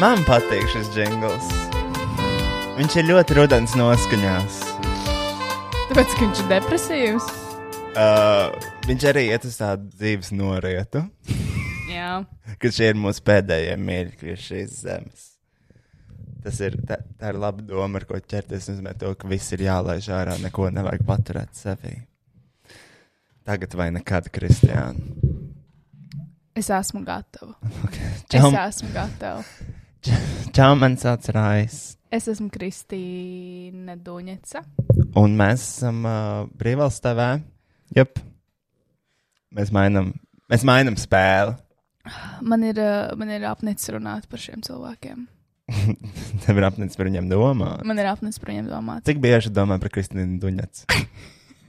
Man patīk šis jingls. Viņš ir ļoti rudens noskaņās. Tāpēc, ka viņš ir depresīvs. Uh, viņš arī iet uz tādu dzīves norietu, Jā. ka šie ir mūsu pēdējie mīļi šīs zemes. Tas ir, tā, tā ir laba doma, ar ko ķerties. Tas nozīmē, to, ka viss ir jālaiž ārā, neko nevajag paturēt sevī. Tagad vai nekad, Kristiāna. Es esmu gatava. Okay. Es Čau, esmu gatava. čau, man sauc Rais. Es esmu Kristīna Duņeca. Un mēs esam uh, brīvvalsts TV. Jep. Mēs mainām, mēs mainām spēli. Man ir, uh, man ir apnicis runāt par šiem cilvēkiem. Tev ir apnicis par viņiem domāt. Man ir apnicis par viņiem domāt. Cik bieži domā par Kristīnu Duņets?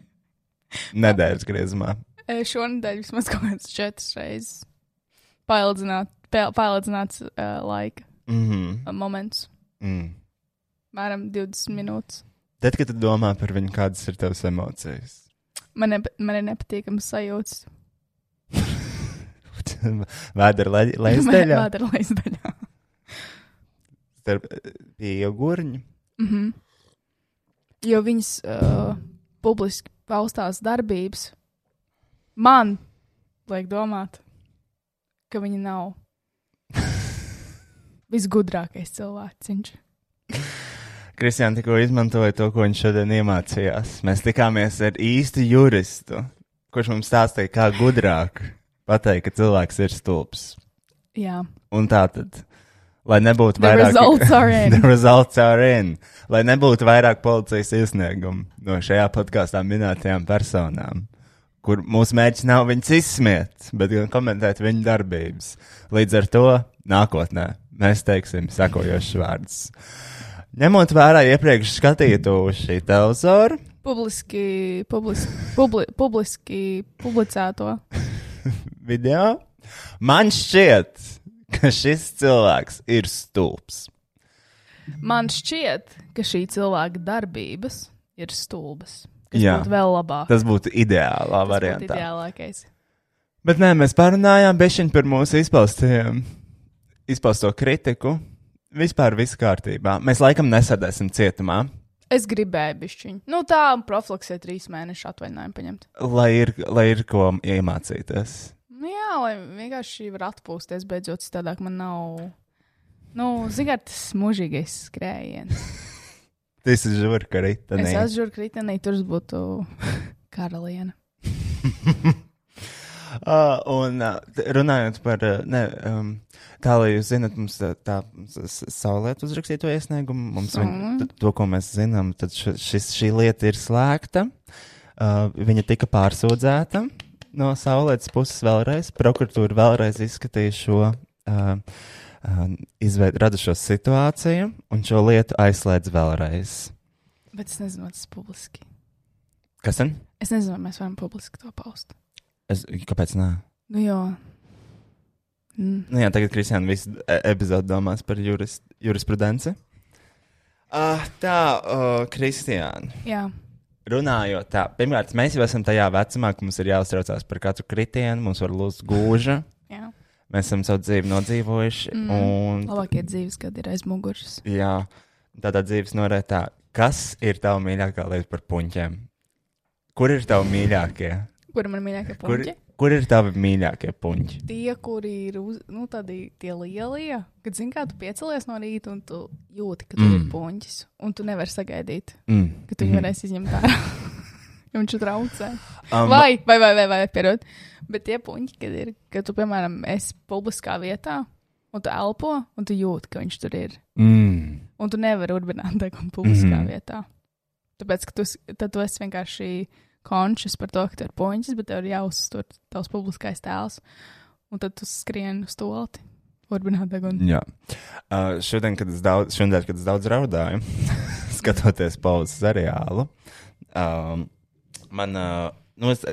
Nedēļas griezumā. Šonadēļ vismaz kaut kāds četras reizes paildzināt, pa- paildzināts uh, laika Mhm. uh, moments. Mm. Mēram 20 minūtes. Tad, kad tu domā par viņu, kādas ir tavas emocijas? Man, ne, man ir nepatīkams sajūts. Vēdera le, leizdeļā, Vēdera leizdaļā. starp iegurņu. Mm -hmm. Jo viņas uh, publiski paustās darbības man liek domāt, ka viņa nav visgudrākais cilvēks. Kristiāna tikko izmantoja to, ko viņš šodien iemācījās. Mēs tikāmies ar īstu juristu, kurš mums stāstīja, kā gudrāk pateikt, ka cilvēks ir stulbs. Jā, Un tā tad, lai nebūtu The vairāk results are in. The results are in. Lai nebūtu vairāk policijas iesniegumu no šajā podkāstā minētajām personām, kur mūsu mērķis nav viņus izsmiet, bet gan komentēt viņu darbības. Līdz ar to nākotnē mēs teiksim sekojošus vārdus. Ņemot vērā iepriekš skatīto uz šī televizora, publiski, publiski, publi, publiski publicēto. video, man šķiet, ka šis cilvēks ir stulbs. Man šķiet, ka šī cilvēka darbības ir stulbas. Kas Jā. būtu vēl labāk. Tas būtu ideālā Tas būtu variantā. ideālākais. Bet nē, mēs parunājām bešķiņ par mūsu izpaustiem, izpausto kritiku. Vispār viss kārtībā. Mēs laikam nesēdēsim cietumā, Es gribēju bišķiņu. Nu tā, profilaksē trīs mēnešu atvaļinājumu paņemt. lai ir, lai ir ko iemācīties. Nu, jā, lai vienkārši var atpūsties beidzot, citādāk man nav. Nu, zināt, tas mūžīgais skrējiens. Tas ir žurka Es esmu žurka ritenī, tur būtu karaliene. Uh, un uh, runājot par, uh, ne, um, tā, lai jūs zinat, mums tā, tā saulēt uzrakstīto iesniegumu, mums viņ, Saulē. t- to, ko mēs zinām, tad šis, šī lieta ir slēgta. Uh, viņa tika pārsūdzēta no saulētas puses vēlreiz. Prokuratūra vēlreiz izskatīja šo uh, uh, izveid, radušo situāciju un šo lietu aizslēdz vēlreiz. Bet es nezinu, tas ir publiski. Kas tad? Es nezinu, vai mēs varam publiski to paust. Es, kāpēc nē? Nu, jo. Mm. Nu, jā, tagad Kristiāna visu e- epizodu domās par juris, jurisprudenci. Uh, tā, uh, Kristiāna, Jā, runājot tā, pirmkārt, mēs jau esam tajā vecumā, ka mums ir jāuztraucās par katru kritienu, mums var lūzt gūža. jā. Mēs esam savu dzīvi nodzīvojuši. Mm. Un, Labākie dzīves gadi ir aiz muguras. jā, tādā dzīves norētā, kas ir tava mīļākā lieta par puņķiem? Kur ir tavi mīļākie? Kur ir mīļākie Kur, puņķi? kur ir tavi mīļākie puņķi? Tie, kuri ir uz, nu, tādi tie lielie, kad zini, kā tu piecelies no rīta un tu jūti, ka tur mm. ir Mm. puņķis. Un tu nevari sagaidīt, Mm. ka tu viņu varēsi izņemt ārā. Jo Viņš traucē. Um, Vai, vai, vai, vai, vai pierod. Bet tie puņķi, kad ir, kad tu, piemēram, esi publiskā vietā, un tu elpo, un tu jūti, ka viņš tur ir. Mm. Un tu nevari urbināt degunu publiskā mm vietā. Tāpēc, ka tu, tu esi vienkārši konšs par to, ka tur ir puņķis, bet tev ir jāuztur tavs publiskais tēls. Un tad tu skrieni uz stolti. Jā. Uh, šodien, kad es daudz, šodien, kad es daudz raudāju, skatoties pauzes seriālu, um, man uh, nu, es,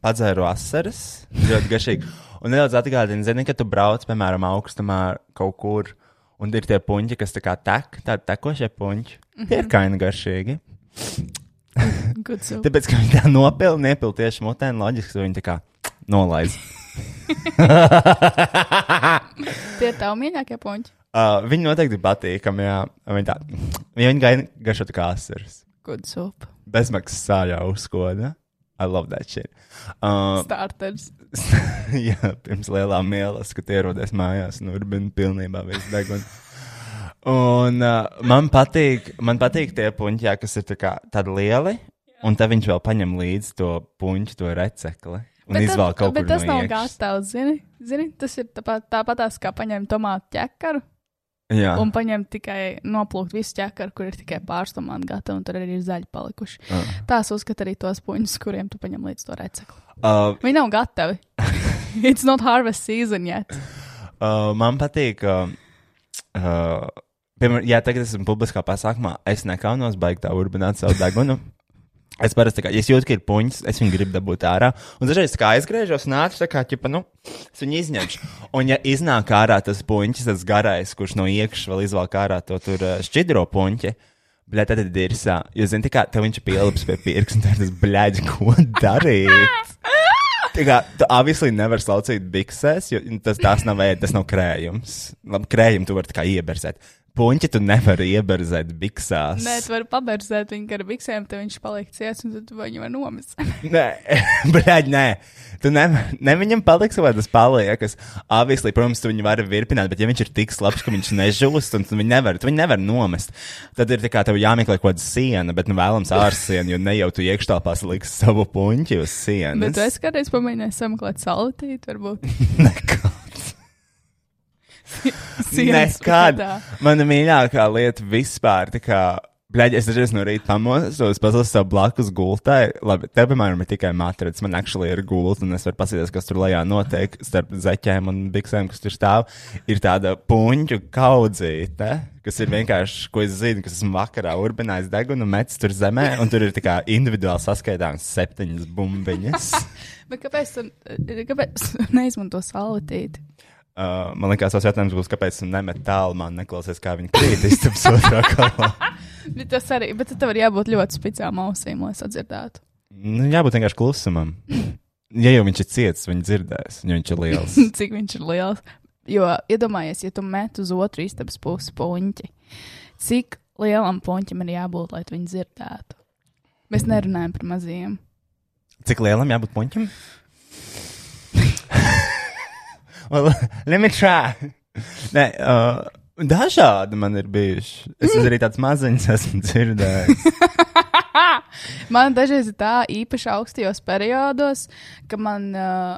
padzēru asaras, ļoti garšīgi. Un nedaudz atgādina, zini, ka tu brauc, piemēram, augstumā kaut kur, un ir tie puņķi, kas tā kā tek, tādi tekošie puņķi. Mm -hmm. Tie ir kaini garšīgi. Tāpēc, ka viņi tā nopilna, niepilna tieši mutē, loģiski, viņi tā kā nolaist. Tie ir tavi mīļākie puņķi. Uh, viņi noteikti patīkami, jā. Viņi, tā, viņi gaida garšot kā asaras. Good soup. Bezmaksas sāļā uzkoda. I love that shit. Uh, Starters. jā, pirms lielā mielas, kad ierodies mājās, nu, urbina pilnībā viss deguna. Un uh, man patīk, man patīk tie puņķi, jā, kas ir tā kā, tādi lieli, un tad viņš vēl paņem līdzi to puņķu, to recekli. Un izvēl kaut bet kur tas no nav gatavs, zini? zini? Tas ir tāpat, tāpatās kā paņemt tomātu ķekaru Jā, un paņemt tikai noplūkt visu ķekaru, kur ir tikai pāris tomāti gatavi, un tur arī ir zaļi palikuši. uh, Tās uzskata arī tos puņus, kuriem tu paņem līdz to recekli. uh, Viņi nav gatavi. It's not harvest season yet. uh, man patīk. Uh, uh, piemēram, ja tagad esmu publiskā pasākumā, es nekaunos baigt tā urbināt savu degunu. Es parasti, kā, ja es jūtu, ka ir puņas, es viņu gribu dabūt ārā. Un dažreiz, kā aizgriežos, nācu tā kā, ķipa, nu, es viņu izņemšu. Un, ja iznāk ārā tas puņķis, tas garais, kurš no iekšas vēl izvelk ārā to tur uh, šķidro puņķi, bļaļ, tad ir sā. Jo, zini, tā kā tev viņš ir pielips pie pirksta, un tad tas bļaļ, ko darīt? Tā kā tu obviously nevari slaucīt biksēs, jo tas, tās nav ēd, tas nav krējums. Labi, krējumu tu vari tā kā ieberzēt. Puņķi tu nevari ieberzēt biksās. Nē, tu vari paberzēt viņu ar biksēm, tad viņš paliek ciets, un tad tu viņu var nomest. Nē, blēģ, nē. Tu ne, ne viņam paliks, vai tas paliekas. Obviously, protams, tu viņu vari virpināt, bet ja viņš ir tik slapjš, ka viņš nežūst, un tu viņu nevar, tu viņu nevar nomest, tad ir tā kā tev jāmeklē kaut kāda siena, bet nu vēlams ārsiena, jo ne jau tu iekštelpās liks savu puņķi uz sienas. Bet tu esi kādreiz pamēģinājis sameklēt salatīt, varbūt. Nekāds. Nekad. Mana mīļākā lieta vispār, bļaļ, es dažreiz no rīta pamosos, pasalos savu blakus gultai. Labi, te, piemēram, ir tikai matracis, man actually ir gulta, un es varu paskatīties, kas tur lejā notiek starp zeķēm un biksēm, kas tur stāv. Ir tāda puņu kaudzīte, kas ir vienkārši, ko es zinu, kas esmu vakarā urbinājis degunu, metis tur zemē, un tur ir tā kā individuāli saskaitāms septiņas bumbiņas. Bet kāpēc tu kāpēc neizmanto salatīti? Uh, man liekas, tas jautājums būs, kāpēc tu nemet tālu man neklausies, kā viņi krīt istabas otrā galā. Bet tas arī, bet tev var jābūt ļoti spicām ausīm, lai sadzirdētu. Nu, jābūt vienkārši klusumam. Ja jau viņš ir ciets, viņi dzirdēs, ja viņš ir liels. Cik viņš ir liels. Jo iedomājies, ja tu met uz otru istabas pusi puņķi, cik lielam puņķim ir jābūt, lai viņu dzirdētu? Mēs nerunājam par maziem. Cik lielam jābūt puņķim? Well, let me try. Nē, uh, dažādi man ir bijuši. Es esmu arī tāds maziņš, esmu dzirdējis. Man dažreiz ir tā īpaši augstajos periodos, ka man, uh,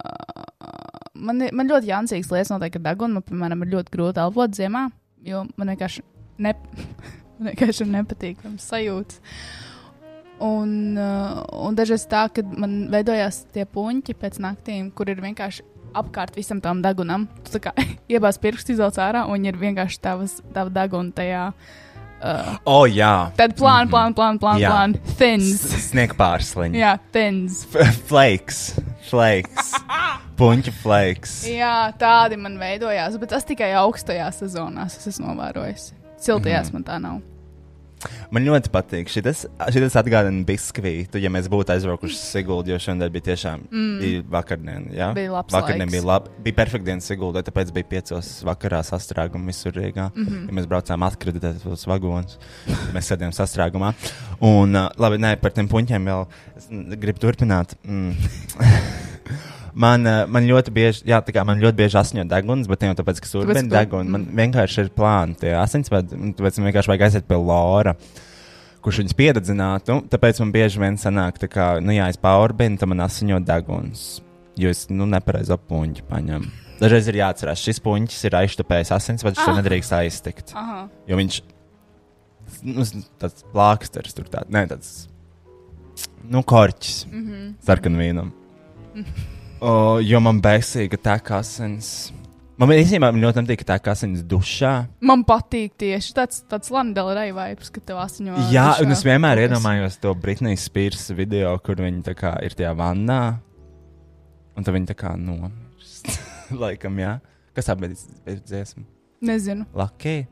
man, man ļoti jancīgs lietas notiek ar degunu. Man, piemēram, ir ļoti grūti elpot ziemā, jo man vienkārši, ne, man vienkārši ir nepatīkams sajūts. Un, uh, un dažreiz tā, ka man veidojās tie puņķi pēc naktīm, kur ir vienkārši apkārt visam tam degunam. Tu kā iebāz pirkstu izvelc ārā, un ir vienkārši tavas, tava deguna tajā. Uh, oh, jā. tad plāna, plāna, plāna, plāna, Jā. plāna. Thins. Snieg pārsliņa. Jā, thins. Flakes. Flakes. Puņķa flakes. Jā, tādi man veidojās, bet tas tikai augstajās sezonās es esmu novērojis. Siltajās mm. man tā nav. Man ļoti patīk. Šitas, šitas atgādina biskvītu, ja mēs būtu aizbraukuši uz Siguldu, jo šodien bija tiešām mm. bija vakardiena. Jā, Bija labs Vakardiena laiks. bija labi. Bija perfekta diena Siguldai, tāpēc bija piecos vakarā sastrēguma visur Rīgā. Mm -hmm. ja mēs braucām atkreditēt tos vagonus. mēs sēdējām sastrēgumā. Un, uh, labi, nē, par tiem puņķiem vēl gribu turpināt. Mm. Man, uh, man ļoti bieži, jā, tā kā man ļoti bieži asņo deguns, bet ne jau tāpēc, ka urbēna ka- deguna. Man vienkārši ir plāni tie asinsvadi, un tāpēc man vienkārši vajag aiziet pie Lora kurš viņus pieredzinātu. Tāpēc man bieži vien sanāk, tā kā, nu, jā, es paurbinu, tad man asiņo deguns. Jo es, nu, nepareizi puņķi paņemu. Dažreiz ir jāatcerās, šis puņķis ir aiztupējis asins, vai viņš to Ah. nedrīkst aiztikt. Aha. Jo viņš, nu, tāds plāksters tur tāds, ne tāds, nu, korķis Mm -hmm. sarkanvīnam. O, jo man besīga tā kā asins. Man īstenībā ļoti nepatīk, ka tā kā asins dušā. Man patīk tieši tāds, tāds Landela Raivaips, ka tev asiņo. Jā, dušā un es vienmēr kas. iedomājos to Britnijas Spears video, kur viņa tā kā ir tajā vannā, un tad viņa tā kā nomirst. Laikam, jā. Kas tā bija dziesma? Nezinu. Lucky.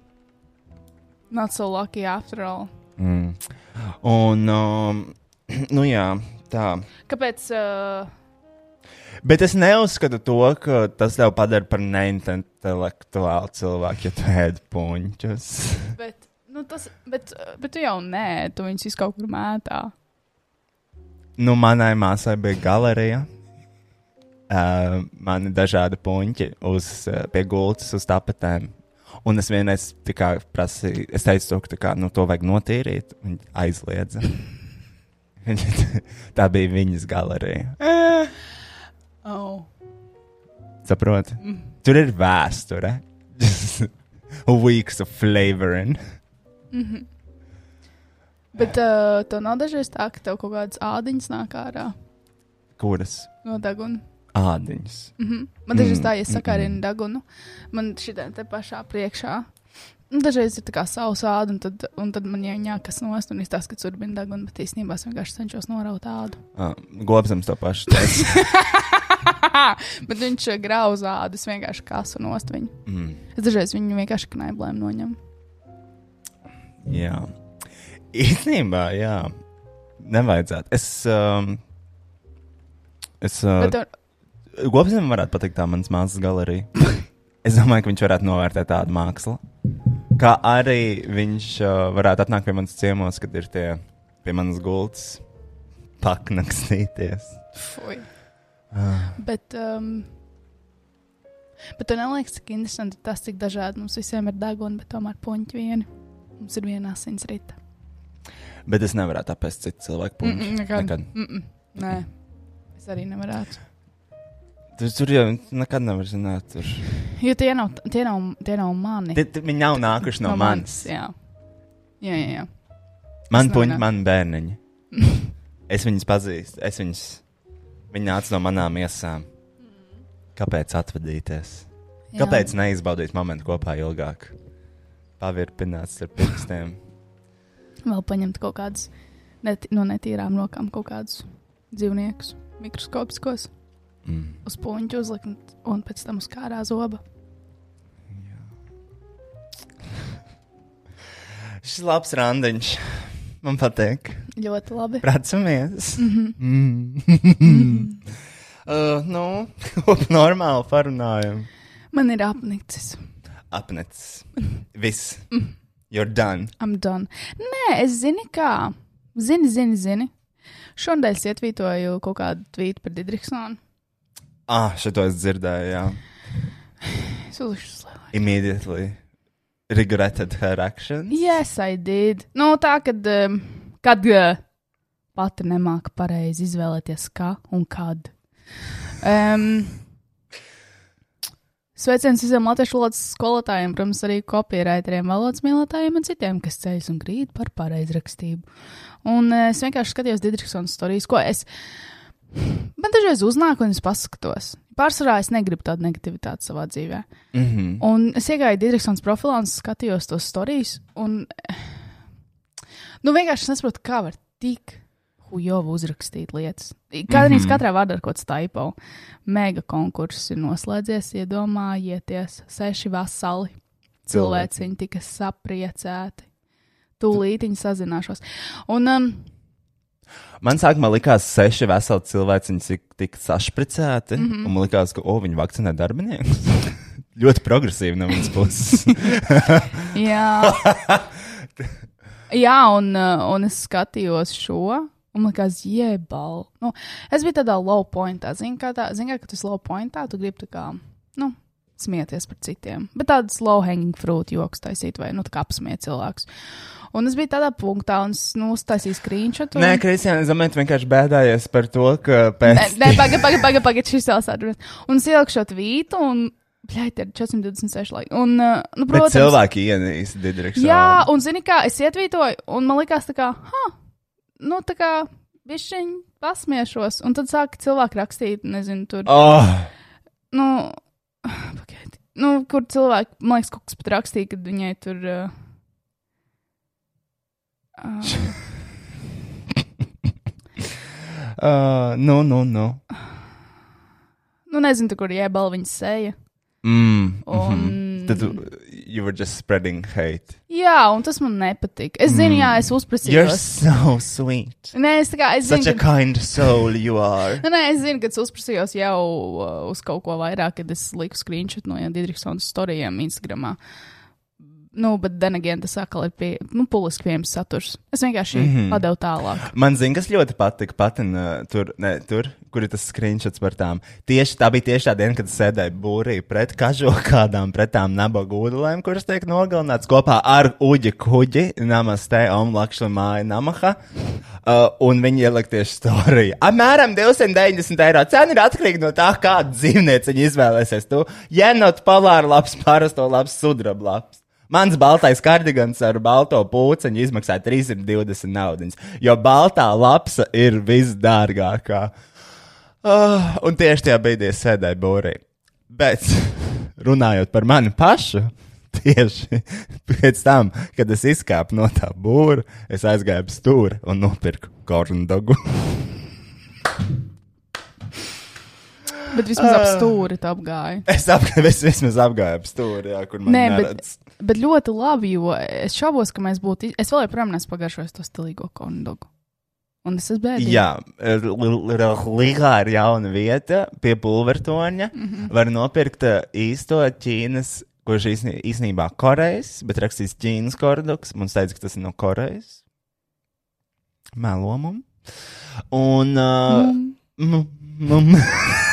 Not so lucky after all. Mm. Un, um, nu jā, tā. Kāpēc? Uh, Bet es neuzskatu to, ka tas tev padara par neintelektuālu cilvēku, ja tu ēd puņķus. Bet, nu, tas, bet, bet tu jau nē, tu viņus visu kaut kur mētā. Nu, manai māsai bija galerija. Uh, man ir dažādi puņķi uz, uh, pie gultas, uz tapetēm. Un es vienreiz prasīju, es teicu, to, ka kā, nu, to vajag notīrīt. Viņa aizliedza. Tā bija viņas galerija. Oh. Saproti? Mm. Tur ir vēsture. Weeks of flavoring. Bet uh, tev nav dažreiz tā, ka tev kaut kādas ādiņas nāk ārā Kuras no deguna. ādiņas? Mm -hmm. Man dažreiz Mm, tā, ja es sakārinu degunu, man šitā te pašā priekšā. Nu, Dažreiz ir tā kā savs āda, un tad, un tad man jāņem kas nost, un izstāsta, ka tur bija deguna, bet īstenībā es vienkārši cenšos noraut ādu. Ah, Gobsams to pašu. bet viņš grauž ādu, es vienkārši kasu nost viņu. mm. Es dažreiz viņu vienkārši knaiblēm noņemu. Jā. Īstenībā, jā. Nevajadzētu. Es. Um, es uh, tev, Gobsam varētu patikt tā manas māsas galerija. es domāju, ka viņš varētu novērtēt tādu mākslu. Kā arī viņš uh, varētu atnākt pie manas ciemos, kad ir tie pie manas gultas paknakstīties. fuj. Ah. Bet, um, bet tev neliekas, cik interesanti tas, cik dažādi mums visiem ir deguni, bet tomēr puņķi vieni. Mums ir viena asins rita. Bet es nevaru apēst citu cilvēku puņu. Mm, mm, nekad. Nekad. Mm -mm. Nē, es arī nevarētu. Tur, tur jau nekad nevar zināt. Tur. Jo tie nav, tie nav, tie nav mani. Tie, tie, viņi nav nākuši no, no manis. Jā, jā, jā. jā. Man puņi, man bērniņi. es viņus pazīstu. Es viņus, viņi nāca no manām iesām. Kāpēc atvadīties? jā. Kāpēc neizbaudīt momentu kopā ilgāk? Pavirpināts ar pirkstiem. Vēl paņemt kaut kādus net, no netīrām rokām, kaut kādus dzīvniekus, mikroskopiskos, Mm. uz puņķu uzlikt un- un pēc tam uz kārā zoba. Šis labs randiņš. Man patīk. Ļoti labi. Pracamies. Mhm. Mm. uh, nu, normāli parunājam. Man ir apnicis. Apnicis. Viss. You're done. I'm done. Nē, es zinu, kā. Zini, zini, zini. Šonadēļ es ietvītoju kaut kādu tvītu par Didriksonu. Ah, šito es dzirdēju, jā. Es uzlikšu uz lielāku. Immediately regretted her actions. Yes, I did. Nu, tā, kad, um, kad uh, pati nemāka pareizi izvēlēties, kā un kad. Um, Sveiciens visiem latviešu valodas skolotājiem, protams, arī kopieraiteriem, valodas mīlētājiem un citiem, kas ceļas un grīt par pareizrakstību. Un uh, es vienkārši skatījos Didriksona stāstījus, ko es. Man dažreiz uznāk, un es paskatos. Pārsvarā es negribu tādu negativitāti savā dzīvē. Mm -hmm. Un es iegāju Digitalizācijas profilā un skatījos tos stāstus. Un, nu, vienkārši es nesaprotu, kā var tik hujovu uzrakstīt lietas. Mm Mhm. -hmm. katrā vārdā ir kaut kāds taipo. Mega konkurss ir noslēdzies, iedomājieties, seši vasali cilvēciņi tika sapriecēti. Tūlīt viņi sazināšos. Un, um, Man sākumā likās, ka seši veseli cilvēki tika sašpricēti. Mm. -hmm. Un man likās, ka oh, viņi vakcinē darbiniekus. Ļoti progresīvi no viņas puses. jā, jā un, uh, un es skatījos šo. Un man liekas, jebal. Nu, es biju tādā low pointā. Zini, kā tā, zini, kā, kad tu esi low pointā, tu gribi tā kā, nu, smieties par citiem. Bet tādas low hanging fruit joks taisīt vai, nu, tā kā apsmiet cilvēkus. Un es biju tādā punktā, un es, nu, uztaisīju screenshot. Un... Nē, domāju, tu vienkārši bēdājies par to, ka pēc Nē, nē pagaidi, pagaidi, pagaidi, pagaidi, šis vēl sādarbs. Un es ieliku šo tvītu, un, bļaigi, ir 426 laiki. Un, uh, nu, Bet protams, cilvēki ienīst Didriksonu. Jā, un zini, kā es ietvītoju, un man likās, kā, ha, nu, tā kā, bišķiņ pasmiešos, un tad sāka cilvēki rakstīt, nezinu, tur, Oh, nu, pagaidi, nu, kur cilvēki, man liekas, kaut kas pat rakstīja, kad viņai tur. Uh, uh, nu, nu, nu. nu, nezinu, tur, kur iebal viņas seja. Mm, Un, mhm. Tad tu you were just spreading hate. Jā, un tas man nepatīk. Es zinu, jā, es You're uzprasīju. so sweet. Nē, es, tā kā, es Such zinu, a ka, kind soul you are. nē, es zinu, ka es uzprasījos jau uh, uz kaut ko vairāk, kad es liku screenshot no Jana Didriksona storijiem Instagramā. Nu, bet again, tas atkal ir pie, nu, publiski pieejams saturs. Es vienkārši mm. -hmm. padevu tālāk. Man zina, kas ļoti patika. Patina, tur, ne, tur, kur ir tas screenshots par tām. Tieši tā bija tieši tā diena, kad sēdēju būrī pret kažo kādām, pret tām nabaga ūdelēm, kuras tiek nogalināts kopā ar uģi kuģi, namaste, om lakšla māja namaha. Uh, un viņi ielika tieši storiju. Apmēram 290 eiro. Cena ir atkarīga no tā, kādu dzīvnieci viņi izvēlēsies. Tu jenot polāru labs, parasto labs, sudraba labs. Mans baltais kardigans ar balto pūciņu izmaksā 320 naudas, jo baltā lapsa ir visdārgākā. Uh, un tieši tajā brīdī es sēdēju būrī. Bet runājot par mani pašu, tieši pēc tam, kad es izkāpu no tā būra, es aizgāju ap stūri un nopirku korndogu. Bet vismaz Ah. ap stūri tā apgāja. es, apgāju, es vismaz apgāju ap stūri, jā, kur man Nē, neredz. bet, bet ļoti labi, jo es šaubos, ka mēs būtu. Es vēl joprojām neesmu pagaršojis to stilīgo kondogu. Un es esmu bēdīgs. Jā, Līgā ir jauna vieta pie pulvertoņa. Mm -hmm. Var nopirkt uh, īsto Ķīnas, kurš īsnībā Korejas, bet rakstīs Ķīnas kordoks. Mums teica, ka tas ir no Korejas. Melomam. Un. Uh, Mm. mm, mm.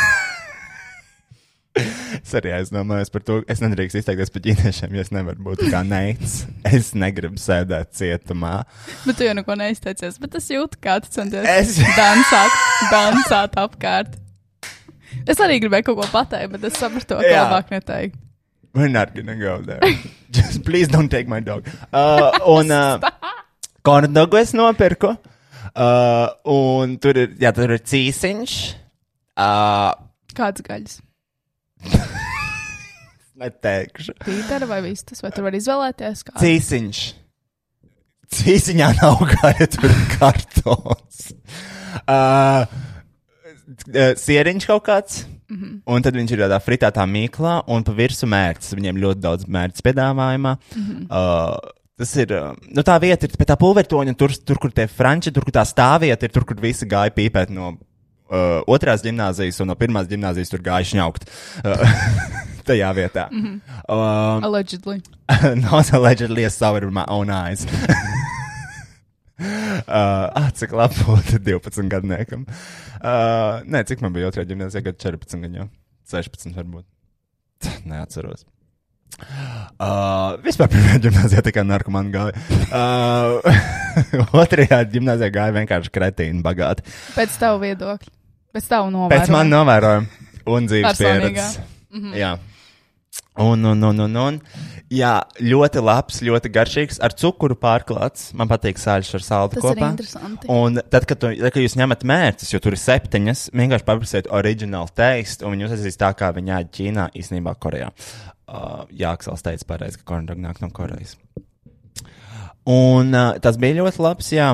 Es arī aizdomājos par to, es nedrīkstu izteikties par ķīniešiem, jo es nevaru būt kā neicis. Es negribu sēdēt cietumā. Bet tu jau neko neizteicies. Bet es jūtu, kā tu centies Es- dansāt, dansāt apkārt. Es arī gribēju kaut ko pateikt, bet es sapratu, ka labāk neteikt. We're not gonna go there. Just please don't take my dog. Uh, un uh, korndogu es nopirku. Uh, un tur ir, jā, tur ir cīsiņš. Uh, Kāds gaļas? neteikšu. Pītera vai vistas? Vai tur var izvēlēties? Kādu? Cīsiņš. Cīsiņā nav gāja, tur ir kartons. Uh, sieriņš kaut kāds. Mm -hmm. Un tad viņš ir tādā fritētā mīklā, un pa virsmu mērķis. Viņiem ļoti daudz mērķis piedāvājumā. Mm -hmm. uh, tas ir. Nu, tā vieta ir pie tā pulvertoņa, tur, tur, kur tie franči, tur, kur tā stāvvieta ir, tur, kur visi gāja pīpēt no uh, otrās gimnāzijas, un no pirmās gimnāzijas tur gāja šņaukt. Uh, tajā vietā. Mm -hmm. um, Allegedly. Not allegedly, saw it with my own eyes. uh, ah, cik labi būtu 12 gadniekam. Uh, nē, cik man bija otrajā gimnāzijā, kad 14 gan jau. 16 varbūt. Neatceros. Uh, vispār pirmajā gimnāzijā tikai narkomāni gāja. Uh, otrajā gimnāzijā gāja vienkārši kretīni bagāti. Pēc tavu viedokļa. Pēc tavu novērojuma. Pēc man novērojuma un dzīves pieredzes. Mm -hmm. Jā. Un, un, un, un, un. Jā, ļoti labs, ļoti garšīgs, ar cukuru pārklāts. Man patīk sāļš ar ir kopā. Un tad, kad, tu, tad, kad jūs ņemat mērķus, jo tur ir septiņas, vienkārši paprasiet oriģinālu teistu, un viņi uzsāsīs tā, kā viņi ēd Ķīnā, īstenībā Korejā. Uh, Jā, Aksels teica pareizi, ka korndag nāk no Korejas. Un uh, tas bija ļoti labs, jā.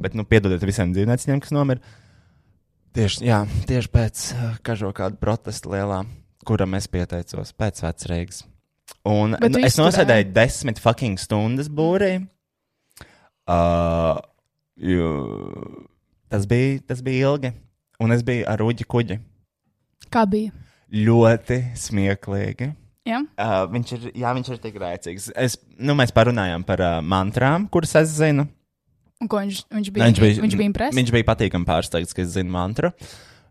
Bet, nu, piedodiet visiem dzīvniekiem, kas nomira. Tieši, jā, tieši pēc uh, kažo kāda protesta lielā, kuram es pieteicos, pēc vecrīgas. Un Bet nu, es nosēdēju desmit fucking stundas būrī. Uh, jo, tas, bija, tas bija ilgi. Un es biju ar uģi kuģi. Kā bija? Ļoti smieklīgi. Jā, Uh, viņš, ir, jā, viņš ir tik rēcīgs. Es, nu, mēs parunājām par uh, mantrām, kuras es zinu. un ko viņš, viņš bija? Viņš bija, viņš bija impresēts. Viņš bija patīkami pārsteigts, ka es zinu mantru.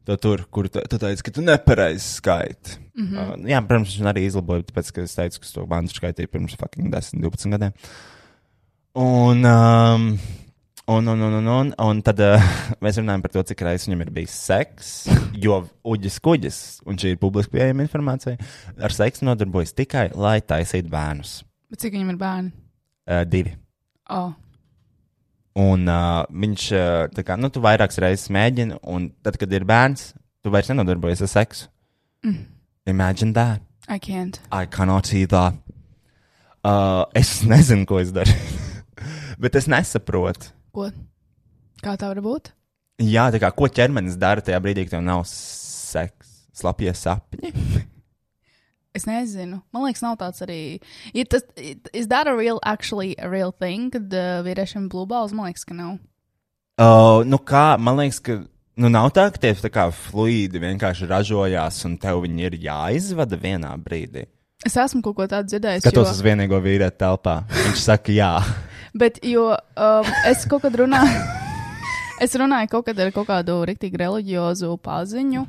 To tur, kur tu, tu teici, ka tu nepareizi skaiti. Mm. -hmm. uh, jā, protams, viņš arī izlaboja, tāpēc, ka es teicu, ka es to mantru skaitīju pirms fucking 10, 12 gadiem. Un, um, un, un, un, un, un, un tad uh, mēs runājam par to, cik reizes viņam ir bijis seks. Jo uģis kuģis, un šī ir publiski pieejama informācija, ar seksu nodarbojas tikai, lai taisītu bērnus. Bet cik viņam ir bērni? Uh, divi. Oh. Un uh, viņš, uh, kā, nu, tu vairākas reizes mēģini, un tad, kad ir bērns, tu vairs nenodarbojies ar seksu. Mm. Imagine that. I can't. I cannot either. Uh, es nezinu, ko es daru. Bet es nesaprotu. Ko? Kā tā var būt? Jā, tā kā, ko ķermenis dara tajā brīdī, kad tev nav seks, slapjie sapņi. Es nezinu. Man liekas, nav tāds arī. Ir tas, is that a real, actually a real thing, kad uh, vīriešiem blūbāls? Man liekas, ka nav. Uh, nu kā, man liekas, ka nu, nav tā, ka tie tā kā fluīdi vienkārši ražojās un tev viņi ir jāizvada vienā brīdī. Es esmu kaut ko tādu dzirdējis. Skatos jo, uz vienīgo vīrieti telpā. Viņš saka, jā. Bet, jo um, es kaut kad runāju, es runāju kaut kad ar kaut kādu rīktīgi reliģiozu paziņu.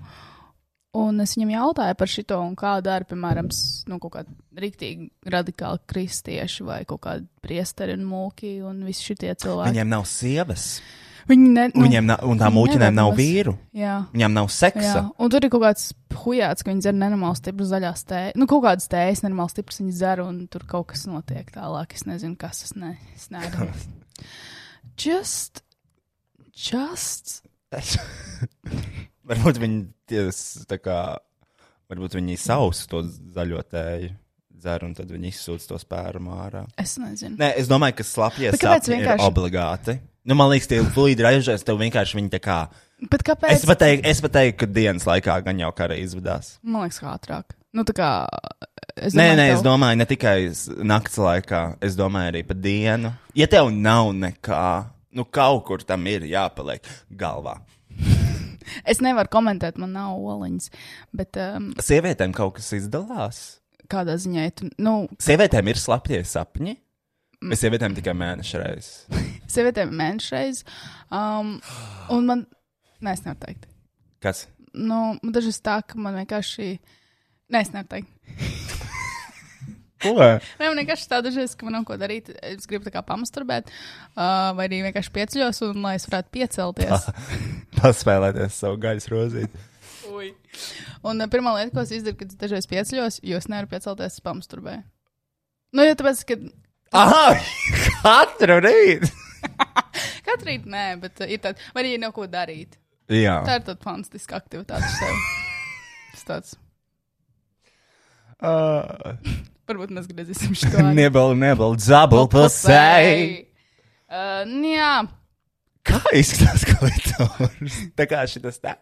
Un es viņam jautāju par šo, un kā dara, piemēram, nu, kaut kādi rīktīgi radikāli kristieši vai kaut kādi priesteri un mūki un visi šie cilvēki. Viņiem nav sievas. Viņi ne, Nu, Viņiem nav, un tām nevar nav vīru. Jā. Viņām nav Jā, seksa. un tur ir kaut kāds hujāts, ka viņi dzer nenormāli stipru zaļās tējas. Nu, kaut kādas tējas nenormāli stipras viņi dzer, un tur kaut kas notiek tālāk. Es nezinu, kas tas ne, es nedomāju. just, just. varbūt viņi ties, tā kā, varbūt viņi sausu to zaļo tēju dzer, un tad viņi izsūta to spērumu ārā. Es nezinu. Nē, es domāju, ka kāpēc sapņi vienkārši- ir obligāti. Nu, man liekas, tie fluīdi ražojas, tev vienkārši viņi tā kā. Bet kāpēc? Es pat teiktu, es pat teiktu, ka dienas laikā gan jau kara izvedās. Man liekas, kā ātrāk. Nu, tā kā. Es Nē, domāju, nē, es tev- domāju, ne tikai s- nakts laikā, es domāju arī pa dienu. Ja tev nav nekā, nu kaut kur tam ir jāpaliek galvā. Es nevaru komentēt, man nav oliņas. Bet um, Sievietēm kaut kas izdalās. kādā ziņā, tu, nu, Sievietēm ir slapjie sapņi. Vai sievietēm tikai mēneša reizes? sievietēm mēnešreiz. Um, un man, nē, es nevaru teikt. Kas? Nu, man dažreiz tā, ka man vienkārši. Nē, es nevaru teikt. Nē, man vienkārši tā dažreiz, ka man nav ko darīt. Es gribu tā kā pamasturbēt, uh, vai arī vienkārši pieceļos, un lai es varētu piecelties. Paspēlēties savu gaļas rozīti. Ui. un uh, pirmā lieta, ko es izdaru, kad es dažreiz pieceļos, jo es nevaru piecelties, es pamasturbēju. Nu, jo tāpēc, ka Ah, katru rītu! katru rītu nē, bet uh, ir tāda, vai arī nav ko darīt. Jā, Tā ir tāda fantastiska aktivitāte sev. Tas tāds, uh, varbūt mēs griezīsim šo nebal, nebal, zabal pusē. Uh, jā, Kā izskatās klitors? Tā kā šis tā.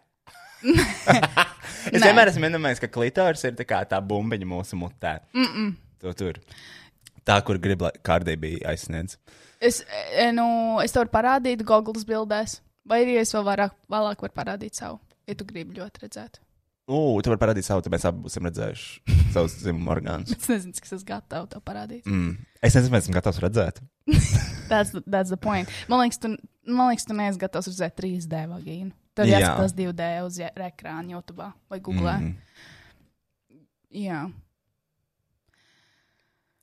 es Nē. vienmēr esmu iedomājies, ka klitors ir tā kā tā bumbiņa mūsu mutē. Mm -mm. To tur. Tā, kur grib, lai kārtībā aizsniedz. es, e, nu, es tev varu parādīt Googles bildēs, vai arī es vēl vairāk, vēlāk varu parādīt savu, ja tu gribi ļoti redzēt. Ugh, tu vari parādīt savu, tad mēs abi būsim redzējuši savus dzimumu orgānus. Es nezinu, es esmu gatavs tev parādīt. Mm. Es nezinu, vai esmu gatavs redzēt. That's the, that's the point. Man liekas, tu, man liekas, tu neesi gatavs redzēt 3D vagīnu. Jā. jāskatās 2D uz ekrāna YouTube vai Google. Mm. Jā.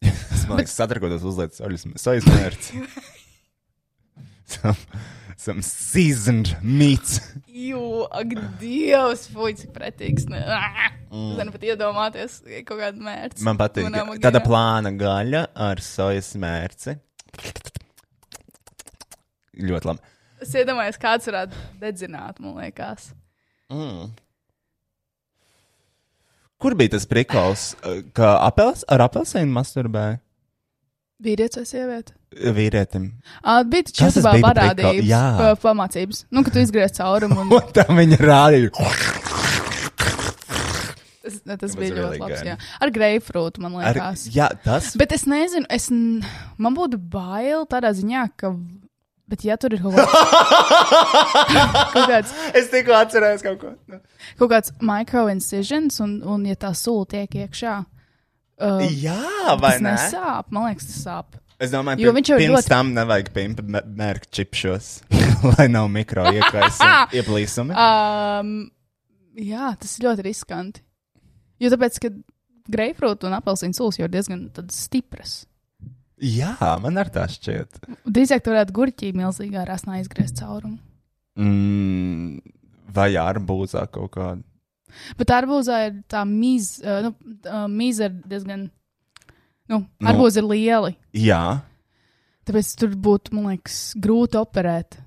Es man liekas, sadarbotos uzliekas sojas mērķis. some, some seasoned meats. Jū, ak, Dievs, fuj, cik pretīgs. Ne. Mm. Zinu, pat iedomāties kaut kādu mērķi. Man patīk. Tāda plāna gaļa ar sojas mērci. Ļoti labi. Es iedomājos, kāds varētu dedzināt, man liekas. Mm. Kur bija tas prikals, eh, ka apels, ar apelsīnu masturbēja Vīrietis vai sieviete? vīrietim? Uh, bija taču tas bija par parādības, pa, pamācības. Nu, ka tu izgriez caurumu. Un Un tā viņa rādīja. tas, tas was bija really ļoti labs. good. Jā. Ar greifrūtu, man Ar, liekas. jā, tas Bet es nezinu, es, man būtu bail tādā ziņā, ka. Bet, ja tur ir kaut kaut kāds, Es tikko atcerējos kaut ko. kaut kāds micro-incisions, un, un ja tā sula tiek iekšā, uh, Jā, vai tas ne? nesāp. Man liekas, tas sāp. Es domāju, Jo viņš jau ir pirms ļoti- tam nevajag pimpa mē- mērķi čipšos, lai nav mikro ieplīsumi. Um, jā, tas ir ļoti riskanti. Jo tāpēc, ka greifrūta un apelsīna sulas jau ir diezgan stipras. Jā, man ar tā šķiet. Drīzāk tur varētu gurķī milzīgā rasnā izgriezt caurumu. Mm, vai arbūzā kaut kāda. Bet arbūzā ir tā mīza, uh, nu, uh, mīza ir diezgan. Nu, Nu. arbūzi ir lieli. Jā, Tāpēc tur būtu, man liekas, grūti operēt.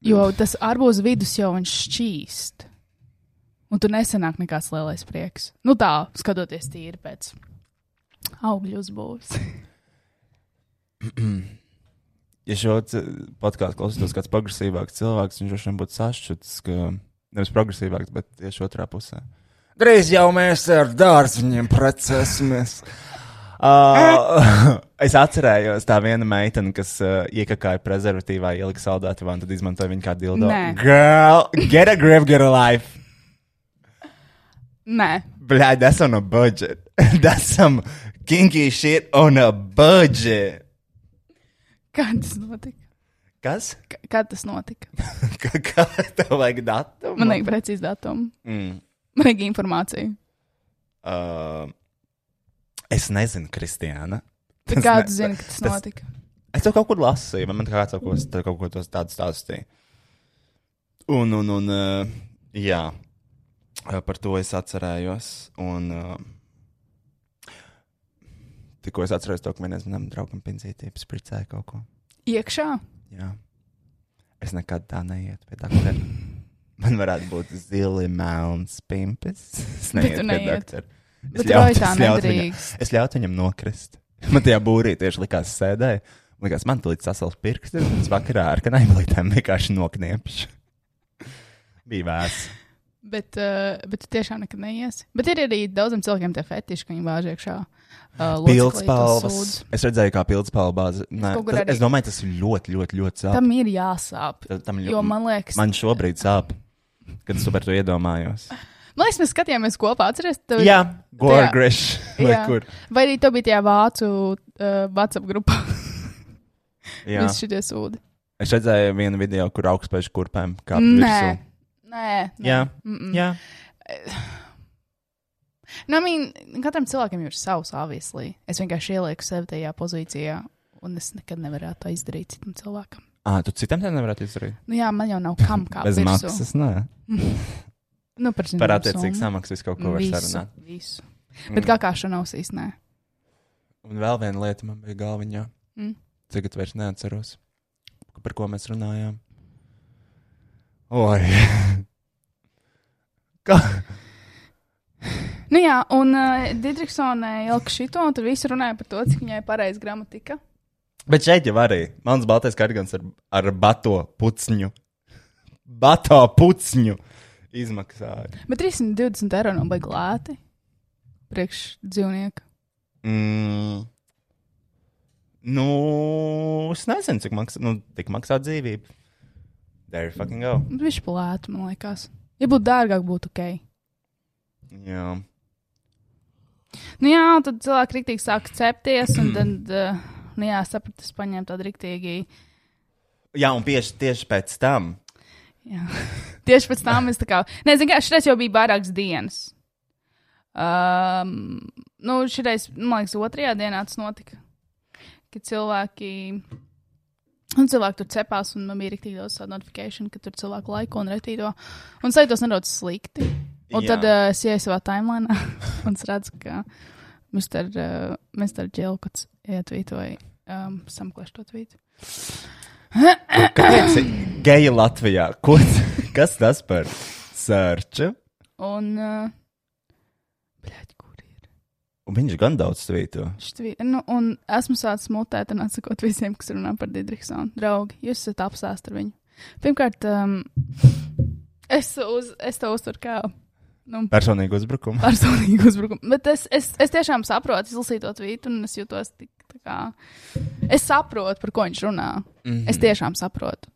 Jo tas arbūza vidus jau viņš šķīst. Un tur nesenāk nekāds lielais prieks. Nu tā, skatoties tīri pēc augļu uzbūves. ja šo podkāstu klausītos kāds progresīvāks cilvēks, viņš droši vien būtu sašķuts, ka nevis progresīvāks, bet tieši otrā pusē. Drīz jau mēs ar dārziņiem precēsimies. Uh, es atcerējos tā viena meitene, kas uh, iekakāja prezervatīvā, ielika saldētavā un tad izmantoja viņu kā dildo. Nē. Girl, get a grip, get a life. Nē, Bļā, that's on a budget. that's some kinky shit on a budget. kā tas notika? Kas? K kad tas notika? Kā, tev vajag datumu? Man vajag precīzi datumu. Mm. Man vajag informāciju. Uh, es nezinu, Kristiāna. Bet Tas kā ne- zini, ka tas tas- notika? Es to kaut kur lasīju, vai man kāds kaut ko, kaut ko tos tādu stāstīja. Un, un, un, uh, jā, uh, par to es atcerējos. Un, uh, tikko es atceros to, ka vienam manam draugam pinzītī spricēja kaut ko. Iekšā? Jā. Es nekad tā neietu pie doktora. Man varētu būt zili melns pimpis. Es neietu pie doktora. Es ļautu- es ļautu viņam-. Es ļautu viņam nokrist. Man tajā būrī tieši likās sēdēja. Man liekas, man tulīt sasals pirksti, un es vakarā ar kanālītēm vienkārši nokniepšu. Bija vēs. Bet, uh, bet tu tiešām nekad neiesi. Bet ir arī daudziem cilvēkiem tie fetiši, ka viņi vāž iekšā. Uh, Pildspalvas. Es redzēju, kā pildspalva bāze. Nē, kur tas, arī- es domāju, tas ir ļoti, ļoti, ļoti sāp. Tam ir jāsāp. Ta- tam ļo- Jo man liekas, Man šobrīd sāp, kad es par to iedomājos. man liekas mēs skatījāmies kopā. Atceries, tev, Jā, tajā- Gorgrish. Vai Jā. kur? Vai arī tev bija tajā vācu uh, WhatsApp grupā? Jā. Visi šitie sūdi. Es redzēju vienu video, kur augstspēļu kurpēm kā Nē. Nē, nē. Jā. Mm -mm. Jā. Nu, I mean, katram cilvēkam ir savs, obviously. Es vienkārši ielieku sevi tajā pozīcijā, un es nekad nevarētu to izdarīt citam cilvēkam. Ah, tu citam tā nevarētu izdarīt? Nu, jā, man jau nav kam kā Bez virsū. maksas, nē. Nu, par, Par attiecīgu samaksu visu kaut ko var visu, sarunāt. visu. Bet kā kā šanās īstenībā? Un vēl viena lieta man bija galviņā. Mm. Tagad vairs neatceros, par ko mēs runājām. Oi! Kā? Nu jā, un uh, Didriksonai ielika šito, un tur visi runāja par to, cik viņai ir pareiza gramatika. Bet šeit jau arī mans baltais kargans ar, ar bato pucņu. Bato pucņu izmaksāja. Bet 320 eiro nav baigi lēti. Priekš dzīvnieku. Mm. Nu, es nezinu, cik maksā, nu, tik maksā dzīvība. There you fucking go. Viņš pa lētu, man liekas. Ja būtu dārgāk, būtu ok. Jā. Nu jā, tad cilvēki rīktīgi sāk cepties, un tad, uh, nu jā, sapratu, es paņēmu tādu rīktīgi. Jā, un tieši, tieši pēc tam. Jā. Tieši pēc tam es tā kā. Nezinu, kā šis jau bija vairākas dienas. Um, nu, šitais, man liekas, otrajā dienā tas notika. Kad cilvēki. Un cilvēki tur cepās, un man bija rīktīgi daudz tādu notifikāciju, ka tur cilvēku laiku un retīto. Un es tos nedaudz slikti. Un Jā. tad uh, es ienāku savā timelinā un redzu, ka Mr. Uh, Mr. Džilkots ietvītoja um, samklašu to tvītu. Kāpēc geji Latvijā? Ko, kas tas par sērču? Un, uh, bļaļ, kur ir? Un viņš gan daudz svīto. Štvī, nu, un esmu sācis mutēt un atsakot visiem, kas runā par Didriksonu. Draugi, jūs esat apstāst ar viņu. Pirmkārt, um, es, uz, es to uzturu kā nu, Personīgi uzbrukumu. personīgu uzbrukumu. Bet es, es, es tiešām saprotu, izlasīju to tvītu, un es jūtos tik tā kā. Es saprotu, par ko viņš runā. Mm -hmm. Es tiešām saprotu.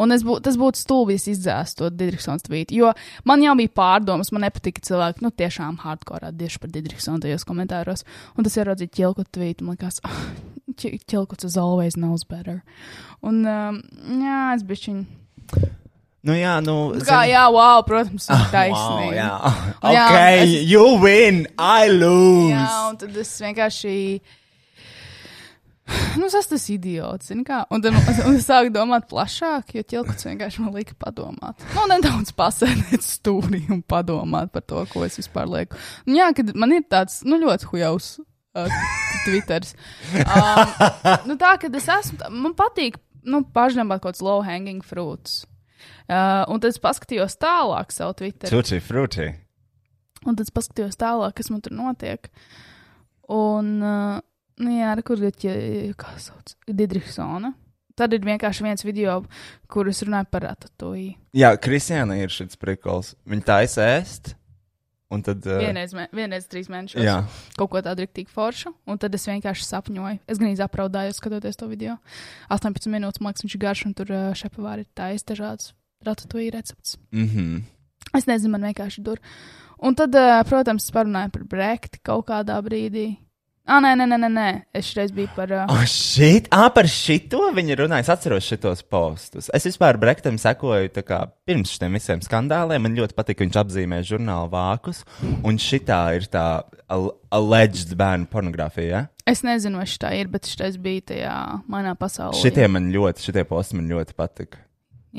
Un es bū, tas būtu stulbi, ja izdzēstu to Didriksons tvītu. Jo man jau bija pārdomas, man nepatika cilvēki, nu, tiešām hardcore tieši par Didriksonu tajos komentāros. Un tas ieraudzīja ķilkotu tvītu, man liekas, oh, ķilkots as always knows better. Un, um, jā, es bišķiņu. Nu, jā, nu. Kā, zini- jā, wow, protams, ir Wow, taisnība. jā. Un jā, ok, es- you win, I lose. Jā, un tad es vienkārši. Nu, esmu tas idiots, zini kā. Un tad un es sāku domāt plašāk, jo ķilkots vienkārši man lika padomāt. Nu, nedaudz pasēdēt stūrī un padomāt par to, ko es vispār lieku. Un jā, kad man ir tāds, nu, ļoti hujaus uh, Twitters. Um, nu, tā, kad es esmu, tā- man patīk, nu, pažņemāt kaut kāds low hanging fruits. Uh, un tad es paskatījos tālāk savu Twitter. Tutti frutti. Un tad es paskatījos tālāk, kas man tur notiek. Un, uh, nu, jā, ar kur ir, kā sauc, Didriksona. Tad ir vienkārši viens video, kur es runāju par ratatoju. Jā, Kristiāna ir šis prikals. Viņa taisa ēst, Un tad. Uh, Vienreiz, vienreiz trīs mēnešos. jā, Kaut ko tādu rīktīgi foršu. Un tad es vienkārši sapņoju. Es gan izapraudāju, skatoties to video. 18 minūtes, man liekas, viņš ir garš, un tur uh, šepavāri ir taisa dažādas ratatouille receptes. mm -hmm. Es nezinu, man vienkārši tur. Un tad, uh, protams, parunāju par brekti kaut kādā brīdī. Ah, nē, nē, nē, nē, es šreiz biju par. Uh, Oh, šit, ah, par šito viņi runāja. Es atceros šitos postus. Es vispār Brektam sekoju tā kā pirms šiem visiem skandāliem. Man ļoti patīk, ka viņš apzīmē žurnālu vākus. Un šitā ir tā al- alleged bērnu pornogrāfija. Ja? es nezinu, vai šī tā ir, bet šreiz bija tajā manā pasaulē. Šitie man ļoti, šitie posti man ļoti patika.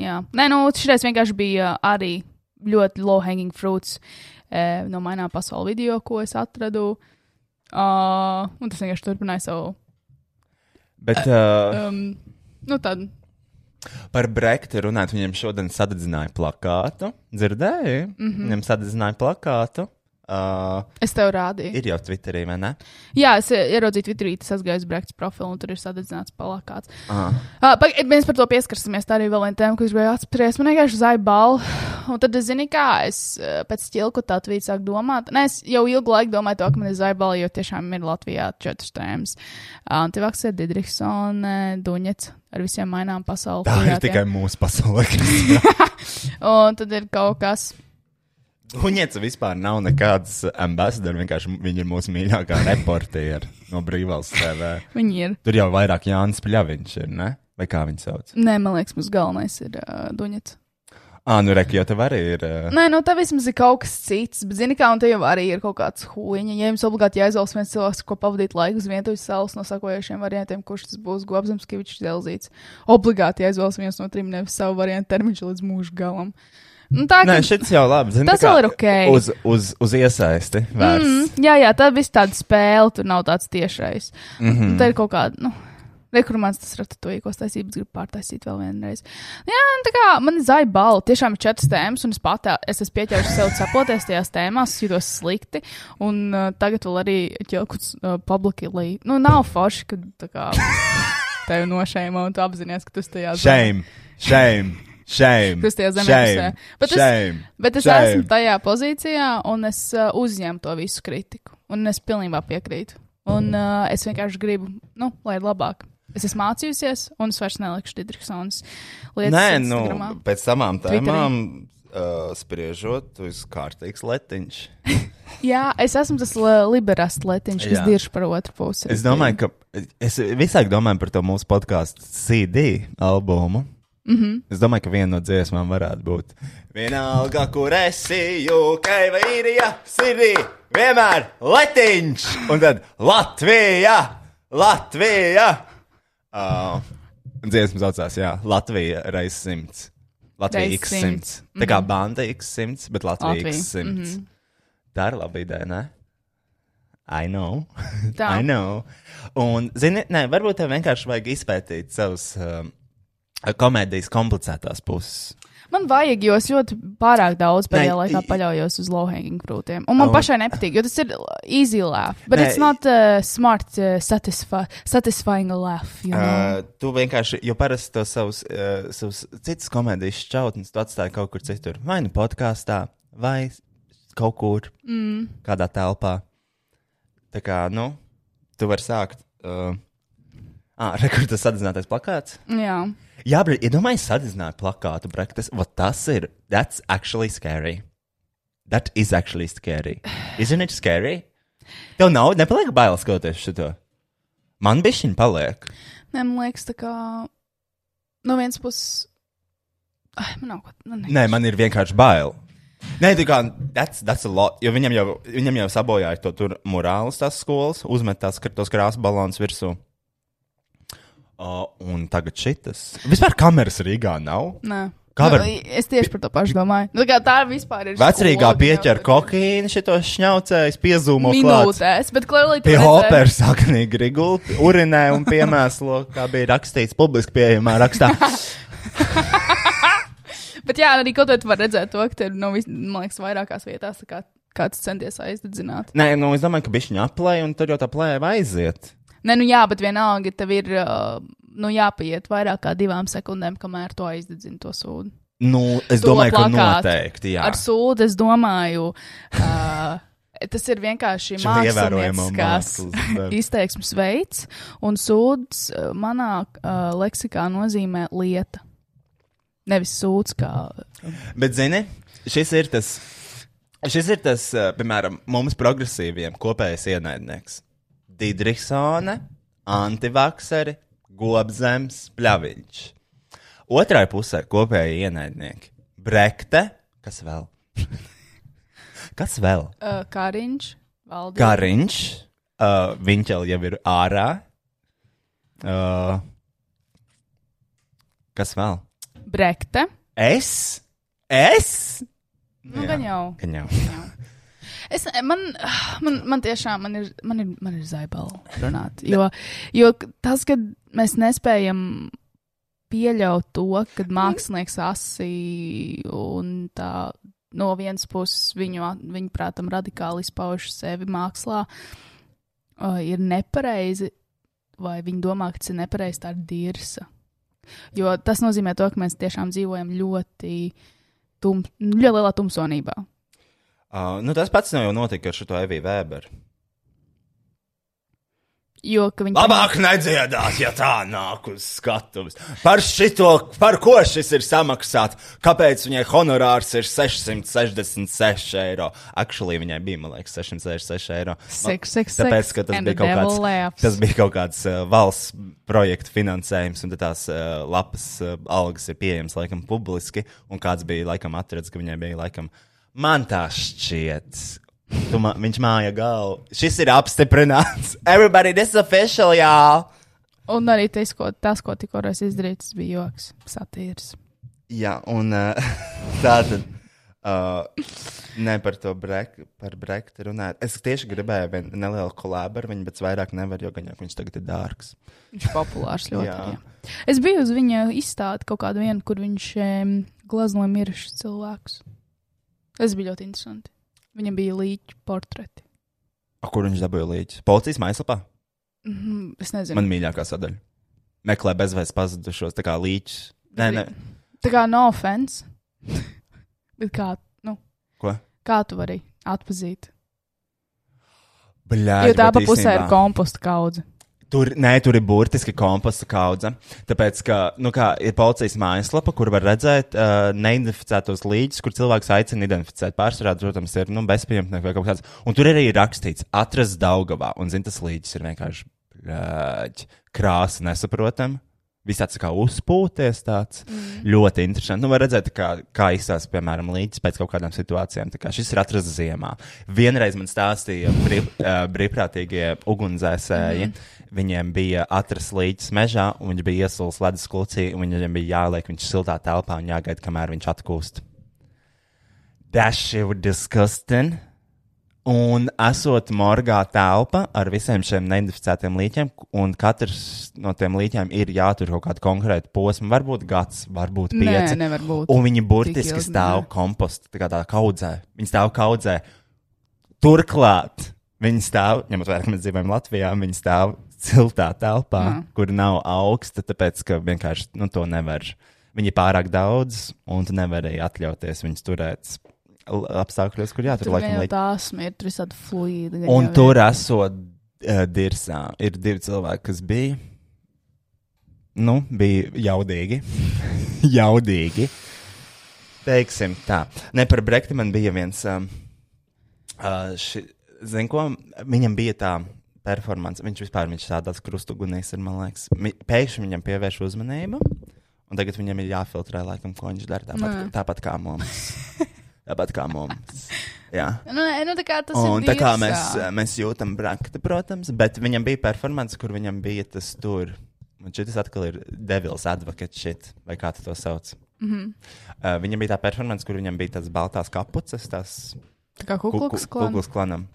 Jā, nē, nu, šis vienkārši bija arī ļoti low hanging fruits e, no manā pasaules video, ko es atradu. Uh, un tas vienkārši turpināja savu. Bet uh, Um, nu, tad, par Brektu runājot, viņiem šodien sadedzināja plakātu. Dzirdēji? Mm -hmm. Viņiem sadedzināja plakātu. Uh, es tev rādīju. ir jau Twitterī, vai ne? Jā, es ieraudzīju Twitterī, tas aizgāju uz Brekts profilu, un tur ir sadedzināts palakāts. Uh, Uh, pag- mēs par to pieskarsimies. Tā arī vēl viena tēma, ko es gribēju apspriest. Man vienkārši zāja balva. Un tad, zini, kā es eh, pēc ķilku tā tvīta sāku domāt. Nē, es jau ilgu laiku domāju, to, ka man ir zāja balva, jo tiešām ir Latvijā četras tēmas. Uh, Antivaks ir Didriksona, Duņets ar visiem mainām pasauli. tā ir tikai mūsu pasaulē. Un tad ir kaut kas. Viņiem vispār nav nekādas ambasadori. Vienkārši viņi ir mūsu mīļākā reportieri no Brīvvalsts TV. Viņi ir. Tur jau vairāk Jānis Pļaviņš ir, ne? Vai kā viņš sauc? Nē, man liekas, mums galvenais ir uh, Duņets. Ā, nu reki, jo tev arī ir. Uh, Nē, nu tā vismaz ir kaut kas cits. Bet, zini, kā, un te jau arī ir kaut kāds huīņa. Ja jums obligāti jāizvēlas viens cilvēks, ko pavadīt laiku uz vientuļas salas no sakojošiem variantiem, kurš tas būs Gobsams, Kavičs, Zelzīts. Obligāti jāizvēlas viens no trim, nevis savu variantu termiņš līdz mūža galam. Nu, tā Nē, šis jau labi. Zini, Tas vēl ir ok. Uz, uz, uz iesaisti vērsts. mm, jā, jā, tā viss tāda spēle, tur nav tāds tiešais. Mm. -hmm. Tā ir kaut kāda, nu, rekurmants tas ratatouille, taisības grib pārtaisīt vēl vienreiz. Jā, un tā kā man ir zāja balva, tiešām ir četras tēmas, un es pat es esmu pieķērusi sev cepoties tajās tēmās, jūtos slikti, un uh, tagad vēl arī ķilkuts uh, publicly. Nu, nav forši, ka tā kā tevi nošēma, un tu apzinājies, ka tu tajā Shame, shame, shame. Tas tie zemē shame, pusē. Bet es- shame. Bet es Shame. esmu tajā pozīcijā, un es uh, uzņemu to visu kritiku. Un es pilnībā piekrītu. Un uh, es vienkārši gribu, nu, lai ir labāk. Es esmu mācījusies, un es vairs nelikšu Digitrisons lietas. Nē, nu, Instagramā. pēc samām tēmām uh, spriežot, tu esi kārtīgs letiņš. Jā, es esmu tas li- liberāls letiņš, kas dirž par otru pusi. Es domāju, ka es visāk domāju par to mūsu podkāstu CD albumu. Mm Mhm. -hmm. Es domāju, ka viena no dziesmām varētu būt. Vienalga, kur esi, UK vai īrija, sirdī, vienmēr letiņš, un tad Latvija, Latvija. Uh, dziesma saucās, jā, Latvija reiz simts. Latvija x simts. Tā kā banda x simts, bet Latvija Latvija, x simts. Tā ir laba ideja, ne? I know. Tā. I know. Un, zini, nē, varbūt tev vienkārši vajag izpētīt savus um, komēdijas komplicētās puses. Man vajag, jo es ļoti pārāk daudz pēdējā laikā paļaujos uz low hanging fruitiem. Un man Oh. pašai nepatīk, jo tas ir easy laugh. But Nē, it's not uh, smart, uh, satisfi satisfying laugh. You know? Uh, tu vienkārši, jo parasti to savus, uh, savus citus komēdijas šķautnes tu atstāji kaut kur citur. Vai nu podkāstā, vai kaut kur, mm. kādā telpā. Tā kā, nu, tu vari sākt. Uh, ah, rekords sadedzinātais plakāts. Jā. Jā, bet iedomājieties, sadedzināja plakātu, brek, tas, vat tas ir, that's actually scary. That is actually scary. Isn't it scary? Tev nav, nepaliek bailes skatoties šito. Man bišķiņ paliek. Nē, man liekas, tā kā no vienas puses. Ai, man nav ko. Nu, ne. Nē, man ir vienkārši bail. Nē, tā kā that's, that's a lot, jo viņam jau, viņam jau sabojāja to tur morāles tās skolas, uzmet tās tos krāsas balons virsū. Uh, un tagad šitas. Vispār kameras Rīgā nav. Nē. Kā var- Nu, es tieši par to pašu domāju. Nu, tā, vispār ir. Vecrīgā pieķer kokaīnu, šitos šņaucējus, piezūmo klāt. Minūtēs, bet klēlīt. Pie operas sakanīgi rigulti, urinē un piemēslo, kā bija rakstīts publiski pieejamā rakstā. Bet jā, arī kaut kā var redzēt to, ka tur, nu, vis, man liekas, vairākās vietās tā kā kāds centies aizdedzināt. Nē, nu es domāju, ka bišķiņa aplēja un tad jau tā plēja aiziet. Nē, nu jā, bet vienalga tev ir, uh, nu, jāpaiet vairāk kā divām sekundēm, kamēr to aizdedzina to sūdu. Nu, es To domāju, ka plakātu. noteikti, jā. Ar sūdu es domāju, uh, tas ir vienkārši mākslinieckās izteiksmes veids, un sūds uh, manā uh, leksikā nozīmē lieta. Nevis sūds kā. Bet, zini, šis ir tas, šis ir tas uh, piemēram, mums progresīviem kopējais ienaidnieks. Didriksone, antivakseri, gobzems, pļaviņš. Otrai pusē kopēji ienaidnieki. Brekte, kas vēl? kas vēl? Uh, Kariņš, valdība. Kariņš, uh, viņš jau ir ārā. Uh, kas vēl? Brekte. Es? Es? Nu, gan jau. Gan jau. Es, man, man, man tiešām man ir, man ir, man ir zaibala runāt. Jo, jo tas, ka mēs nespējam pieļaut to, ka mākslinieks asī un tā no vienas puses viņu, viņu prātam, radikāli izpauž sevi mākslā, uh, ir nepareizi, vai viņi domā, ka tas ir nepareizi, tā ir dirsa. Jo tas nozīmē to, ka mēs tiešām dzīvojam ļoti, tum, ļoti lielā tumsonībā. Uh, nu, tas pats jau notika ar šo Eviju Vēberu. Jo, ka viņi Labāk nedziedāt, ja tā nāk uz skatuves. Par šito, par ko šis ir samaksāts? Kāpēc viņai honorārs ir 666 eiro? Actually, viņai bija, man liekas, 666 eiro. Six, six, Tāpēc, ka tas bija kāds, laughs. tas bija kaut kāds uh, valsts projekta finansējums, un tās uh, lapas uh, algas ir pieejamas laikam publiski, un kāds bija laikam atrads, ka viņai bija laikam, man tā šķiet. Tu ma viņš māja galvu. Šis ir apstiprināts. Everybody, this is official, y'all! Un arī tas, ko, tas, ko tikko es izdarīju, tas bija joks, satīrs. Jā, un uh, tā tad. Uh, ne par to brek, par brekti runāt. Es tieši gribēju vienu nelielu kolābu ar viņu, bet vairāk nevaru, jo gan jau viņš tagad ir dārgs. Viņš ir populārs ļoti. Jā. jā. Es biju uz viņa izstādi kaut kādu vienu, kur viņš um, glaznoja mirušus cilvēkus. Tas bija ļoti interesanti. Viņam bija līķi portreti. A, kur viņš dabūja līdzi? Policijas mājaslapā? Mhm, es nezinu. Man mīļākā sadaļa. Meklē bezvēs pazudušos, tā kā līķis. Nē, nē. Tā kā no offense. Bet kā, nu, Ko? kā tu vari atpazīt? Bļā, Jo tā pa pusē ir komposta kaudze. Tur, nē, tur ir burtiski komposta kaudze. Tāpēc, ka, nu, kā ir policijas mājaslapa, kur var redzēt uh, neidentificētos līdzekļus, kur cilvēks aicina identificēt. Pārsvarā, protams, ir nu, bezpajumtnieki vai kaut kāds. Un tur arī ir rakstīts, atrast Daugavā. Un, zin, tas līdzeklis ir vienkārši bļāģ, krāsa nesaprotama. Viss tāds kā uzpūties, tāds mm. ļoti interesants. Nu, var redzēt, kā, kā izstāsta, piemēram, līdzi pēc kaut kādām situācijām. Tā kā šis ir atrasts ziemā. Vienreiz man stāstīja brīv, uh, brīvprātīgie ugunsdzēsēji. Mm. Viņiem bija atrasts līdzi mežā, un viņš bija iesaistīts ledus klucī, un viņam bija jāliek viņš siltā telpā un jāgaida, kamēr viņš atkūst. That shit was disgusting. Un esot morgā telpa ar visiem šiem neidentificētiem līķiem, un katrs no tiem līķiem ir jātur kaut kāda konkrēta posma, varbūt gads, varbūt Nē, pieci. nevar būt. Un viņi burtiski ilgi, stāv nē. kompostu, tā kā tā kaudzē. Viņi stāv kaudzē. Turklāt viņi stāv, ņemot vērā, ka mēs dzīvojam Latvijā, viņi stāv siltā telpā, Jā. kur nav augsta, tāpēc ka vienkārši nu, to nevar. Viņi ir pārāk daudz, un tu nevari atļauties viņus turēt apstākļos, kur jātur Tur laikam līdzi. tās ir tur visādi fluīdi. Un jau tur esot uh, dirsā, ir divi cilvēki, kas bija. Nu, bija jaudīgi. jaudīgi. Teiksim tā. Ne par Brekti man bija viens. Um, uh, ši, zin ko? Viņam bija tā performance. Viņš vispār viņš tādās krustugunīs ir, man liekas. Mi, pēkšņi viņam pievērš uzmanību. Un tagad viņam ir jāfiltrē, laikam, ko viņš dara. Tāpat, Nē. tāpat kā mums. tāpat kā mums. Jā. Nu, nu, tā kā tas Un ir. tā kā dirsā. mēs, mēs jūtam brakti, protams, bet viņam bija performance, kur viņam bija tas tur. Un šis atkal ir Devils Advocate shit, vai kā tu to sauc. Mm. -hmm. uh, viņam bija tā performance, kur viņam bija tas baltās kapuces, tas Tā kā kukluks klāns. kuklas klanam.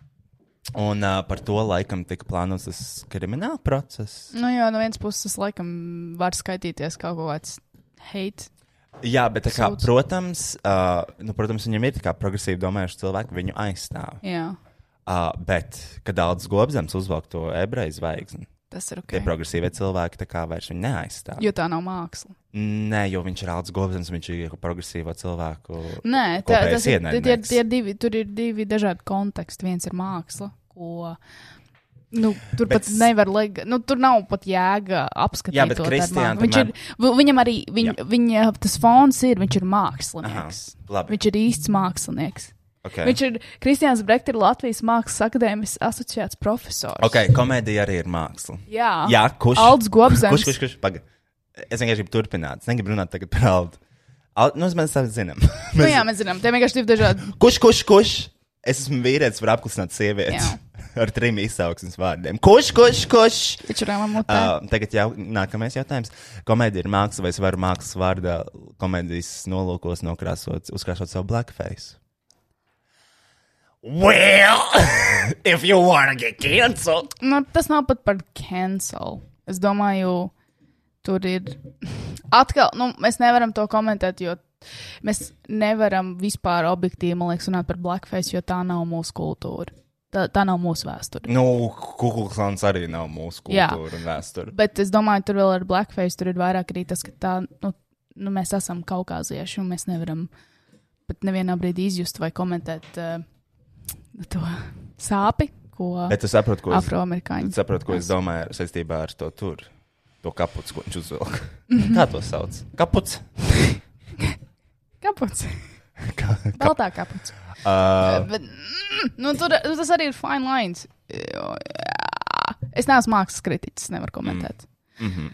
Un uh, par to laikam tika plānots tas krimināla process. Nu, jā, no vienas puses, tas laikam var skaitīties kā kaut kāds hate. Jā, bet kā, Sūds. protams, uh, nu, protams, viņam ir progresīvi domājuši cilvēki, viņu aizstāv. Jā. Uh, bet, kad daudz gobzems uzvelk to ebreju zvaigzni, Tas ir ok. Tie progresīvie cilvēki tā kā vairs viņu neaizstāv. Jo tā nav māksla. Nē, jo viņš ir Alans Gobsens, viņš ir progresīvo cilvēku. Nē, tā, tas ir, tie, tie, divi, tur ir divi dažādi konteksti. Viens ir māksla, ko. Nu, tur Bet pat nevar, leg... nu, tur nav pat jēga apskatīt. Jā, bet Kristiāna viņš ir, vi- viņam arī, viņ, viņa, tas fons ir, viņš ir Aha, mākslinieks. labi. Viņš ir īsts mākslinieks. Okay. Viņš ir Kristians Brekts, ir Latvijas Mākslas akadēmijas asociēts profesors. Ok, komēdija arī ir māksla. Jā, Jā, kurš? Alds Gobsens. Kurš, kurš, kurš? Paga. Es vienkārši gribu turpināt. Es negribu runāt tagad par Aldu. Al, nu, mēs tā zinām. Nu, jā, mēs zinām, tie vienkārši divi dažādi. Kurš, kurš, kurš? Es esmu vīrietis, var apklusināt sievieti Jā. Ar trim izsauksmes vārdiem. Kurš, kurš, kurš? Uh, tagad jau nākamais jautājums. Komēdija ir māksla, vai es varu mākslas vārdā komēdijas nolūkos nokrāsot, uzkrāsot savu blackface? Well, if you wanna get canceled. Nu, tas nav pat par cancel. Es domāju, tur ir. Atkal, nu, mēs nevaram to komentēt, jo mēs nevaram vispār objektīvi, man liekas, runāt par blackface, jo tā nav mūsu kultūra. Tā, tā nav mūsu vēsture. Nu, Kukulklāns arī nav mūsu Jā. kultūra un vēsture. Bet es domāju, tur vēl ar blackface tur ir vairāk arī tas, ka tā, nu, nu mēs esam kaukāzieši un mēs nevaram pat nevienā brīdī izjust vai komentēt uh, to sāpi, ko Bet tu saproti, ko, es- afroamerikāņi. tu saproti, ko es domāju saistībā ar to tur. To kapuci, ko viņš uzvilka. Mhm. Kā to sauc? Kapuci. Kaputs. Kā, kā, Baltā kaputs. uh, Bet, mm, nu, tur, tas arī ir fine lines. Jo, jā. Es neesmu mākslas kritiķis, nevaru komentēt. mm -hmm.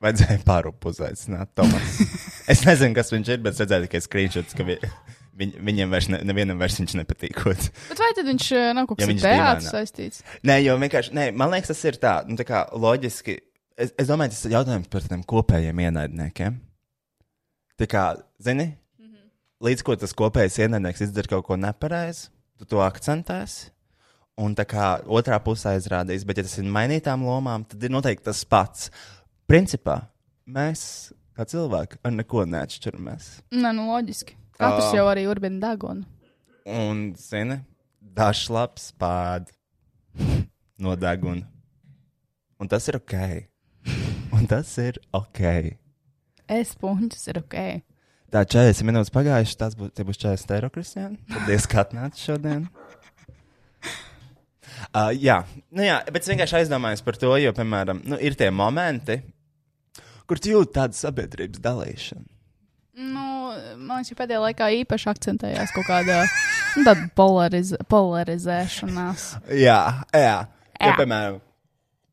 Vajadzēja pārupu uzaicināt Tomas. es nezinu, kas viņš ir, bet redzēju tikai screenshots, ka vi, viņ, viņiem vairs, ne, nevienam vairs viņš nepatīkot. Bet vai tad viņš eh, nav kaut Ja kas teātru dīvainā. saistīts? Nē, jo vienkārši, nē, man liekas, tas ir tā, nu, tā kā loģiski. Es, es domāju, tas ir jautājums par tiem kopējiem ienaidniekiem. Tā kā, zini, līdz ko tas kopējais ienaidnieks izdara kaut ko nepareizi, tu to akcentēsi. Un tā kā otrā pusē izrādīs, bet ja tas ir mainītām lomām, tad ir noteikti tas pats. Principā mēs, kā cilvēki, ar neko neatšķiramies. Nē, nu loģiski. Katrs Ā. jau arī urbina degunu. Un, zini, dažs labs pād no deguna. Un tas ir ok. Un tas ir ok. Es puņķis ir ok. Tā 40 minūtes pagājušas, tas būs, būs 40 eiro, Kristiāna. Paldies, ka atnāci šodien. Uh, jā, nu jā, bet es vienkārši aizdomājos par to, jo, piemēram, nu, ir tie momenti, kur tu jūti tādu sabiedrības dalīšanu. Nu, man liekas, ka pēdējā laikā īpaši akcentējās kaut kāda nu, polariz polarizēšanās. Jā, jā. Jo, Jā. piemēram,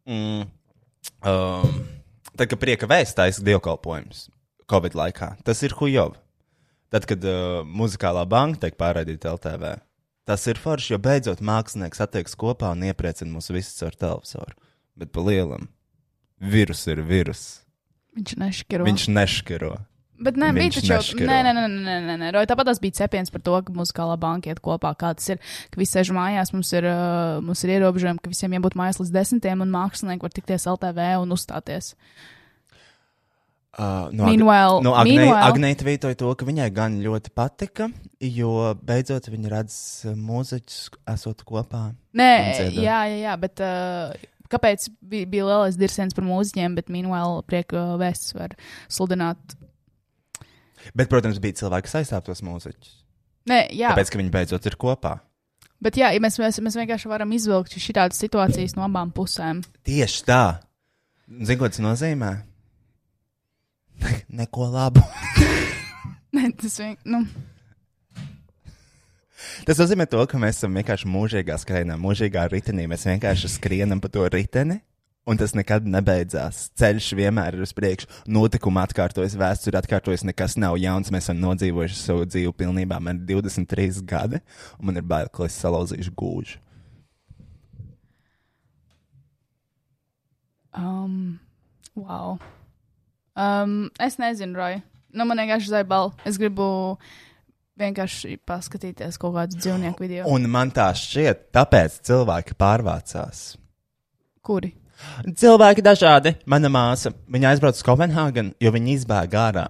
mm, um, tad, kad prieka vēstājas dievkalpojums Covid laikā, tas ir hujov. Tad, kad uh, muzikālā banka tiek pārraidīta LTV, tas ir forši, jo beidzot mākslinieks attiekas kopā un iepriecina mūs visus ar televizoru. Bet pa lielam, vīrus ir vīrus. Viņš nešķiro. Viņš neškiro. Bet nē, bija taču jau. nešķiro. Nē, nē, nē, nē, nē, nē, nē. Roja, tāpat tas bija cepiens par to, ka muzikālā banka iet kopā. Kā tas ir, ka visi sēž mājās, mums ir, uh, mums ir ierobežojumi, ka visiem jābūt mājās līdz desmitiem, un mākslinieki var tikties LTV un uzstāties. Uh, no Meanwhile- no Agnē, meanwhile- Agnēta vītoja to, ka viņai gan ļoti patika, jo beidzot viņa redz uh, mūziķus esot kopā. Nē, jā, jā, jā, bet uh, kāpēc bija, bija lielais dirsiens par mūziķiem, bet meanwhile prieka vēsts var sludināt. Bet, protams, bija cilvēki, kas aizstāv tos mūziķus. Nē, jā, Tāpēc, ka viņi beidzot ir kopā. bet jā, ja mēs, mēs, mēs vienkārši varam izvilkt šādas situācijas no abām pusēm. Tieši tā. Zini, ko tas nozīmē? Neko labu. Nē, tas vienkārši. Nu, Tas nozīmē to, ka mēs esam vienkārši mūžīgā skrejā, mūžīgā ritenī. Mēs vienkārši skrienam pa to riteni. Un tas nekad nebeidzās. Ceļš vienmēr ir uz priekšu. Notikumi atkārtojas, vēsture atkārtojas, nekas nav jauns. Mēs esam nodzīvojuši savu dzīvi pilnībā. Man ir 23 gadi, un man ir bail, ka es salauzīšu gūžu. Um, wow. Um, es nezinu, Roja. Nu, man vienkārši zaibal. Es gribu vienkārši paskatīties kaut kādu dzīvnieku video. Un man tā šķiet, tāpēc cilvēki pārvācās. Kuri? Cilvēki dažādi. Mana māsa, viņa aizbrauca uz Kopenhāgenu, jo viņa izbēga ārā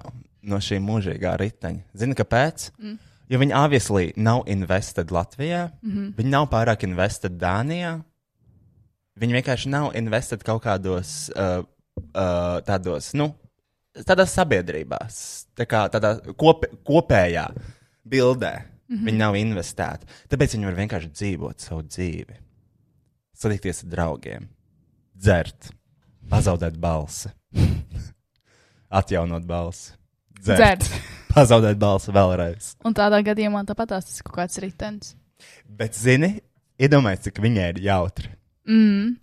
no šī mūžīgā riteņa. Zini, kāpēc? Mm. Jo viņa obviously nav invested Latvijā, mm -hmm. viņa nav pārāk invested Dānijā. viņi vienkārši nav investēti kaut kādos uh, uh, tādos, nu, tādās sabiedrībās, tā kā tādā kop, kopējā bildē. Mm -hmm. Viņi nav investēti. Tāpēc viņi var vienkārši dzīvot savu dzīvi, satikties ar draugiem, dzert, pazaudēt balsi, atjaunot balsi, dzert, Dzert. pazaudēt balsi vēlreiz. Un tādā gadījumā tāpat tas ir kaut kāds ritenis. Bet, zini, iedomājieties, cik viņai ir jautri. Mm.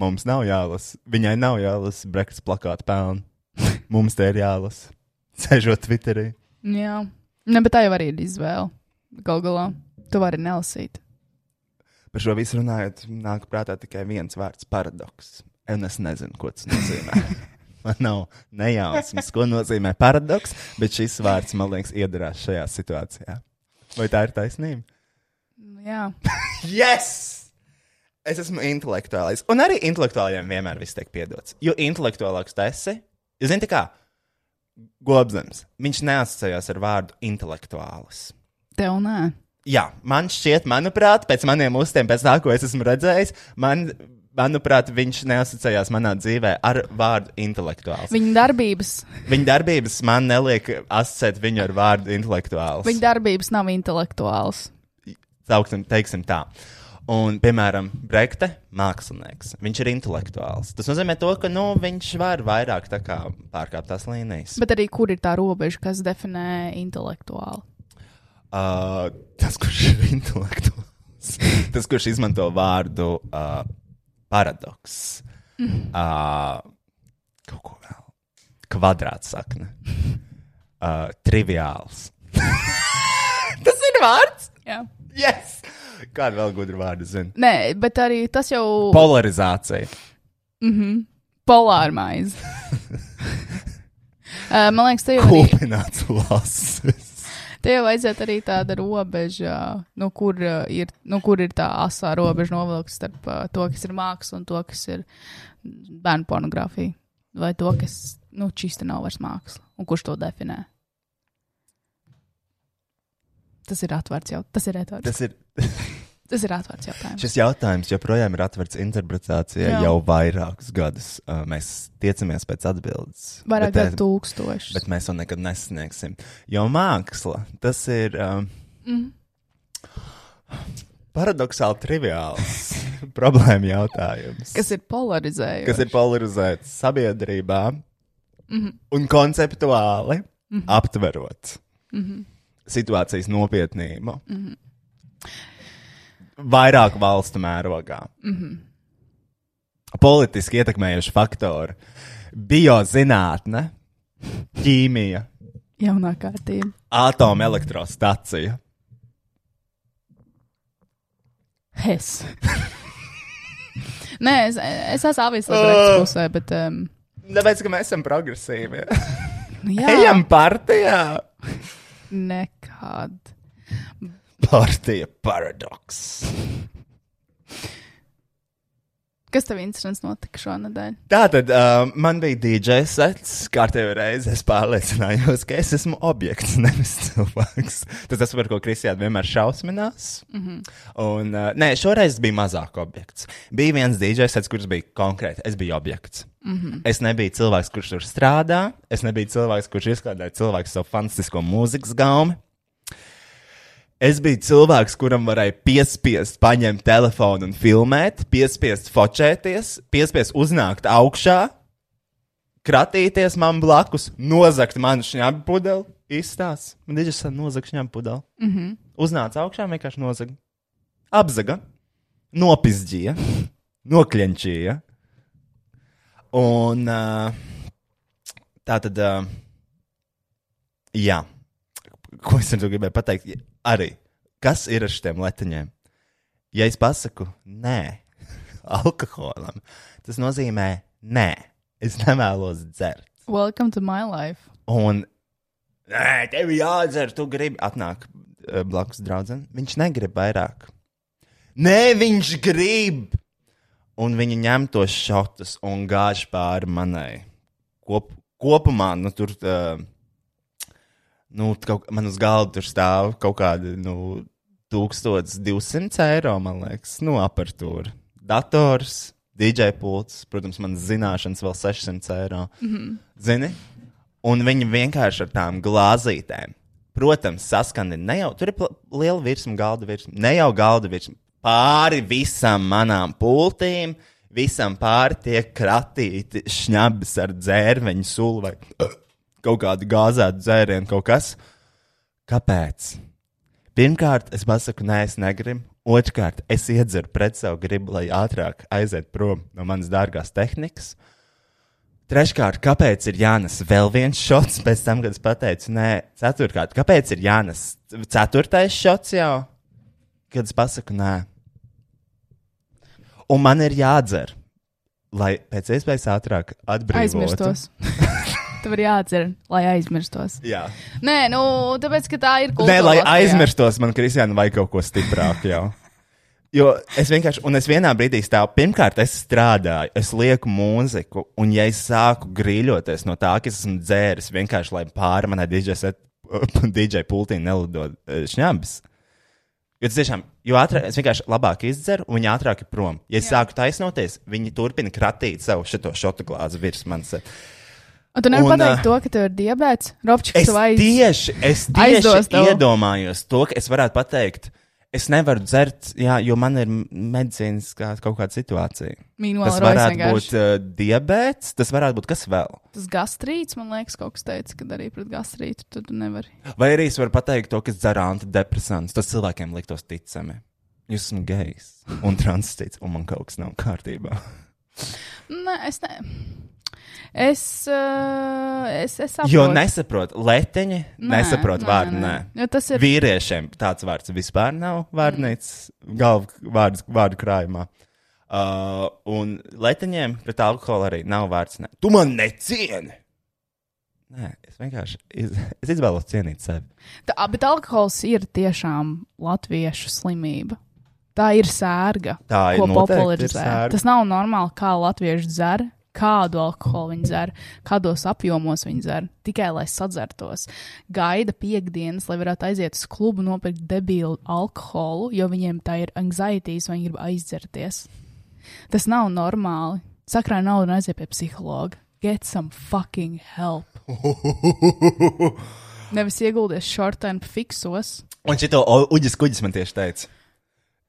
Mums nav jālasa. Viņai nav jālasa Brexit plakāta pelna. Mums te ir jālasa. Sēžot Twitterī. Jā, ne, bet tā jau arī ir izvēle. Galu galā, tu vari nelasīt. Par šo visu runājot, nāk prātā tikai viens vārds - paradoks. Un es nezinu, ko tas nozīmē. Man nav nejausmas, ko nozīmē paradoks, bet šis vārds, man liekas, iedarās šajā situācijā. Vai tā ir taisnība? Jā, Yes! Es esmu intelektuālis. Un arī intelektuāliem vienmēr viss tiek piedots. Jo intelektuālāks tas esi, zināt, kā Gobsams. Viņš neasociējās ar vārdu intelektuālis. tev nē. Jā, man šķiet, manuprāt, pēc maniem uztiem, pēc tā, ko es esmu redzējis, man, manuprāt, viņš neasociējās manā dzīvē ar vārdu intelektuāls. Viņa darbības, Viņa darbības man neliek asociēt viņu ar vārdu intelektuāls. viņa darbības nav intelektuāls. Sauksim, teiksim tā. Un, piemēram, Brekte, mākslinieks. Viņš ir intelektuāls. Tas nozīmē, to, ka nu, viņš var vairāk kā pārkāpt tās līnijas. Bet arī kur ir tā robeža, kas definē intelektuāli? Uh, tas, kurš ir intelektuāls, tas, kurš izmanto vārdu uh, paradoks, uh, kaut ko vēl, kvadrātsakne, uh, triviāls. tas ir vārds? Jā. Yes! Kādu vēl gudru vārdu zinu? Nē, bet arī tas jau Polarizācija. polārmaize. uh, man liekas, te jau, arī, Kūpināts lasis. te jau vajadzētu arī tāda robeža, nu, kur, ir, nu, kur ir tā asā robeža novilkta starp to, kas ir māksla un to, kas ir bērnu pornogrāfija. Vai to, kas, nu, čista nav vairs māksla. Un kurš to definē? Tas ir atvērts jau. Tas ir atvērts. Tas ir. Tas ir atvērts jautājums. Šis jautājums joprojām ir atvērts interpretācijai Jā. jau vairākus gadus. Uh, mēs tiecamies pēc atbildes. Vairāk kā tūkstoši. bet mēs to nekad nesasniegsim. Jo māksla tas ir um, Mm. paradoxāli triviāls problēma jautājums. Kas ir polarizējošs? kas ir polarizēts sabiedrībā Mhm. un konceptuāli aptverot Mhm. Situācijas nopietnību. Vairāk valstu mērogā. Mhm. Politiski ietekmējuši faktori - biozinātne, ķīmija, Jaunā kārtība. atomelektrostacija. Es. Nē, es, es esmu avis Latvijas pusē, bet. Um, Tāpēc, ka mēs esam progresīvi. jā, Ejam partijā! Nekad. Partija paradoks. Kas tev interesants notika šonadēļ? Tātad uh, man bija DJ sets, kārtējo reizi es pārliecinājos, ka es esmu objekts, nevis cilvēks. Tas tas, par ko Kristiāna vienmēr šausminās. Mm -hmm. Un, uh, nē, šoreiz bija mazāk objekts. Bija viens DJ sets, kurš bija konkrēti. Es biju objekts. Mm -hmm. Es nebiju cilvēks, kurš tur strādā. Es nebiju cilvēks, kurš izklādēja cilvēku savu fantastisko mūzikas gaumi. Es biju cilvēks, kuram varēja piespiest, paņemt telefonu un filmēt, piespiest focēties, piespiest uznākt augšā, kratīties man blakus, nozagt manu šņābu pudeli. Izstāsts. Man ir tas nozagt šņābu pudeli. Mm -hmm. Uznāca augšā, vienkārši nozaga. Apzaga, nopizdīja, nokļenčīja. Un uh, tā tad, uh, jā, ko es ar to gribēju pateikt? Arī, kas ir ar šiem letiņiem? Ja es pasaku nē, alkoholam, tas nozīmē nē, es nevēlos dzert. Welcome to my life. Un, nē, tev jādzer, tu gribi atnāk uh, blakus draudzene. Viņš negrib vairāk. Nē, viņš grib! Un viņi ņem tos šotus un gāž pāri manai. Kop, kopumā, nu, tur, uh, nu, kaut, man uz galda tur stāv kaut kādi, nu, 1200 eiro, man liekas, nu, apertūra. dators, DJ pults, protams, manas zināšanas vēl 600 eiro. Mm -hmm. Zini? Un viņi vienkārši ar tām glāzītēm. Protams, saskani ne jau tur ir liela virsma, galda virsma, ne jau galda virsma. Pāri visam manām pultīm, visam pāri tiek kratīti šņabis ar dzērveņu sulu vai kaut kādu gāzētu dzērienu, kaut kas. Kāpēc? Pirmkārt, es pasaku, nē, es negribu. Otrkārt, es iedzeru pret savu gribu, lai ātrāk aiziet prom no manas dārgās tehnikas. Treškārt, kāpēc ir jānes vēl viens šots pēc tam, kad es pateicu, nē, ceturtkārt, kāpēc ir jānes ceturtais šots jau, kad es pasaku, nē. Un man ir jādzer, lai pēc iespējas ātrāk atbrīvotu. Aizmirstos. Tev ir jāatcer, lai aizmirstos. Jā. Nē, nu, tāpēc, ka tā ir kultūra. Nē, lai aizmirstos, man Kristiāna vajag kaut ko stiprāku jau. Jo es vienkārši, un es vienā brīdī stāvu, pirmkārt, es strādāju, es lieku mūziku, un ja es sāku grīļoties no tā, ka es esmu dzēris, vienkārši lai pāri manai DJ, pultī nelidot eh, šņabis. Jo tas tiešām, jo ātrāk, es vienkārši labāk izdzeru, un viņi ātrāk ir prom. Ja es sāku taisnoties, viņi turpina kratīt savu šo šotu glāzi virs manis. Un tu nevari pateikt to, ka tev ir diabetes. Robčiks, tu aiz... tieši, es tieši iedomājos to, ka es varētu pateikt, es nevaru dzert, jā, jo man ir medicīnas kā, kaut kāda situācija. Mīnuāli Tas varētu vienkārši. būt uh, diabetes, tas varētu būt kas vēl. Tas gastrīts, man liekas, kaut kas teica, ka arī pret gastrītu tu nevari. Vai arī es varu pateikt to, ka es dzeru antidepresantus. Tas cilvēkiem liktos ticami. Jūs esat gejs un transcīts, un man kaut kas nav kārtībā. Nē, es ne. Es, uh, es, es saprotu. Jo nesaprotu, leteņi nesaprot vārdu, nē. Jo tas ir. Vīriešiem tāds vārds vispār nav vārdnīcas galvu vārdu, vārdu krājumā. Uh, un leteņiem pret alkoholu arī nav vārds. Ne. Tu man necieni! Nē, es vienkārši iz, es izvēlos cienīt sevi. Tā, bet alkohols ir tiešām latviešu slimība. Tā ir sērga, Tā ir ko noteikti ir popularizē. sērga. Tas nav normāli, kā latvieši dzer, kādu alkoholu viņi dzer, kādos apjomos viņi dzer, tikai lai sadzertos. Gaida piekdienas, lai varētu aiziet uz klubu, nopirkt debilu alkoholu, jo viņiem tā ir anxietīs, vai viņi grib aizdzerties. Tas nav normāli. Sakrā naudu un aiziet pie psihologa. Get some fucking help. Nevis ieguldies short and fixos. Un šito Uģis Kuģis man tieši teica.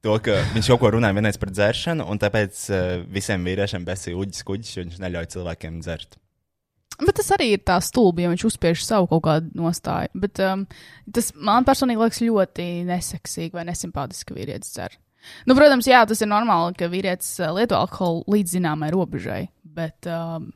To, ka viņš jau ko runāja vienreiz par dzeršanu, un tāpēc uh, visiem vīriešiem besīja Uģis Kuģis, jo viņš neļauj cilvēkiem dzert. Bet tas arī ir tā stulbi, ja viņš uzspiež savu kaut kādu nostāju. Bet um, tas man personīgi liekas ļoti neseksīgi vai nesimpātiski, ka vīrietis dzer. Nu, protams, jā, tas ir normāli, ka vīrietis uh, lieto alkoholu līdz zināmai robežai, bet um,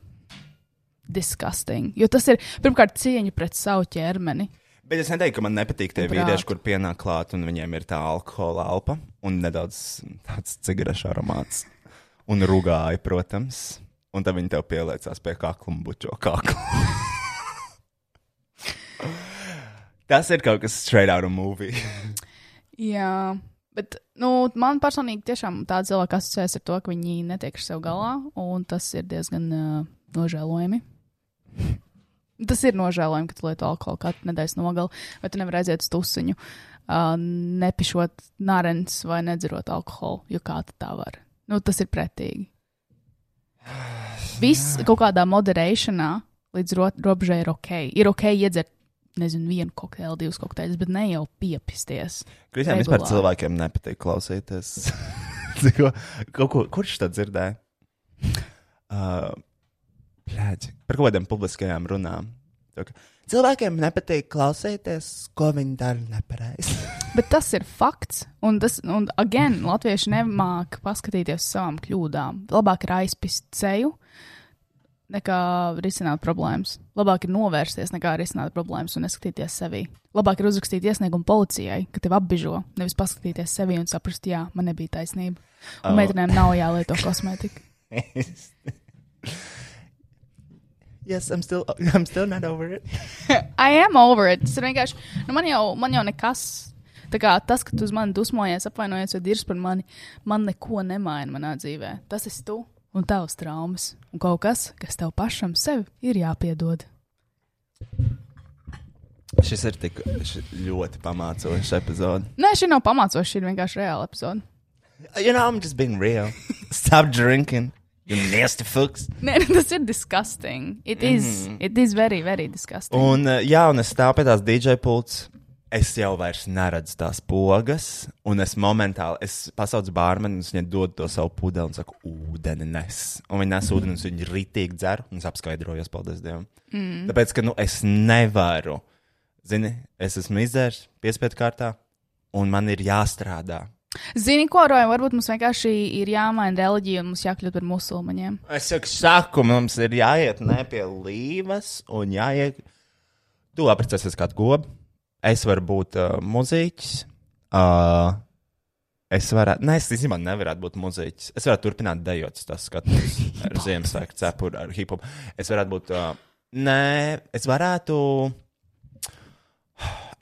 disgusting. Jo tas ir pirmkārt cieņa pret savu ķermeni. Bet es neteiktu, ka man nepatīk tie vīrieši, kur pienāk klāt un viņiem ir tā alkohola elpa un nedaudz tāds cigarešu aromāts. Un rugāja, protams. Un tad viņi tev pieliecās pie kakla un bučo kaklu. Tas ir kaut kas straight out of movie. Jā, bet nu, man personīgi tiešām tā cilvēka asociēs ar to, ka viņi netiek ar sev galā, un tas ir diezgan uh, nožēlojami. Tas ir nožēlojami, ka tu lieto alkoholu katru nedēļas nogali, vai tu nevari aiziet uz tusiņu, uh, nepišot nārens vai nedzerot alkoholu, jo kā tā var? Nu, tas ir pretīgi. Viss kaut kādā moderēšanā līdz ro robežai ir ok. Ir ok iedzert, nezinu, vienu kokteili, divus kokteļus, bet ne jau piepisties. Kristiāna vispār cilvēkiem nepatīk klausīties. Ko- ko, kurš tā dzirdēja? Uh, Plēģi, par kaut kādām publiskajām runām. Cilvēkiem nepatīk klausīties, ko viņi dara nepareizi. Bet tas ir fakts. Un, tas, un again, latvieši nemāk paskatīties uz savām kļūdām. Labāk ir aizpist ceļu, nekā risināt problēmas. Labāk ir novērsties, nekā risināt problēmas un neskatīties sevi. Labāk ir uzrakstīt iesniegumu policijai, ka tev apbižo, nevis paskatīties sevi un saprast, jā, man nebija taisnība. Un oh. meitenēm nav jālieto kosmētika. yes, I'm still, I'm still not over it. I am over it. Tas ir vienkārši, nu man jau, man jau nekas. Tā kā tas, ka tu uz mani dusmojies, apvainojies vai dirzi par mani, man neko nemaina manā dzīvē. Tas esi tu un tavs traumas. Un kaut kas, kas tev pašam sev ir jāpiedod. Šis ir tik ši- ļoti pamācošs epizode. Nē, šī nav pamācoša, šī ir vienkārši reāla epizode. You know, I'm just being real. Stop drinking. You nasty fucks. Nē, nu, tas ir disgusting. It is. It is very, very disgusting. Un, uh, jā, un es stāvu pie tās DJ pults. Es jau vairs neredzu tās pogas, un es momentāli es pasaucu bārmeni, un viņai dod to savu pudeli un saku, ūdeni nes. Un viņi nes ūdeni, un viņi ritīgi dzer, un es apskaidrojos, paldies Dievam. Mm. Tāpēc, ka, nu, es nevaru, zini, es esmu izdzērs piespiedu kārtā, un man ir jāstrādā. Zini, ko Roja, varbūt mums vienkārši ir jāmaina reliģija un mums jākļūt par musulmaņiem. Es saku, saku, mums ir jāiet ne pie līvas, un jāiet. Tu apprecēsies kādu gobu. Es varu būt uh, mūziķis. Uh, es varētu, nē, es īstenībā nevarētu būt mūziķis. Es varētu turpināt dejot, tas skatos ar Ziemassvētku cepuru, ar hip hop. Es varētu būt, uh, nē, es varētu.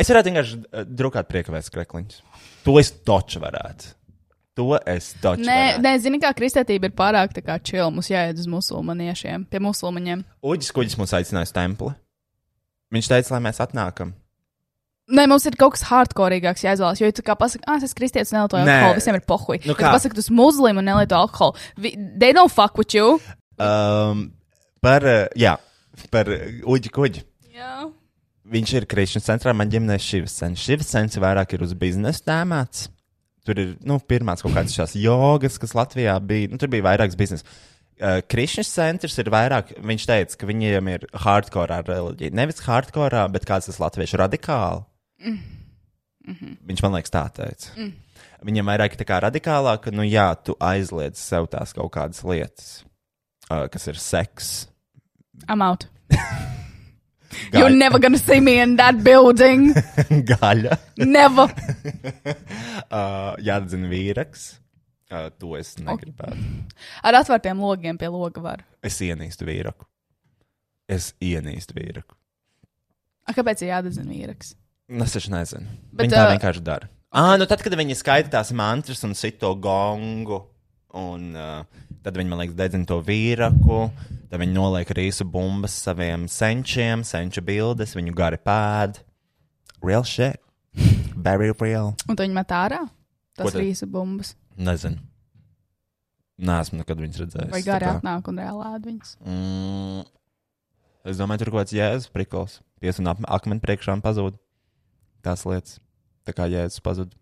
Es varētu vienkārši uh, drukāt priekavēs krekliņus. To es toču varētu. To es toču Nē, nē zini, kā kristētība ir pārāk tā kā čila. Mums jāiet uz musulmaniešiem, pie musulmaņiem. Uģis kuģis mūs aicināja uz templi. Viņš teica, lai mēs atnākam. Nē, mums ir kaut kas hardcoreīgāks jāizvēlas. Jo, ja tu kā pasaki, ah, es esmu kristietis, nelietoju Nē. alkoholu, visiem ir pohuļi. Nu kā? pasaki, tu esi muslim un nelieto alkoholu. Vi, they don't fuck with you. Um, par, jā, par uģi kuģi. Jā. Viņš ir Krišņas centrā, man ģimenē šis cents. Šis cents vairāk ir uz biznesa tēmāts. Tur ir, nu, pirmās kaut kādas šās jogas, kas Latvijā bija. Nu, tur bija vairākas biznesa. Uh, Krišņas centrs ir vairāk, viņš teica, ka viņiem ir hardcore reliģija. Nevis hardcore, bet kāds tas latviešu radikāli. Mm. Mm -hmm. Viņš man liekas tā teica. Mm. Viņam vairāk ir tā kā radikālāk, nu jā, tu aizliedz sev tās kaut kādas lietas, uh, kas ir seks. I'm out. You're never gonna see me in that building. gaļa. Never. Uh, jāatzina vīraks. Uh, to es negribētu. Ar atvērtiem logiem pie loga var. Es ienīstu vīraku. Es ienīstu vīraku. A, kāpēc ir jādedzina vīraks? Nu, Es taču nezinu. Bet, Viņi tā ā, vienkārši dara. Ah, nu tad, kad viņi skaita tās mantras un sit to gongu, un uh, tad viņi, man liekas, dedzina to vīraku, tad viņi noliek rīsu bumbas saviem senčiem, senču bildes, viņu gari pēd. Real shit. Very real. Un to viņi met ārā? Tas rīsa bumbas. Nezinu. Nē, esmu nekad viņas redzējis. Vai gari atnāk un reāli ēd viņas? Mm, es domāju, tur kaut kāds jēzus prikls. Pies un akmeni priekšā un pazūd. Tās lietas. Tā kā jēzus pazūd.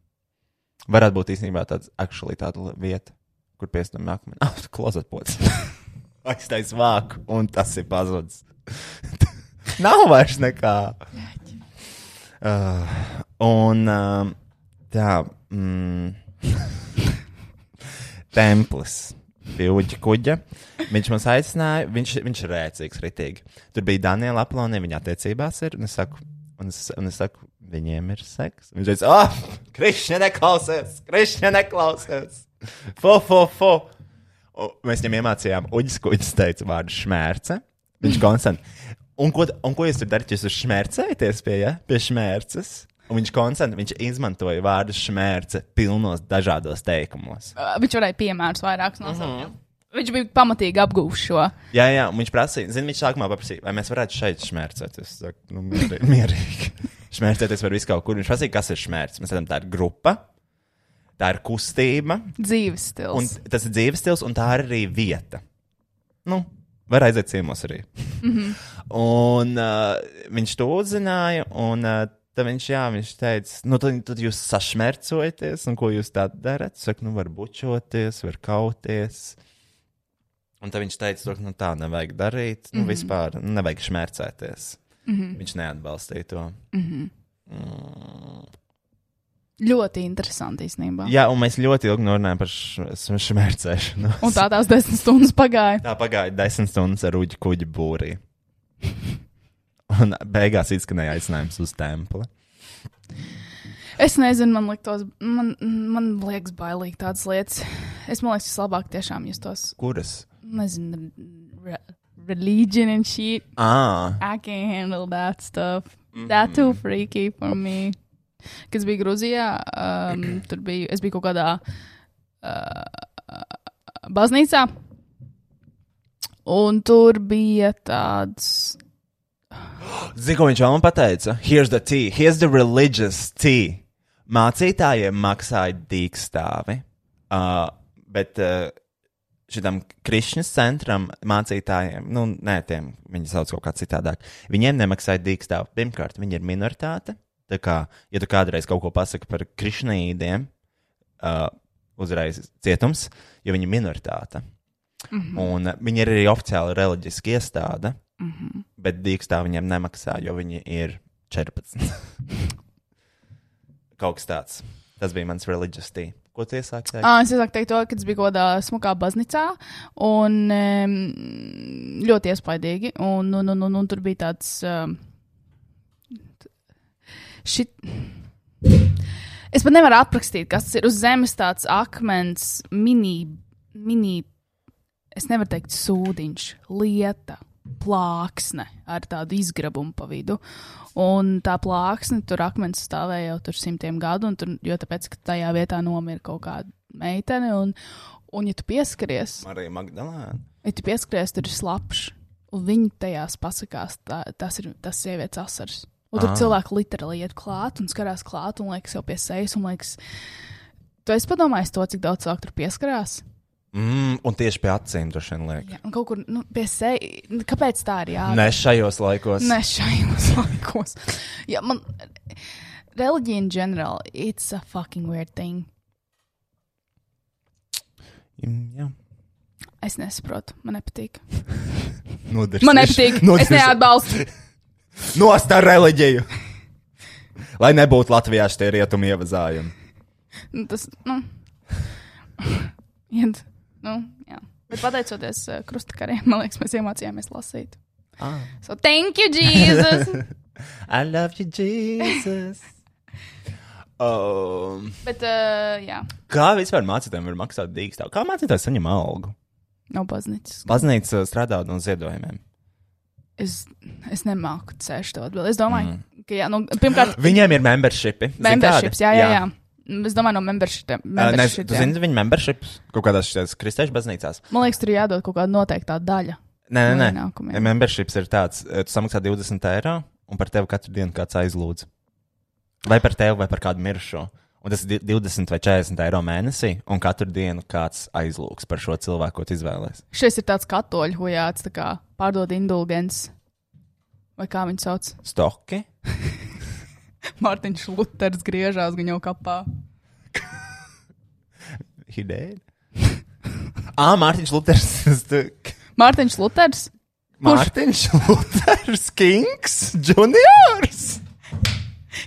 Varētu būt īstenībā tāds, actually tāda vieta, kur piestam akmeni. Ah, klozet pots. Aiztais vāku, un tas ir pazudis. Nav vairs nekā. Uh, un uh, tā. Mm, templis pie Uģa kuģa. Viņš mums aicināja, viņš, viņš ir rēcīgs, ritīgi. Tur bija Daniela Aplonija, viņa attiecībās ir. Un es saku, un es, un es saku viņiem ir seks. Viņš teica, ah, Krišņa neklausies, Krišņa neklausies. Fo, fo, fo. Mēs viņam iemācījām, Uģis kuģis teica vārdu šmērce. Viņš konstant. Un ko, un ko jūs tur darat? Jūs tur šmērcējaties pie, ja? pie šmērces. Un viņš konstanti, viņš izmantoja vārdu šmērce pilnos dažādos teikumos. Uh, viņš varēja piemērus vairākus nosaukt. Uh -huh. Viņš bija pamatīgi apgūvis šo. Jā, jā, un viņš prasīja, zini, viņš sākumā paprasīja, vai mēs varētu šeit šmērcēt. Es saku, nu, mierīgi. mierīgi. šmērcēties var visu kaut kur. Viņš prasīja, kas ir šmērts. Mēs redzam, tā ir grupa, tā ir kustība, Dzīves stils. un tas ir dzīves stils, un tā ir arī vieta. Nu, var aiziet ciemos arī. Mm -hmm. Un uh, viņš to uzzināja, un uh, tad viņš, jā, viņš teica, nu, tad, tad jūs sašmērcojaties, un ko jūs tā darat? Saka, nu, var bučoties, var kauties. Un tad viņš teica, ka nu, tā nevajag darīt. Nu, mm -hmm. Vispār nevajag šmērcēties. Mm -hmm. Viņš neatbalstīja to. Ļoti interesanti īstenībā. Jā, un mēs ļoti ilgi runājām par šmērcēšanu. Un tā tās desmit stundas pagāja. Tā pagāja desmit stundas ar uģi kuģi būrī. Un beigās izskanēja aicinājums uz templi. Es nezinu, man liktos, man, man liekas bailīgi tādas lietas. Es man liekas, vislabāk tiešām justos, Kuras? nezinu, re, religion and shit. Ah, I can't handle that stuff. That too freaky for me. Kad es biju Grūzijā, um, tur bija, es biju kaut kādā uh, baznīcā, un tur bija tāds. zini, ko viņš man pateica? Here's the tea, here's the religious tea. Mācītājiem maksāja dīkstāvi, uh, bet uh, šitam Krišņas centram mācītājiem, nu, nē, tiem viņi sauc kaut kā citādāk, viņiem nemaksāja dīkstāvu. Pirmkārt, viņi ir minoritāte. Tā kā, ja tu kādreiz kaut ko pasaki par krišnīdiem, uh, uzreiz cietums, jo viņi ir minoritāte. Mm -hmm. Un uh, viņi ir arī oficiāli reliģiski iestāde, mm -hmm. bet dīkstā viņiem nemaksā, jo viņi ir 14. kaut kas tāds. Tas bija mans reliģiskais tī. Ko tu iesāki teikt? Ah, es iesāku teikt to, ka tas bija kādā smukā baznīcā un um, ļoti iespaidīgi. Un, un, un, un, un tur bija tāds. Um, šit... Es pat nevaru aprakstīt, kas tas ir uz zemes tāds akmens, mini, mini, es nevaru teikt, sūdiņš, lieta, plāksne ar tādu izgrabumu pa vidu. Un tā plāksne, tur akmens stāvēja jau tur simtiem gadu, un tur, jo tāpēc, ka tajā vietā nomira kaut kāda meitene, un, un ja tu pieskaries, Marija Magdalēna. ja tu pieskaries, tur ir slapjš, un viņi tajās pasakās, tā, tas ir tas sievietes asars. Un tur Ah. cilvēki literāli iet klāt un skarās klāt un liekas jau pie sejas, un liekas, tu esi padomājis to, cik daudz cilvēku tur pieskarās. Mm, un tieši pie acīm droši vien liek. Jā, un kaut kur nu, pie sejas, kāpēc tā ir jādara? Ne šajos laikos. Ne šajos laikos. Jā, man reliģija in general, it's a fucking weird thing. Mm, Jā. Es nesaprotu, man nepatīk. Man nepatīk. Es neatbalstu. Nost ar reliģiju. Lai nebūtu Latvijā šie rietumi ievazājumi. Nu, Tas, nu, iet, nu, jā. Bet pateicoties uh, krustakariem, man liekas, mēs iemācījāmies lasīt. Ah. So, thank you, Jesus! I love you, Jesus. Um, Bet, uh, jā, kā vispār mācītājiem var maksāt dīkstāvu? Kā mācītājs saņem algu? nav baznīcas. Baznīca strādā no ziedojumiem. Es, es nemāku cēst to atbildēt. Es domāju, mm. ka, jā, nu, pirmkārt, Viņiem ir membershipi. Memberships, jā, kādi? jā, jā. Es domāju, no membership. Uh, ne, membership tu jā. zini, viņa memberships kaut kādās kristiešu baznīcās. Man liekas, tur jādod kaut kāda noteiktā daļa. Nē, nē, nē. ienākumiem. Memberships ir tāds, eh, tu samaksā 20 eiro, un par tevi katru dienu kāds aizlūdz. Vai par tevi, vai par kādu mirušo. Un tas ir di- 20 vai 40 eiro mēnesī, un katru dienu kāds aizlūgs par šo cilvēku, ko izvēlēsies. Šis ir tāds katoļu hujāts, tā kā pārdod indulgents. Vai kā viņi sauc? Stoki? Mārtiņš Luters griežās viņu kapā. Hidēļ? Ā, Mārtiņš Luters. Mārtiņš Luters? Mārtiņš Luters Kings Juniors.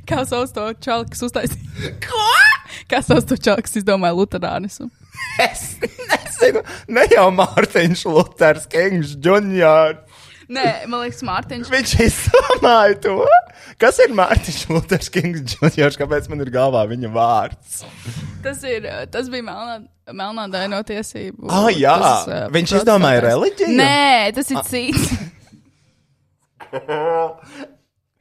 Kā sauc to čalu, kas uztaisīja? Ko? Kā sauc to čalu, kas izdomāja luterānismu? Es nezinu, ne jau Mārtiņš Luters Kings Juniors. Nē, man liekas, Mārtiņš. Viņš izdomāja to. Kas ir Mārtiņš Luters Kings Juniors? Kāpēc man ir galvā viņa vārds? Tas, ir, eh, tas bija melnā, melnā daino tiesību. Ah, jā. tas, eh, Viņš izdomāja reliģiju? Nē, tas ir cits.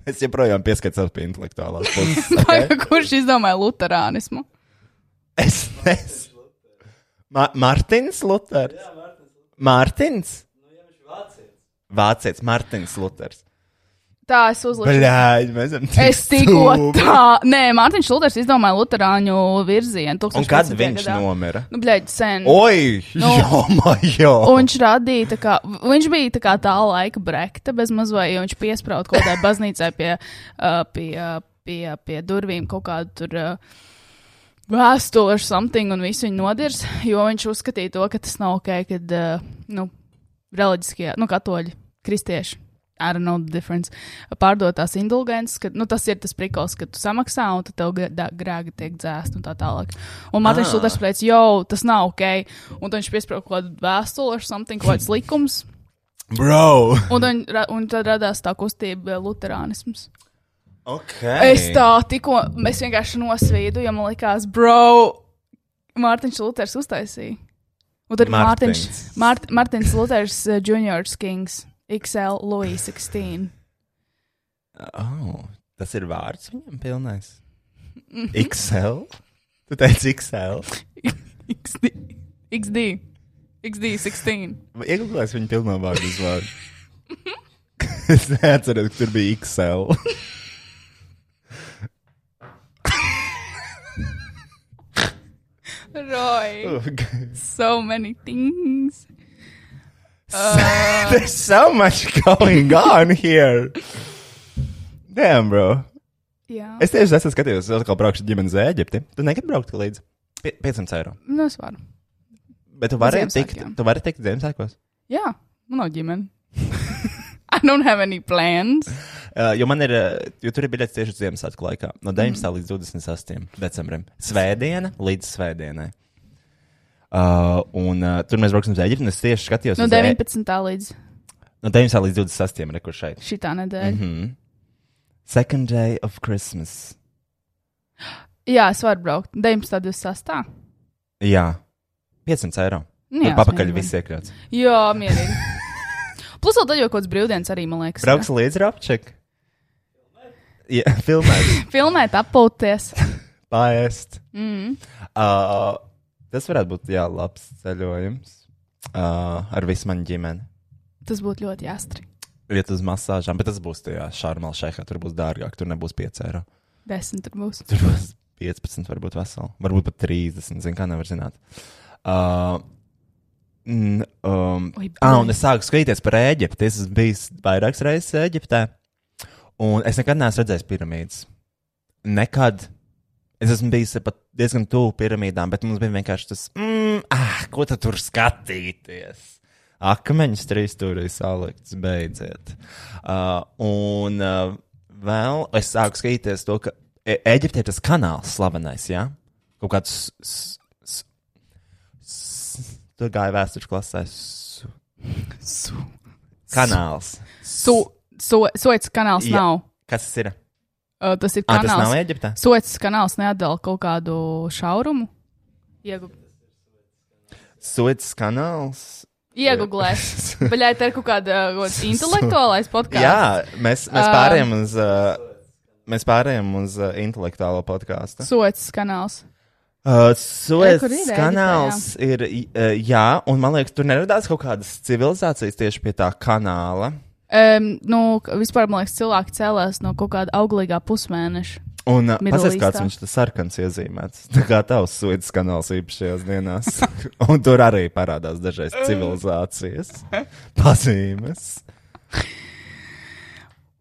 Es joprojām pieskatos pie intelektuālās puses. Okay? Kurš izdomāja luterānismu? Es nezinu. Ma Mārtiņš Luters. Mārtiņš? Vācietis, Mārtiņš Luters. Tā es uzliku. Bļāģi, mēs esam tik Es tikko tā. Nē, Mārtiņš Luters izdomāja luterāņu virzienu. Un kad 1500. viņš gadā. nomira? Nu, bļaigi, sen. Oi, Nu. jo, majo. Un viņš radīja, tā kā, viņš bija tā kā tā laika brekta, bez mazliet, jo viņš piesprāda kaut kādai baznīcai pie, uh, pie, uh, pie, pie durvīm kaut kādu tur. Uh, Vēstule ar something, un visu viņu nodirs, jo viņš uzskatīja to, ka tas nav ok, kad, uh, nu, reliģiskie, nu, katoļi, kristieši, I don't know the difference, pārdot tās indulgences, ka, nu, tas ir tas prikals, ka tu samaksā, un tad tev grēgi tiek dzēst un tā tālāk. Un Mārtiņš. Luters teica, jo, tas nav ok, un viņš piesprāda kaut kādu vēstuli ar something, kaut kāds likums, Bro. un, tad, ra- un tad radās tā kustība eh, luterānisms. Ok. Es tā tikko, es vienkārši nosvīdu, jo man likās, bro, Mārtiņš Luters uztaisīja. Un tad Mārtiņš, Martins. Mārt, Mārtiņš Luters uh, Juniors Kings, XL Louis 16. Oh, tas ir vārds viņam pilnais. XL? Tu teici XL? XD, XD, XD 16. Iegūlēs viņa pilno vārdu uzvārdu. es neatceros, ka tur bija XL. Roy, Uh, so many things. Uh, There's so much going on here. Damn, bro. jā, Es tieši esmu skatījies, es atkal braukšu ģimenes uz Eģipti. Tu negribi braukt līdzi? Pie- 500 eiro. nu es varu. Bet tu vari tikt, tu vari tikt Ziemassvētkos. Jā, man nav ģimene. I don't have any plans. Uh, jo man ir, uh, jo tur ir biļets tieši Ziemassvētku laikā. No 19. Mm. līdz 28. decembrim. Svētdiena līdz svētdienai. Uh, un uh, tur mēs brauksim uz Eģipti. Es tieši skatījos No E- 19. līdz no 19. līdz 28. rekur šeit. šitā nedēļa. Mm -hmm. Second day of Christmas. Jā, es varu braukt. 19. 26. Jā, 500 eiro. Nu, jā, papakaļ viss iekļauts. Jā, mierīgi. Plus, vēl tad jau kaut kāds brīvdienas arī, man liekas. Brauks līdzi rapček. Jā, filmēt, Filmēt, apauties. paēst. Mm. Uh, tas varētu būt, jā, labs ceļojums. Uh, ar visu manu ģimeni. Tas būtu ļoti jāstri. Iet uz masāžām, bet tas būs tajā šārmālā šehā. Tur būs dārgāk, tur nebūs 5 eiro. Desmit tur būs. Tur būs 15, varbūt veseli. Varbūt pat 30. Zinu, kā nevar zināt. Uh, mm, um, Oi, ah, un es sāku skatīties par Eģipti. Es esmu bijis vairākas reizes Eģiptē. Un es nekad neesmu redzējis piramīdas. Nekad. Es esmu bijis pat diezgan tuvu piramīdām, bet mums bija vienkārši tas, mm, ah, ko tu tur skatīties? Akmeņus trīs stūrī salikts, beidziet. Uh, un uh, vēl es sāku skatīties to, ka E- Eģipte ir tas kanāls slavenais, jā? Ja? Kaut kāds. Tur gāja vēstures klasē. s- Su, Kanāls. su, su, Soets kanāls Jā. nav. Kas tas ir? Uh, tas ir Ah, tas nav kanāls. Eģiptē. Soets kanāls neatdala kaut kādu šaurumu. Iegu... Suits kanāls. Iegublēs. Baļai, te ir kaut kāda kāds intelektuālais podkāsts. Jā, mēs, mēs Um, pārējām uz. Uh, mēs pārējām uz uh, intelektuālo podkāstu. Soets kanāls. Uh, Eģiptē, kanāls ir, uh, jā, un man liekas, tur neradās kaut kādas civilizācijas tieši pie tā kanāla. Um, nu, vispār, man liekas, cilvēki cēlās no kaut kāda auglīgā pusmēneša. Un uh, paskatās, kāds viņš tas sarkans iezīmēts. Tā kā tavs suits kanāls īpašajās dienās. un tur arī parādās dažreiz civilizācijas pazīmes.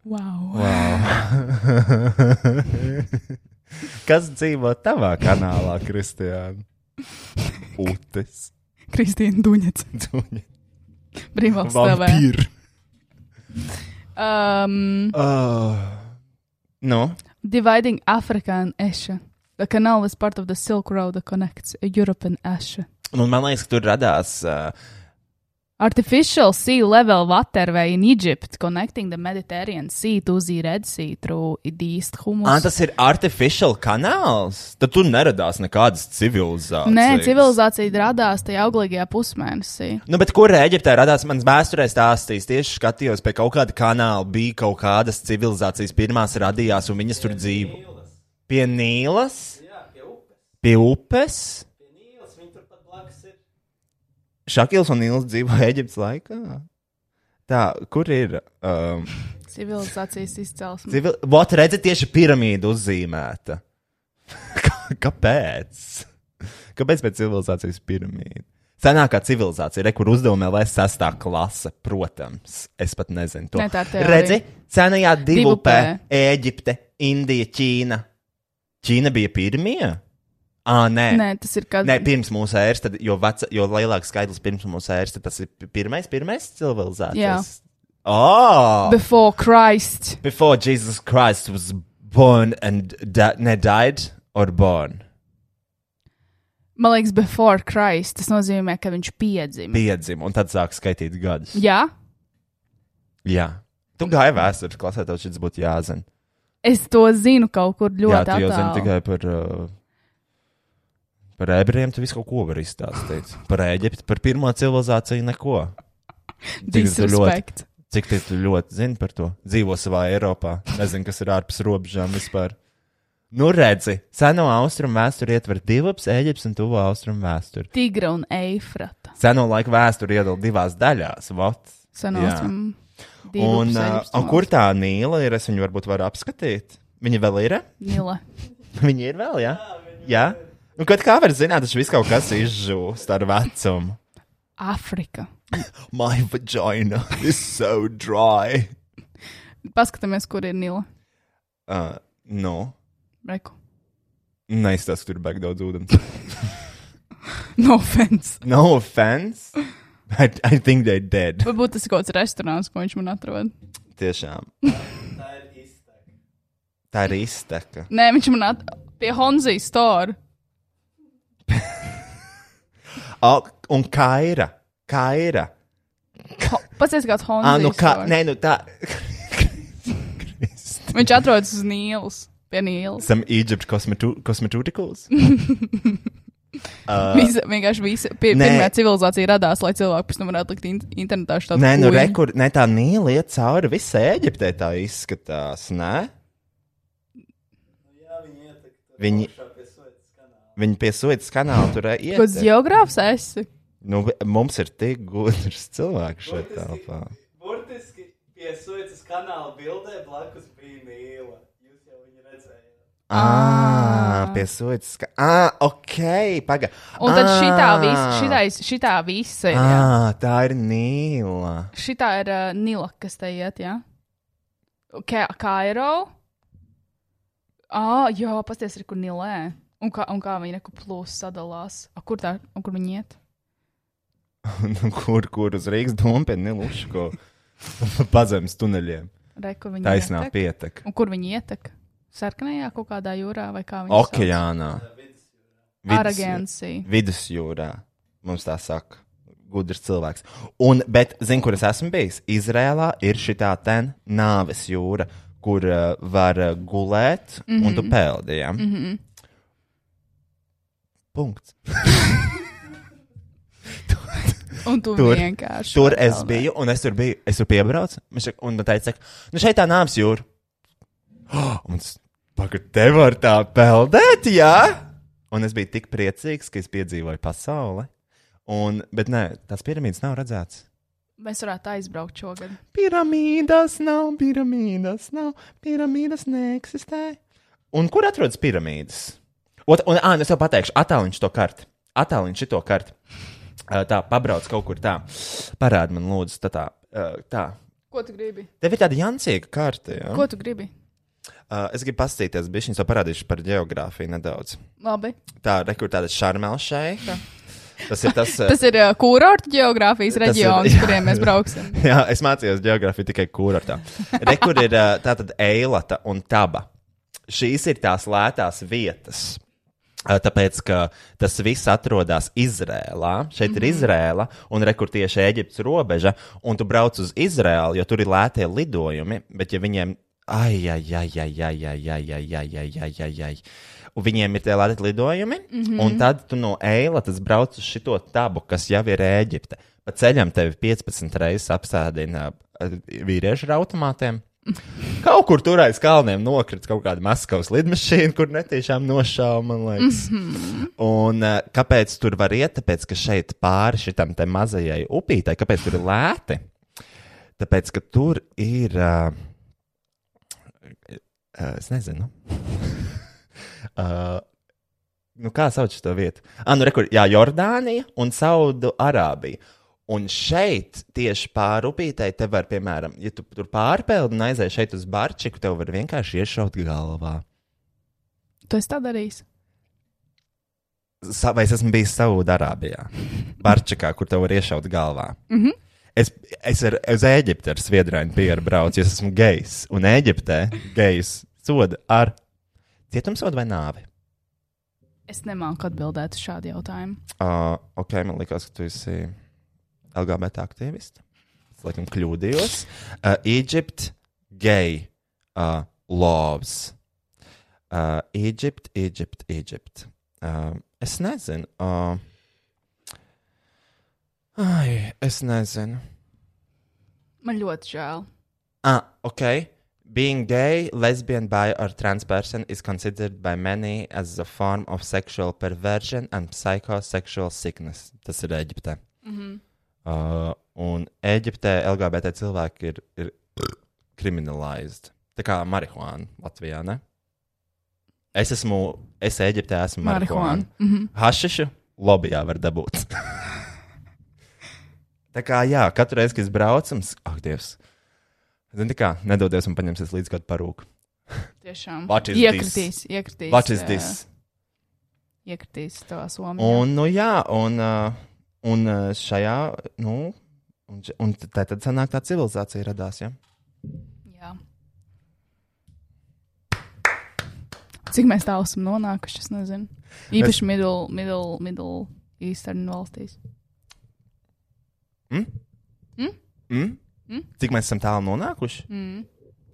Wow. Wow. Kas dzīvo tavā kanālā, Kristiāna? Utes. Kristīna Duņets. Duņa. Brīvvalsts TV. Um, Oh. Nu, dividing Africa and Asia. The canal is part of the Silk Road that connects Europe and Asia. un man liekas, ka tur radās. Uh, Artificial sea level waterway in Egypt connecting the Mediterranean Sea to the Red Sea through the East Humus. ah, tas ir artificial kanāls. Tad tur neradās nekādas civilizācijas. Nē, civilizācija radās tajā auglīgajā pusmēnesī. Nu, bet kur Eģiptē radās? Mans vēsturē stāstījis, tieši skatījos pie kaut kāda kanāla, bija kaut kādas civilizācijas, pirmās radījās, un viņas tur dzīvo. Pie Nīlas? Pie upes? Šakils un Nīls dzīvo Eģiptes laikā. Tā, kur ir? Um, Civilizācijas izcelsme. civil... Vot, redziet, tieši piramīda uzzīmēta. Kāpēc? Kāpēc pēc civilizācijas piramīda? Senākā civilizācija, re, kur uzdevumā vēl sastā klase, protams, es pat nezinu to. Ne, tā ir. Redzi, senajā Divupē. Ēģipte, Indija, Ķīna. Ķīna bija pirmie? Ā, nē. Nē, tas ir kad. Nē, pirms mūsu ēras, tad, jo, veca, jo lielāks skaitlis pirms mūsu ēras, tad tas ir pi- pirmais, pirmais civilizācijas. Oh! Before Christ. Before Jesus Christ was born and di ne, died or born. Man liekas, before Christ. Tas nozīmē, ka viņš piedzima. Piedzima, un tad sāk skaitīt gadus. Jā, Jā. Tu gāji vēstures klasē, tev šis būtu jāzina. es to zinu kaut kur Jā, ļoti tu jau zini attālu. tikai par, uh, par ebrejiem, tu visu kaut ko vari izstāstīt. Par Eģipti, par pirmo civilizāciju neko. Cik tu ļoti, cik tu ļoti zini par to? Dzīvo savā Eiropā, nezinu, kas ir ārpus robežām vispār. Nu, redzi, seno austrumu vēsturi ietver divas Eģiptes un tuvo austrumu vēsturi. Tigra un Eifrata. Seno laiku vēsturi iedala divās daļās. Vot. Jā. Senostrum. Un, uh, un kur tā nīla ir? Es viņu varbūt varu apskatīt. Viņa vēl ir? Nila. Viņa ir vēl, jā? Jā. Nu, kad kā var zināt, tas viss kaut kas izžūst ar vecumu. Afrika. My vagina is so dry. Paskatāmies, kur ir Nila. Uh, no. Reku. Neizstāsta, ka tur ir baigi daudz ūdens. No offense. No offense. I, I think they're dead. Varbūt tas ir kaut kāds restorāns, ko viņš man atrod. Tiešām. Tā ir izteka. Tā ir izteka. Nē, viņš man atrod pie Honzijas store. Un Kaira. Kaira. Ho- Pacies kāds Ah, Honzijas nu kā, nē, nu tā. Viņš atrodas uz Nīlas. Pie Nīlas. Some Egypt cosmetu cosmeceuticals. Uh, visa, vienkārši visa pie, nē. pirmā civilizācija radās, lai cilvēki pēc tam varētu likt in internetā šo Nē, nu rekur, ne tā nīla iet cauri visai Eģiptei tā izskatās, nē? Nu, jā, viņi ietek Viņi- kanāla. Viņi pie Suecas kanāla tur iet. Kāds geogrāfs esi? Nu, mums ir tik gudrs cilvēks šeit telpā. Burtiski pie Suecas kanāla bildē blakus bija mīla. Jūs jau viņu redzējāt. Ah, pie Suecas. ka- Ah, ok, paga. Un tad šitā visa, šitā, šitā visa ir. jā. Ah, tā ir Nīla. Šitā ir uh, Nila, kas te iet, jā. Ka Kairo. Ah, jā, pasties, ir kur Nilē. Un kā, un kā viņi reku plūs sadalās. A, kur tā, un kur viņi iet? Nu, kur, kur uz Rīgas domu pie Niluško pazemes tuneļiem. Reku viņi Taisnā ietek. pietek. Un kur viņi ietek? Sarkanajā kaut kādā jūrā vai kā viņi? Okeānā. Aragencija. Vidusjūrā. Mums tā saka. Gudrs cilvēks. Un, bet, zinu, kur es esmu bijis. Izrēlā ir šī tā ten nāves jūra, kur uh, var uh, gulēt, mm -hmm. un tu peldi. Ja? Mm -hmm. Punkts. Un tu Tur- vienkārši. Tur es biju, un es tur biju. Es tur piebraucu, un tā teica, nu šeit tā nāves jūra. Oh, un es pagaidu, te var tā peldēt, jā? Un es biju tik priecīgs, ka es piedzīvoju pasauli. Un, bet nē, tās piramīdas nav redzētas. Mēs varētu aizbraukt šogad. Piramīdas nav, piramīdas nav, piramīdas neeksistē. Un kur atrodas piramīdas? Ot, un, ā, nu es jau pateikšu, attēliņš to karti. Attēliņš šito karti. Tā, pabrauc kaut kur tā. Parādi man, lūdzu, tā. tā, tā. Ko tu gribi? Tev ir tāda jancīga karte. Ja? Ko tu gribi? Uh, es gribu paskatīties, bija viņa parādījuši par geogrāfiju nedaudz. Labi. Tā, rekur tāda šarmēla šeit. Tas ir tas. uh, Tas ir uh, kurorta geogrāfijas ir- reģions, jā. kuriem mēs brauksim. Jā, es mācījos geogrāfiju tikai kurortā. Rekur ir ā, tātad eilata un taba. Šīs ir tās lētās vietas. Tāpēc, ka tas viss atrodas Izrēlā. Šeit ir Izrēla, un rekur tieši Eģiptes robeža, un tu brauc uz Izrēlu, jo tur ir lētie lidojumi, bet ja viņiem. Ai, ai, ai, ai, ai, ai, ai, ai, ai, ai, ai, ai, ai. Viņiem ir tie lēti lidojumi, mm -hmm. un tad tu no Eilatas brauc uz šito tabu, kas jau ir Ēģipte. Pa ceļam tevi 15 reizes apstādina ā, vīriešu ar automātiem. Kaut kur tur aiz kalniem nokrita kaut kāda Maskavas lidmašīna, kur netiešām nošāva, man liekas. Mm -hmm. Un uh, kāpēc tur var iet? Tāpēc, ka šeit pāri šitam te mazajai upītai, kāpēc tur ir lēti? Tāpēc, ka tur ir. Uh, uh, es nezinu. uh, nu, kā sauc šo vietu? Ah, nu, rekur, jā, Jordānija un Saudu Arābija. Un šeit, tieši pāri upītei, te var, piemēram, ja tu tur pārpeldi un aizēji šeit uz barčiku, tev var vienkārši iešaut galvā. Tu esi tā darījis. Sa vai es esmu bijis Saudārābijā, Barčikā, kur tev var iešaut galvā. Mm -hmm. Es, es ar, uz Eģipti ar sviedrainu pieru braucu, jo es esmu gejs. Un Eģiptē gejs soda ar cietumsodu vai nāvi. Es nemāku atbildēt uz šādu jautājumu. Uh, ok, man liekas, ka tu esi LGBT aktīvists. Es laikam kļūdījos. Uh, Egypt, gay, uh, loves. Uh, Egypt, Egypt, Egypt. Uh, es nezinu. Uh, ai, es nezinu. Man ļoti žēl. Ah, ok. Being gay, lesbian, bi, or trans person is considered by many as a form of sexual perversion and psychosexual sickness. Tas ir Eģiptē. Mm -hmm. Uh, un Eģiptē LGBT cilvēki ir, ir kriminalizēti. Tā kā marihuāna Latvijā, ne? Es esmu, es Eģiptē esmu Marihuāna. marihuāna. Mm -hmm. Hašišu lobbyā var dabūt. tā kā, jā, katru reizi, kad es braucu, ak, Dievs, zini, tā kā, nedodies un paņemsies līdz kādu parūku. Tiešām. Iekritīs, iekritīs. This? Iekritīs tavā somā. Un, nu, jā, un, uh, un uh, šajā, nu, un, un tā tad sanāk tā civilizācija radās, ja? Jā. Cik mēs tālu esam nonākuši, es nezinu. Īpaši middle, middle, middle eastern valstīs. Mm? Mm? Mm? Mm? Cik mēs esam tālu nonākuši? Mm.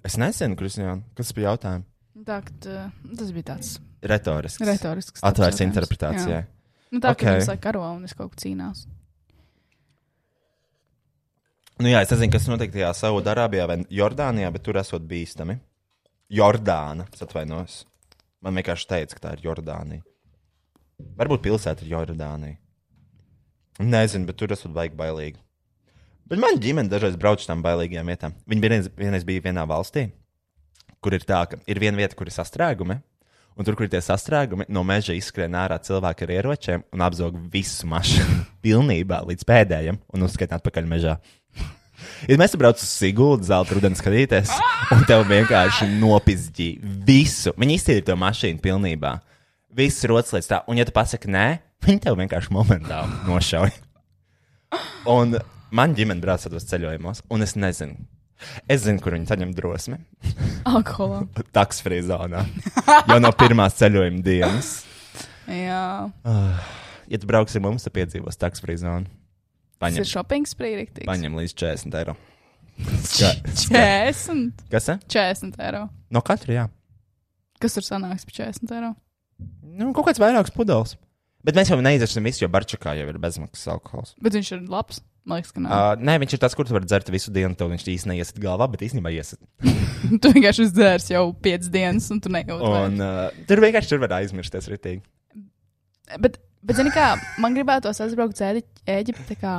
Es nezinu, Kristiāna, kas bija jautājums. Tā, uh, tas bija tāds Retorisks. retorisks. Atvērts interpretācijai. Jā. Nu, tā kā Ok. viņš karo un es kaut ko cīnās. Nu, jā, es nezinu, kas notiek tajā Saudārābijā vai Jordānijā, bet tur esot bīstami. Jordāna, atvainojos. Man vienkārši teica, ka tā ir Jordānija. Varbūt pilsēta ir Jordānija. Nezinu, bet tur esot baigi bailīgi. Bet man ģimene dažreiz brauc uz tām bailīgajām vietām. Viņi vienreiz, vienreiz bija vienā valstī, kur ir tā, ka ir viena vieta, kur ir sastrēgumi. Un tur, kur ir tie sastrēgumi, no meža izskrien ārā cilvēki ar ieročiem un apzog visu mašīnu pilnībā līdz pēdējiem un uzskatīt atpakaļ mežā. Ja mēs braucam uz Sigūdu, zelta rudens skatīties, un tev vienkārši nopizdīja visu. Viņi iztīra to mašīnu pilnībā. Viss ir rotas līdz tā, un ja tu pasaki nē, viņi tev vienkārši momentāli nošauj. Un man ģimene brauc tādos ceļojumos, un es nezinu. Es zinu, kur viņi saņem drosmi. Alkoholā. Taksfrī zonā. Jau no pirmās ceļojuma dienas. Jā. Ja tu brauksi mums, tad piedzīvos taksfrī zonu. Tas Paņem, ir shopping sprīrīgs. paņem līdz 40 eiro. Ska, 40. kas tas? 40 eiro. No katra, jā. Kas tur sanāks par 40 eiro? Nu, kaut kāds vairāks pudeles. Bet mēs jau neizdarām visu, jo Barčakā jau ir bezmaksas alkohols. Bet viņš ir labs. Man liekas, ka nav. Uh, nē, viņš ir tas, kurš var dzert visu dienu. Tev viņš īstenībā neiesat galvā, bet īstenībā iesat. tu vienkārši uzdzērs jau 5 dienas, un tu nejūti. Un uh, tur vienkārši tur var aizmirsties ritīgi. Bet, bet zini, kā man gribētos aizbraukt uz kā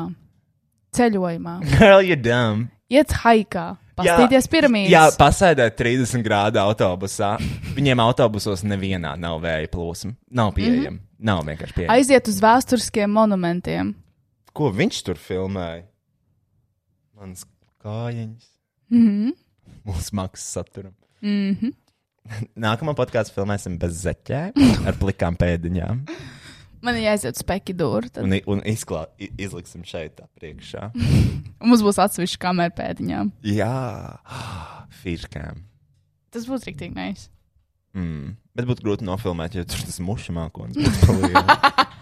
ceļojumā. Girl, you dumb. Iet haikā, pastīties piramīdas. Jā, pasēdēt 30 grādu autobusā. Viņiem autobusos nevienā nav vēja plūsma. Nav pieejama. Mm -hmm. Nav vienkārši pieejama. Aiziet uz vēsturiskiem monumentiem. Ko viņš tur filmēja? Mans kājiņš. Mhm. Mūsu maksas saturam. Mhm. Nākamā podkāstu filmēsim bez zeķēm, ar plikām pēdiņām. Man ir jāiziet uz Pekidūru. Tad Un, un izklā, izliksim šeit, tā priekšā. mums būs atsevišķa kamera pēdiņām. Jā, firkām. Tas būs rīktīgi nice. Mm. Bet būtu grūti nofilmēt, jo tur tas muša mākslinieks būtu palielināts.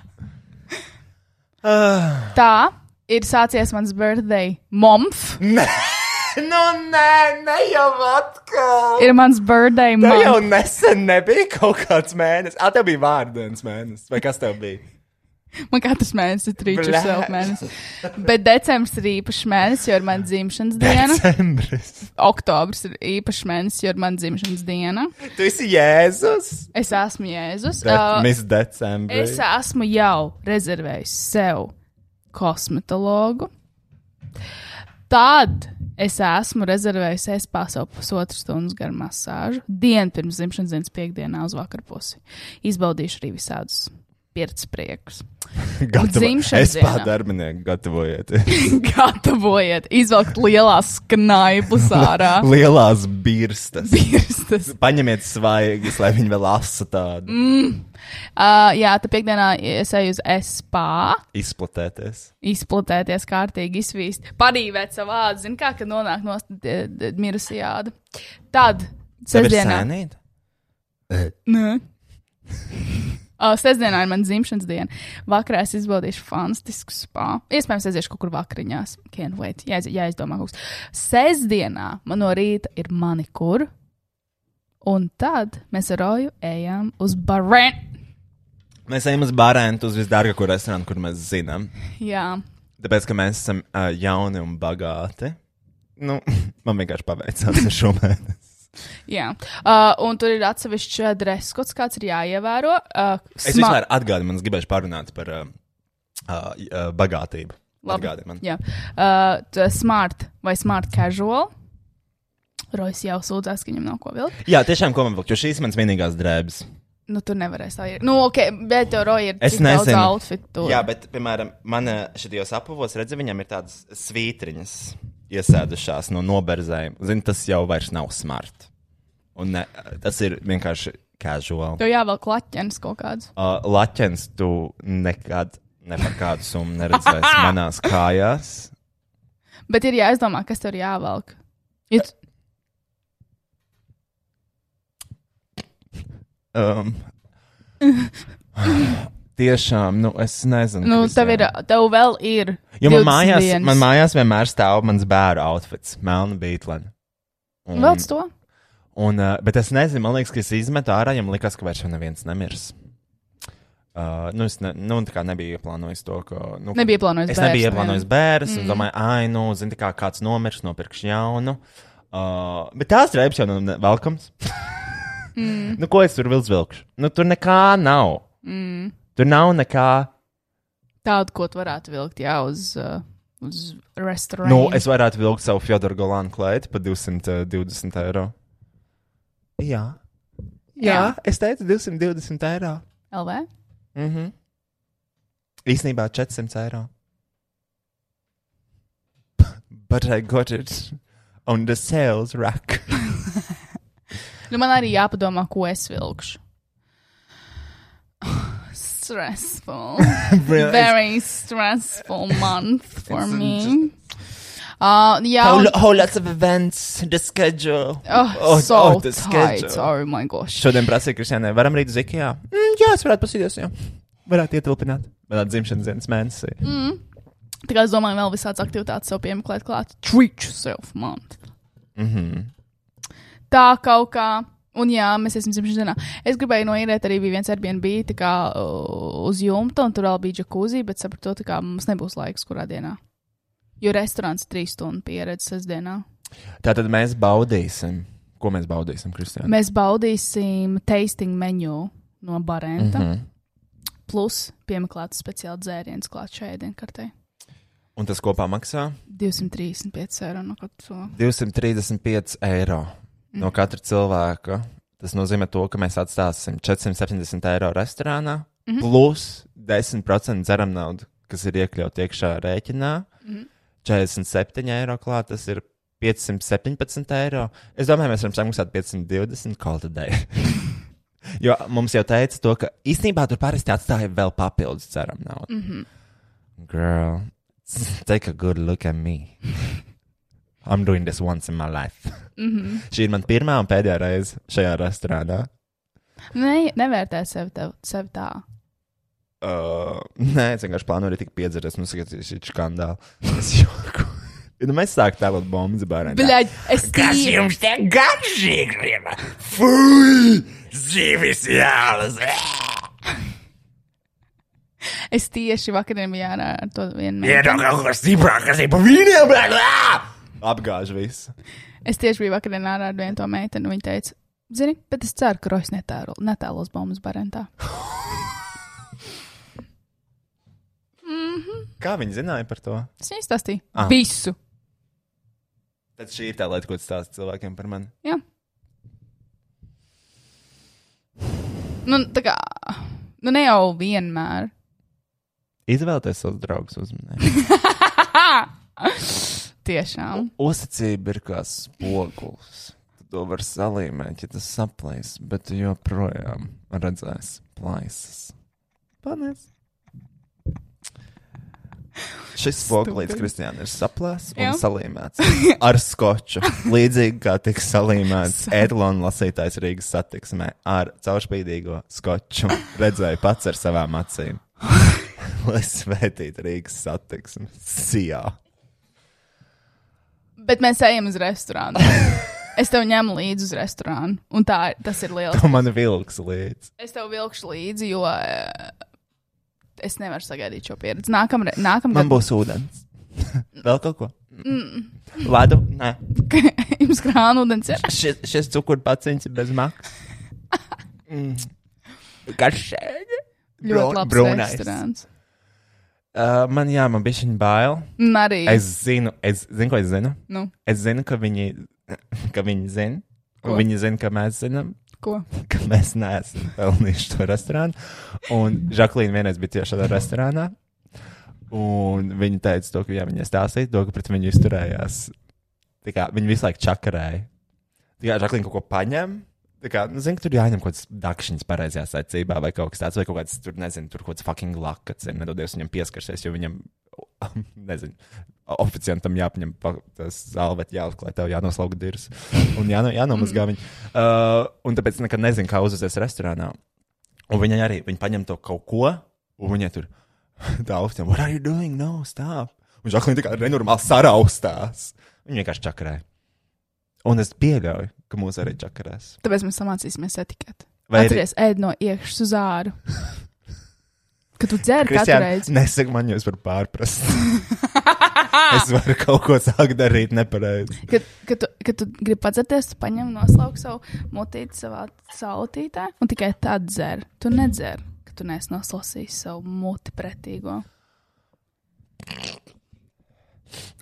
Ah. Tā ir sācies mans birthday month. Nē, nu nē, ne jau atkal. Ir mans birthday Tev jau nesen nebija kaut kāds mēnesis. Ah, tev bija vārdienas mēnesis. Vai kas tev bija? Man katrs mēnesis ir trīs Blē. četri mēnesis. Bet decembris ir īpašs mēnesis, jo ir mana dzimšanas diena. Decembris. Oktobris ir īpašs mēnesis, jo ir mana dzimšanas diena. Tu esi Jēzus. Es esmu Jēzus. De Uh, Miss Decembris. es esmu jau rezervējis sev kosmetologu. Tad es esmu rezervējis espā savu pusotru stundu garu masāžu. Dienu pirms dzimšanas dienas piekdienā uz vakarpusi. Izbaudīšu arī visādus pieredzes priekus. dzimšanas Es pār dienā. darbinieku gatavojiet. Izvelkt lielās knaipus ārā. Lielās birstas. Birstas. Paņemiet svaigas, lai viņi vēl asa tādu. Mm. Uh, jā, tā piekdienā es eju uz espā. Izplatēties. izplatēties, kārtīgi izvīst, padīvēt savu ādu. Zini, kā kad nonāk no mirusī āda. Tad, sestdienā? Nē. Uh, sestdienā ir mana dzimšanas diena. Vakarā es izbaudīšu fantastisku spā. Iespējams, aiziešu kaut kur vakariņās. Can't wait. Jā, jāizdomā kaut kas. Sestdienā man no rīta ir manikūra. Un tad mēs ar Roju ejam uz Barēnu. Mēs ejam uz Barēnu, uz visdārgāko restorānu, kur mēs zinām. Jā, Tāpēc, ka mēs esam uh, jauni un bagāti. Nu, man vienkārši paveicās ar šo mēnesi. Jā. Uh, un tur ir atsevišķs dress kods, kāds ir jāievēro. Uh, Es vispār atgādinu, man gribēju parunāt par uh, uh, uh, bagātību. Man. Jā, uh, smart vai smart casual. Rojas jau sūdzās, ka viņam nav ko vilkt. Jā, tiešām, ko man vilkt, jo šīs ir manas vienīgās drēbes. Nu, tur nevarēs tā ir. Nu, ok, bet tev ir Es cik daudz nezinu. outfitu. Jā, bet, piemēram, man šajos apavos, redz, viņam ir tādas svītriņas iesēdušās no noberzēm. Zini, tas jau vairs nav smart. Un ne, tas ir vienkārši casual. Tev jāvelk laķens kaut kāds. Uh, Laķens tu nekad ne par kādu summu neredzēsi manās kājās. Bet ir jāizdomā, kas tev ir jāvelk. Ja tu, Um, tiešām, nu, es nezinu. nu, tev, ir, tev vēl ir. Jo man mājās, 21. man mājās vienmēr stāv mans bērnu outfits, melna beigla. Velc to. Un, uh, bet es nezinu, man liekas, ka es izmetu ārā, ja man liekas, ka vairs neviens nemirs. Uh, nu, es ne, nu, tā kā nebiju ieplānojis to, ka. Nu, Nebija plānojis Es nebiju bērns, ieplānojis bērnu, un domāju, ah, nu, zini, kā kāds nomirs, nopirkšu jaunu. Uh, bet tās drēbes jau nav velkams. mm. Nu, ko es tur vilkšu? Nu, tur nekā nav. Mm. Tur nav nekā. Tādu, ko tu varētu vilkt, jā, uz, uh, uz restorānu. Nu, es varētu vilkt savu Fjodoru Golānu klaidu par 220 eiro. Jā. Jā, Jā. es teicu 220 eiro. LV? Mhm. Īsnībā 400 eiro. But I got it on the sales rack. Nu, man arī jāpadomā, ko es vilkšu. Stressful. Very stressful month for It's me. Uh, jā, whole, un, whole lots of events, the schedule. oh, oh, so oh, the tight. schedule. Oh my gosh. Šodien prasīja Kristiānai, varam rīt uz Ikea? Mm, jā, es varētu pasīties, jā. Varētu ietilpināt. Manā dzimšanas dienas mēnesī. Mm. Tā kā es domāju, vēl visādas aktivitātes sev piemeklēt klāt. Treat yourself month. Mhm. Tā kaut kā. Un jā, mēs esam dzimšanas dienā. Es gribēju noīrēt arī bija viens Airbnb kā, uh, uz jumta, un tur vēl bija jacuzzi, bet sapratu, ka mums nebūs laiks kurā dienā. Jo restorāns trīs stundu pieredze sestdienā. Tātad mēs baudīsim. Ko mēs baudīsim, Kristiāna? Mēs baudīsim tasting menu no Barenta, mm. -hmm. plus piemeklēts speciāli dzēriens klāt šai dienkartei. Un tas kopā maksā 235 eiro no katra. 235 eiro no katra cilvēka. Tas nozīmē, to, ka mēs atstāsim 470 eiro restorānā, mm -hmm. plus 10% dzeram naudu, kas ir iekļauts iekšā rēķinā. Mm -hmm. 47 eiro klāt, tas ir 517 eiro. Es domāju, mēs varam samaksāt 520 call today. jo mums jau teica to, ka īstenībā tur parasti atstāja vēl papildus dzeram naudu. Mm -hmm. Girl, take a good look at me. I'm doing this once in my life. Mm -hmm. Šī ir man pirmā un pēdējā reize šajā restorānā. Ne, nevērtē sevi, tev, sevi tā. Uh, nē, es vienkārši plānoju arī tik piedzerties, nu, skatīties šī skandāla. Es joku. Nu, mēs sākām tēlot bombas bērniem. Bļaļ, es Kas tīri. jums te garšīgi? Fui! Zivis jālas! Es tieši vakarā biju ārā ar to vienu meiteni. kaut kas ir pa vīniem, bļaļ! Apgāž visu. Es tieši biju vakarā ar vienu to meiteni, un viņa teica, zini, bet es ceru, ka Rojas netēlo, netēlos bombas barentā. Kā viņi zināja par to? Es viņai stāstīju Ah. visu. Tad šī ir tā lieta, ko tu stāsti cilvēkiem par mani. Jā. Nu, tā kā, nu ne jau vienmēr. Izvēlēties savus draugus uzmanīgi. Tiešām. Uzticība ir kā spogulis. Tu to var salīmēt, ja tas saplēs, bet tu joprojām redzēsi plaisas. Paldies! Šis spogulīts, Kristiāna, ir saplēs un Jā. salīmēts ar skoču. Līdzīgi kā tika salīmēts Edlona lasītājs Rīgas satiksmē ar caurspīdīgo skoču. Redzēju pats ar savām acīm. Lai svētītu Rīgas satiksmi. Sijā. Bet mēs ejam uz restorānu. Es tev ņemu līdzi uz restorānu, un tā, tas ir liels. Tu man vilks līdzi. Es tev vilkšu līdzi, jo eh, es nevaru sagaidīt šo pieredzi. Nākamreiz, nākamgad Man būs ūdens. Vēl kaut ko? Mm. Ledu? Nē. jums krāna ūdens ir. Šis, šis cukurpaciņš ir bez maksas. Mm. Garšīgi. Ļoti labs brūnais. restorāns. Uh, man jā, man bija viņa bail. Un arī. Es zinu, es zinu, ko es zinu. Nu, Es zinu, ka viņi, ka viņi zina. Ko? Viņi zina, ka mēs zinām. Ko? ka mēs neesam pelnījuši to restorānu. Un Žaklīna vienreiz bija tieši šādā restorānā. Un viņa teica, to, ka jā, viņai stāstīja to, ka pret viņu izturējās. Kā, viņa visu laiku čakarēja. Kā Žaklīna kaut ko paņem. Kā, nu, zinu, ka tur jāņem kaut kāds dakšiņš pareizajā secībā, vai kaut kas tāds, vai kaut kāds tur, nezinu, tur kaut kāds fucking lakats ir. Nedodies viņam pieskarsies, jo viņam, nezinu, oficiantam jāpaņem pa- tas zālvet, jāuzklāj, tev jānoslauga dirs un jāno, jānomazgā viņa. Uh, un tāpēc nekad nezinu, kā uzvesties restorānā. Un viņa arī, viņa paņem to kaut ko, un viņa tur tā augstām, what are you doing? No, stop. Un Žaklīna tā kā nenormāli saraustās. Viņa vienkārši čakarē. Un es pieļauju, ka mūs arī čakarēs. Tāpēc mēs samācīsimies etiketi. Vai arī- Atceries, ēd no iekšas uz āru. Kad tu katru Kristiāna, reizi. nesaka man, jūs varat pārprast. es varu kaut ko sākt darīt nepareizi. Kad, kad, tu, kad tu gribi padzerties, tu paņem noslauki savu mutīti savā sautītē un tikai tad dzer. Tu nedzer, ka tu neesi noslasījis savu muti pretīgo.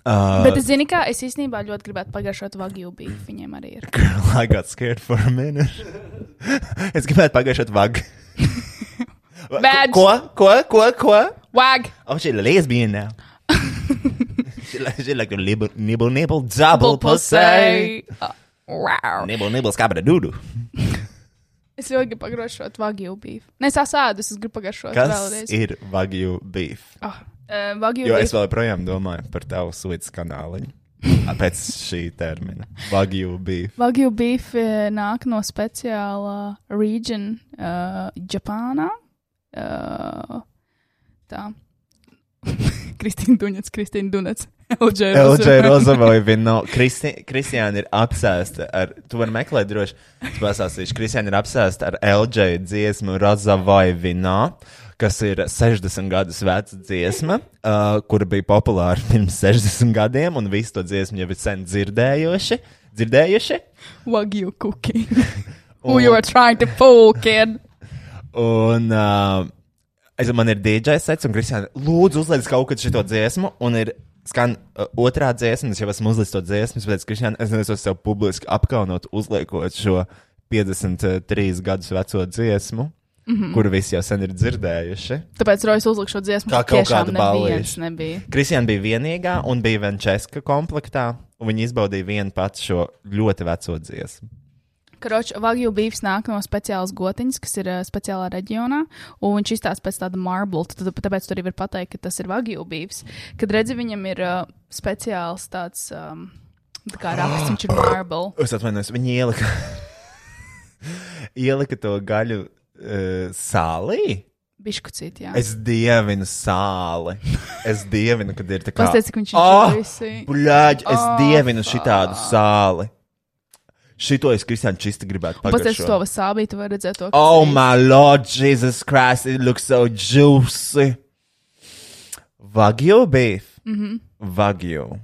Uh, Bet es zinu, kā es īstenībā ļoti gribētu pagaršot vagiju beef. Viņiem arī ir. Girl, I got scared for a minute. es gribētu pagājušot vagu. Badge. Ko? Ko? Ko? Ko? Wag! Oh, she's a lesbian now. she like, she like to nibble, nibble, nibble, double pussy. Uh, wow. Nibble, nibble, skabada dūdu. Es ļoti gribu pagaršot vagiju beef. Nē, es sasādu, es gribu pagaršot Kas vēlreiz. ir Wagyu beef? Oh, uh, vagiju Jo beef. es vēl joprojām domāju par tavu suites kanāliņu. Pēc šī termina. Wagyu beef. Wagyu beef eh, nāk no speciāla region uh, Japānā. Uh, tā. Kristīna Dunets, Kristīna Dunets. LJ LJ Rozovai vino. Kristiāna ir apsēsta ar, tu vari meklēt droši, es pasāstīšu, Kristiāna ir apsēsta ar LJ dziesmu Rozovai vino, kas ir 60 gadus veca dziesma, uh, kura bija populāra pirms 60 gadiem, un visi to dziesmu jau ir sen dzirdējuši. Dzirdējuši? Wagyu cooking. Who you are trying to fool, kid? Un uh, es, man ir DJ sets, un Kristiāna, lūdzu, uzliec kaut kad šo dziesmu, un ir skan uh, otrā dziesma, es jau esmu uzlicis to dziesmu, es teicu, Kristiāna, es neesmu sev publiski apkaunot, uzliekot šo 53 gadus veco dziesmu, mm -hmm. kuru visi jau sen ir dzirdējuši. Tāpēc Rojas uzlika šo dziesmu, Kā ka kaut kāda nebija. Kristiāna bija vienīgā un bija Venčeska komplektā, un viņi izbaudīja vienu pati šo ļoti veco dziesmu. Kroč, Wagyu beefs nāk no speciālas gotiņas, kas ir uh, speciālā reģionā, un viņš izstāsta pēc tāda marble, tad, tāpēc tur arī var pateikt, ka tas ir Wagyu beefs. Kad redzi, viņam ir uh, speciāls tāds, um, tā kā raksts, viņš ir marble. Es atvainojos, viņi ielika, ielika to gaļu uh, sālī. Biškucīt, jā. Es dievinu sāli. Es dievinu, kad ir tā kā. Pastāsti, cik viņš ir Ah, juicy. Bļaģ, es Oh, dievinu šitādu sāli. Šito es Kristiāna čista gribētu Pastāsti to pagaršot. vasābī, tu vari redzēt to. Oh my lord, Jesus Christ, it looks so juicy. Wagyu beef. Mm -hmm. Wagyu.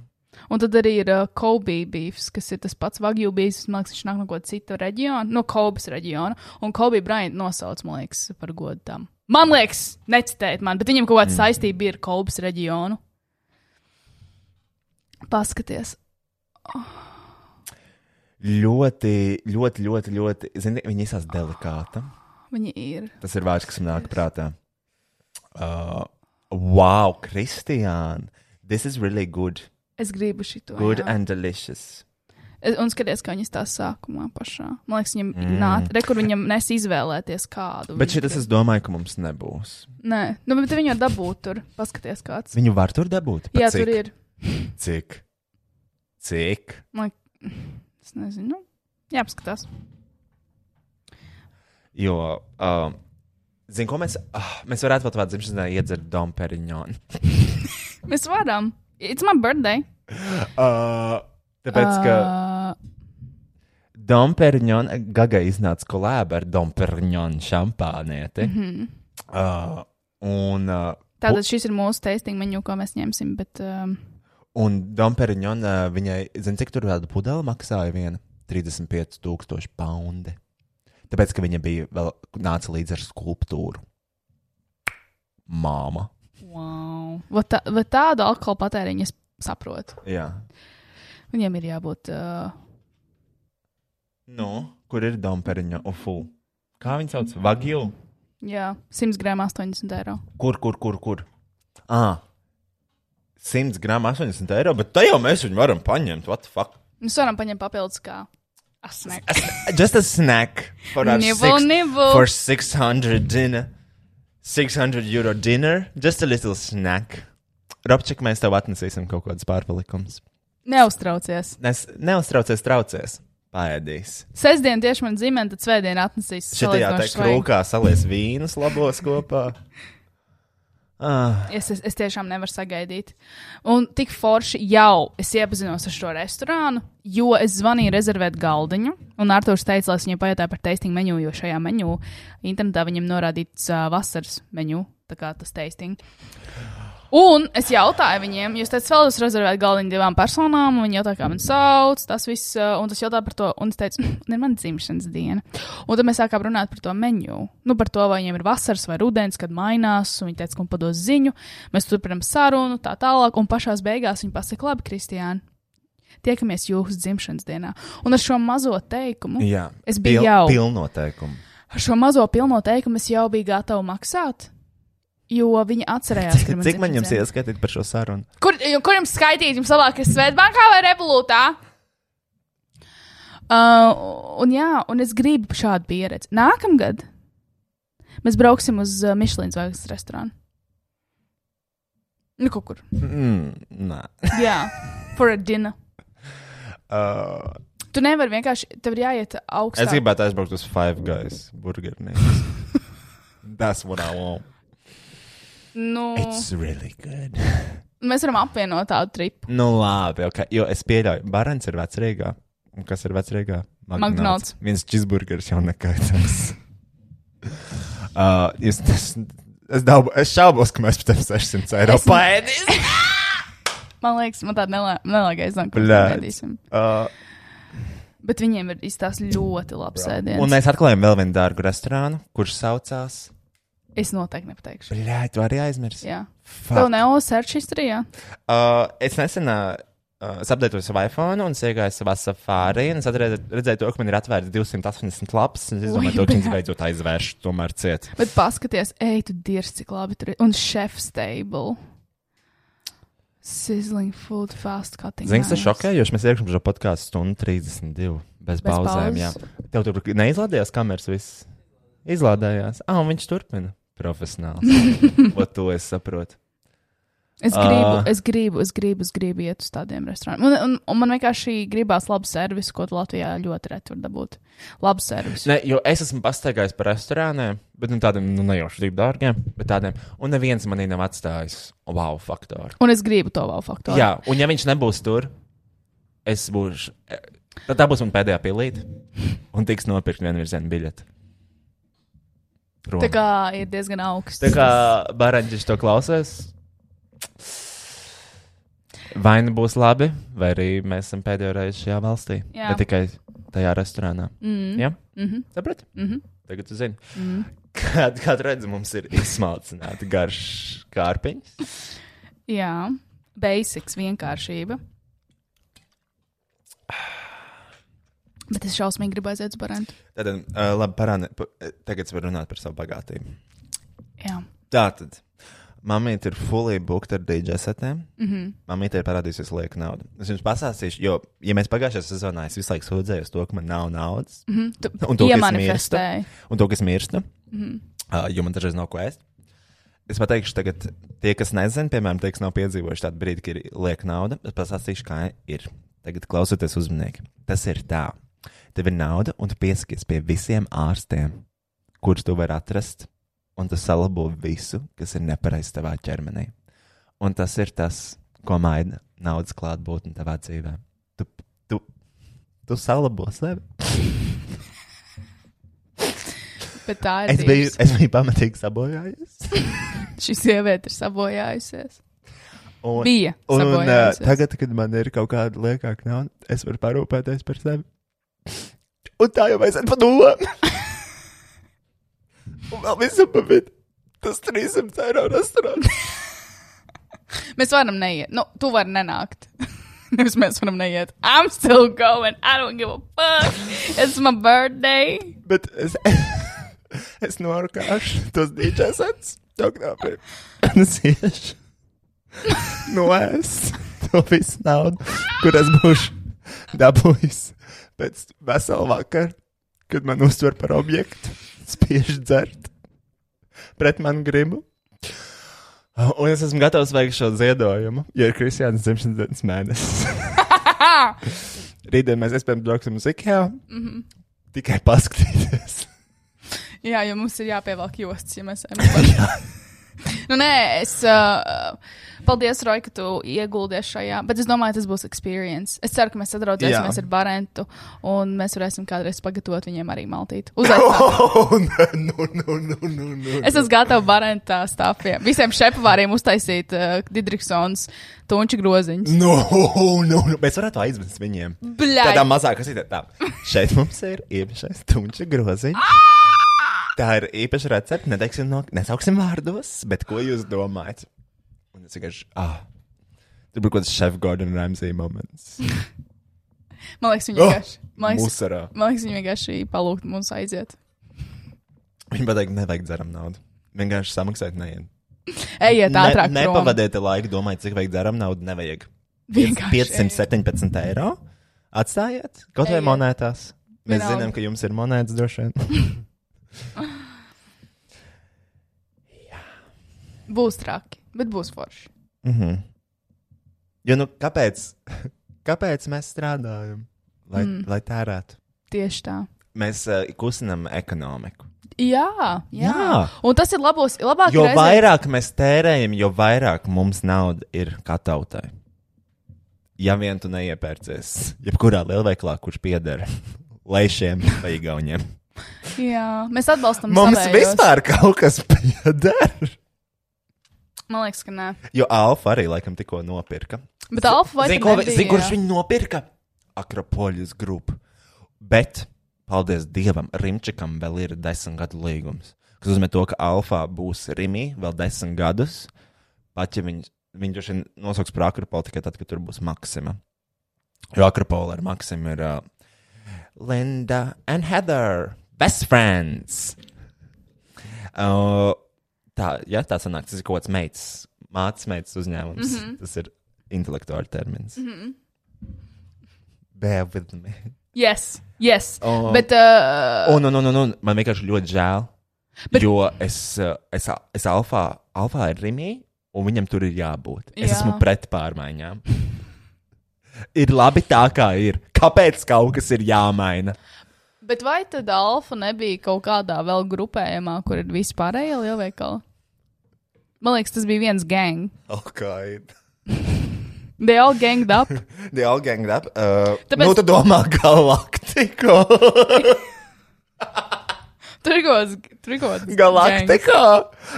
Un tad arī ir uh, Kobe beefs, kas ir tas pats Wagyu beefs. Man liekas, viņš nāk no kaut kāda cita reģiona, no Kobas reģiona. Un Kobe Bryant nosauc, man liekas, par godu tam. Man liekas, necitēt man, bet viņam kaut kāda saistība ir ar Kobas reģionu. Paskaties. Ļoti, ļoti, ļoti, ļoti. Zini, viņi izsās delikāta. Viņi ir. Tas ir vārds, kas man nāk prātā. Uh, wow, Kristiāna. This is really good. Es gribu šito. Good jā. and delicious. Es- Un skaties, kā viņi stāsta sākumā pašā. Man liekas, viņam mm. nāk, re, kur viņam nes izvēlēties kādu. Bet šis grib. es domāju, ka mums nebūs. Nē, nu, bet viņi var dabūt tur. Paskaties, kāds. Viņu var tur dabūt? Pa Jā, cik? tur ir. Cik? Cik? Man, es nezinu. Nu, jāapskatās. Jo, uh, zini, ko mēs, uh, mēs varētu vēl tādā dzimšanas dienā iedzert Dom Perignon. Mēs varam. It's my birthday. Uh, tāpēc, ka Uh, Dom Perignon, Gaga iznāca kolēba ar Dom Perignon šampānieti. Mm -hmm. uh, un, uh, tātad šis ir mūsu tasting menu, ko mēs ņemsim. Bet, um, un Dom Perignon, uh, viņai, zini, cik tur tāda pudele maksāja viena? 35,000 poundi. Tāpēc, ka viņa bija vēl nāca līdz ar skulptūru. Māma. Wow. Vai, tā, vai tādu alkohola patēriņu es saprotu? Jā. Viņiem ir jābūt. Uh, Nu, kur ir Domperiņa ufu? Kā viņi sauc? Vagiju? Jā, 100 gramu 80 eiro. Kur, kur, kur, kur? Ah, 100 gramu 80 eiro, bet tā jau mēs viņu varam paņemt. What the fuck? Mēs varam paņemt papildus kā asnek. Just a snack for our Nibble, six, nibble. for 600 dinner. 600 euro dinner. Just a little snack. Robčik, mēs tev atnesīsim kaut kādus pārpalikumus. Neuztraucies. Nes, neuztraucies, traucies. Paēdīs. Sestdien tieši man dzimene, tad svētdien atnesīs. Šitajā te krūkā salies vīnus labos kopā. Ah, Es, es, es tiešām nevaru sagaidīt. Un tik forši jau es iepazinos ar šo restorānu, jo es zvanīju rezervēt galdiņu. Un Arthurs teica, lai es viņai pajautāju par tasting menu, jo šajā menu internetā viņam norādīts uh, vasaras menu, tā kā tas tasting. Un es jautāju viņiem, jūs teicat, vēl jūs rezervējat galdiņu divām personām, un viņi jautāja, kā man sauc, tas viss, un tas jautā par to, un es teicu, "Mm, ir man dzimšanas diena. Un tad mēs sākām runāt par to menu, nu, par to, vai viņiem ir vasaras vai rudens, kad mainās, un viņi teica, ka man pados ziņu, mēs turpinām sarunu, tā tālāk, un pašās beigās viņi pasaka, labi, Kristiāna, tiekamies jūsu dzimšanas dienā. Un ar šo mazo teikumu, jā, Es biju jau. Pilnoteikumu. ar šo mazo pilno teikumu es jau biju gatava maksāt. Jo viņi atcerējās, ka Cik man jums ieskaitīt par šo sarunu? Kur, kur jums skaitīt? Jums labāk ir Svetbankā vai Revolūtā? Uh, un jā, un es gribu šādu pieredzi. Nākamgad mēs brauksim uz uh, Michelin zvaigznes restorānu. Nu, kaut kur. Mm, nē. Jā, for a dinner. Uh, Tu nevari vienkārši, tev ir jāiet augstāk. es gribētu aizbraukt uz Five Guys burgernīcu. That's what I want. Nu, It's really good. mēs varam apvienot tādu tripu. Nu, labi, okay. jo es pieļauju, Barons ir vecrīgā. Un kas ir vecrīgā? McDonald's. Viens cheeseburgers jau nekaitēs. uh, es, es, es, dabu, es šaubos, ka mēs tevi 600 eiro paēdīsim. Man liekas, man tāda nelāga ko Bļāds. mēs ēdīsim. Uh, Bet viņiem ir izstāsts ļoti labs ēdiens. un mēs atklājām vēl vienu dārgu restorānu, kurš saucās. Es noteikti nepateikšu. Jā, tu arī aizmirsti. Jā. Fuck. Tev nav search history, jā? Uh, es nesen uh, apdeitoju savu iPhone un es iegāju savā safārī. un Es redzēju, to, ka man ir atvērts 280 lapas. un Es domāju, ka bļā. beidzot aizvērš, tomēr ciet. Bet paskaties, ej, tu dirzi, cik labi tur ir. Un chef's table. Sizzling food, fast cutting. Zini, tas šokējoši. Mēs iekšām šo podkāstu stundu 32 bez, Bez pauzēm. pauzes. jā. Tev tur neizlādējās kameras, viss izlādējās. Ah, un viņš turpina. Profesionāls. Ko to es saprotu? Es gribu, Ā. es gribu, es gribu, es gribu iet uz tādiem restorāniem. Un, un, un man vienkārši gribās labu servisu, ko Latvijā ļoti reti var dabūt. Labu servisu. Ne, jo es esmu pastaigājis par restorāniem, bet nu, tādiem nu, ne jau šķiet dārgiem, bet tādiem. Un neviens manī nav atstājis wow faktoru. Un es gribu to vēl faktoru. Jā, un ja viņš nebūs tur, es būšu. eh, Tad tā būs mana pēdējā pilīte. Un tiks nopirkt vienu virzienu biļeti. Prom. Tā kā ir diezgan augsts. Tā kā Baraņģis to klausās. Vai nu būs labi, vai arī mēs esam pēdējo reizi šajā valstī. Jā. Ne tikai tajā restorānā. Mm. Jā, Mm -hmm. saprati? Mm -hmm. Tagad tu zini. Mm. Kad, kad redz, mums ir izsmalcināti garš kārpiņš. Jā, basics vienkāršība. Bet es šausmīgi gribu aiziet uz barantu. Tad, uh, labi, parādi. Tagad es varu runāt par savu bagātību. Jā. Tā tad. Mamīte ir fully booked ar DJ setiem. Mm -hmm. Mamīte ir parādījusies lieka nauda. Es jums pastāstīšu, jo, ja mēs pagājušajā sezonā es visu laiku sūdzējos to, ka man nav naudas, Mm -hmm. Tu Un to, ka es iemanifestēji. un to, ka es mirstu, Mm -hmm. uh, jo man dažreiz nav ko ēst. Es pateikšu, tagad tie, kas nezina, piemēram, tie, kas nav piedzīvojuši tādu brīdi, kad ir lieka nauda, es pastāstīšu, kā ir. Tagad klausieties uzmanīgi. Tas ir tā. Tev ir nauda, un tu piesakies pie visiem ārstiem, kurus tu vari atrast, un tu salabo visu, kas ir nepareizi tavā ķermenī. Un tas ir tas, ko maina naudas klātbūtne tavā dzīvē. Tu, tu, tu salabo sevi. Bet tā ir. Es biju, es biju pamatīgi sabojājies. Šī sieviete ir sabojājusies. Un, Bija. un uh, tagad, kad man ir kaut kāda liekāka nauda, es varu parūpēties par sevi. Un tā jau aiziet pa domu. un vēl visam pa vidu. Tas 300 eiro restorāns. Mēs varam neiet. Nu, tu vari nenākt. Nevis mēs varam neiet. I'm still going. I don't give a fuck. It's my birthday. Bet es, es norūkāšu tos dīdžesets. Doktāpē. Es iešu. No es to visu naudu, kur es būšu dabūjis pēc vesela vakara, kad man uztver par objektu, spiež dzert pret manu gribu. Un es esmu gatavs veikt šo ziedojumu, jo ir Kristiānas dzimšanas dienas mēnesis. Rītdien mēs iespējams brauksim uz IKEA. Mm -hmm. Tikai paskatīties. Jā, jo mums ir jāpievelk jostas, ja mēs ejam. Nu, nē, es. Uh, paldies, Roja, ka tu ieguldies šajā. Bet es domāju, tas būs experience. Es ceru, ka mēs sadraudzēsimies ar Barentu un mēs varēsim kādreiz pagatavot viņiem arī maltīti. Oh, no, no, no, no, no. Es esmu gatava Barentā stāviem. Visiem šepavāriem uztaisīt uh, Didriksons tunču groziņus. No, no, no. Mēs varētu aizvest viņiem. Bļaigi. Tādā mazā kasītē. Tā. Šeit mums ir īpašais tunča groziņš. Tā ir īpaša recepte. Neteiksim, no, nesauksim vārdos, bet ko jūs domājat? Un es vienkārši. Ah, tur bija kaut kāds šef Gordon Ramsay moments. Man liekas, viņi Oh, vienkārši. Man liekas, Musarā. man liekas, viņi vienkārši palūgt mums aiziet. Viņi pateikt, nevajag dzeram naudu. Vienkārši samaksāt, neiet. Ejiet ātrāk. ne, nepavadiet laiku, domājot, cik vajag dzeram naudu. Nevajag. Vienkārši 517 eiro. Atstājiet kaut vai Ejiet. monētās. Mēs Vienalga. zinām, ka jums ir monētas droši vien. Būs traki, bet būs forši. Mhm. Jo, nu, kāpēc, kāpēc mēs strādājam? Lai, mm. lai tērētu. Tieši tā. Mēs uh, kustinām ekonomiku. Jā, jā. Jā. Un tas ir labos, labāk. Jo vairāk mēs tērējam, jo vairāk mums nauda ir kā tautai. Ja vien tu neiepērcies, jebkurā lielveikalā, kurš pieder lēšiem vai igauniem. Jā, mēs atbalstam Mums savējos. vispār kaut kas pieder. Man liekas, ka nē. Jo Alfa arī laikam tikko nopirka. Bet Alfa vai Zini, ko, zini, kurš viņu nopirka? Akropoļus grupu. Bet, paldies Dievam, Rimčikam vēl ir desmit gadu līgums. Tas nozīmē, to, ka Alfa būs Rimī vēl desmit gadus. Pat ja viņi, viņi droši vien nosauks par Akropolu tikai tad, kad tur būs Maksima. Jo Akropola ar Maksimu ir uh, Linda and Heather, best friends. Uh, tā, ja tā sanāk, tas ir kaut kāds meitas, mātes meitas uzņēmums. Mm -hmm. Tas ir intelektuāls termins. Mm -hmm. Bear with me. Yes, yes. Oh. Bet, uh, Un, un, un, un, un man vienkārši ļoti žēl. Bet... Bet- Jo es, uh, es, es alfā, alfā ir Rimī, un viņam tur ir jābūt. Es Jā. esmu pret pārmaiņām. ir labi tā, kā ir. Kāpēc kaut kas ir jāmaina? Bet vai tad Alfa nebija kaut kādā vēl grupējumā, kur ir vispārējie lielveikali? Man liekas, tas bija viens gang. Okay. They all ganged up. They all ganged up. Uh, Tāpēc-. Nu, tu domā, kaut kāds. gangs. Galaktikā.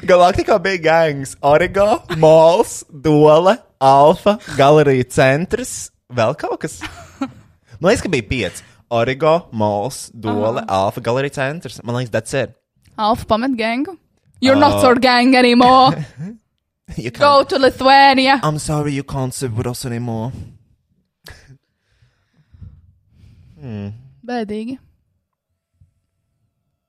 Galaktikā bija gangs. Origo, Mols, Dole, Alfa, Galerija centrs. Vēl kaut kas. Man liekas, ka bija pieci. Origo, Mols, Dole, Alfa, Galerija centrs. Man liekas, that's it. Alfa pamet gangu. You're Uh, not our gang anymore. You Go can't, to Lithuania. I'm sorry you can't sit with us anymore. Bēdīgi.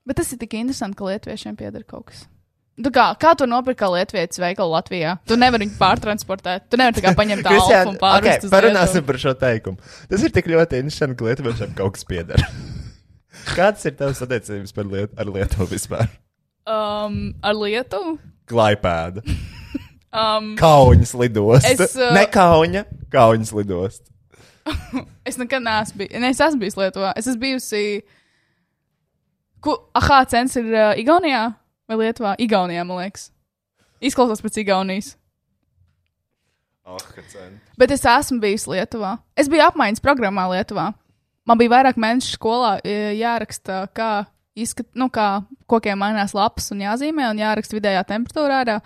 Bet tas ir tik interesanti, ka lietuviešiem pieder kaut kas. Tu kā, kā tu nopirki lietuvietis veikalu Latvijā? Tu nevari viņu pārtransportēt. Tu nevari kā paņemt tādu Kristiāna, un pārvest okay, parunāsim Lietuvu. par šo teikumu. Tas ir tik ļoti interesanti, ka Lietuviešiem kaut kas pieder. Kādas ir tavas attiecības par liet ar Lietuvu vispār? Um, ar Lietuvu? Klaipēda. Um, Kaunis lidost. Es, uh, Ne Kauņa, Kaunis lidost. es nekad neesmu bijis. Ne, es esmu bijis Lietuvā. Es esmu bijusi. Ku, aha, cents ir uh, Igaunijā vai Lietuvā? Igaunijā, man liekas. Izklausās pēc Igaunijas. Oh. Bet es esmu bijis Lietuvā. Es biju apmaiņas programmā Lietuvā. Man bija vairāk mēnešu skolā e, jāraksta, kā, izskat, nu, kā kokiem mainās lapas un jāzīmē, un jāraksta vidējā temperatūrā. ārā.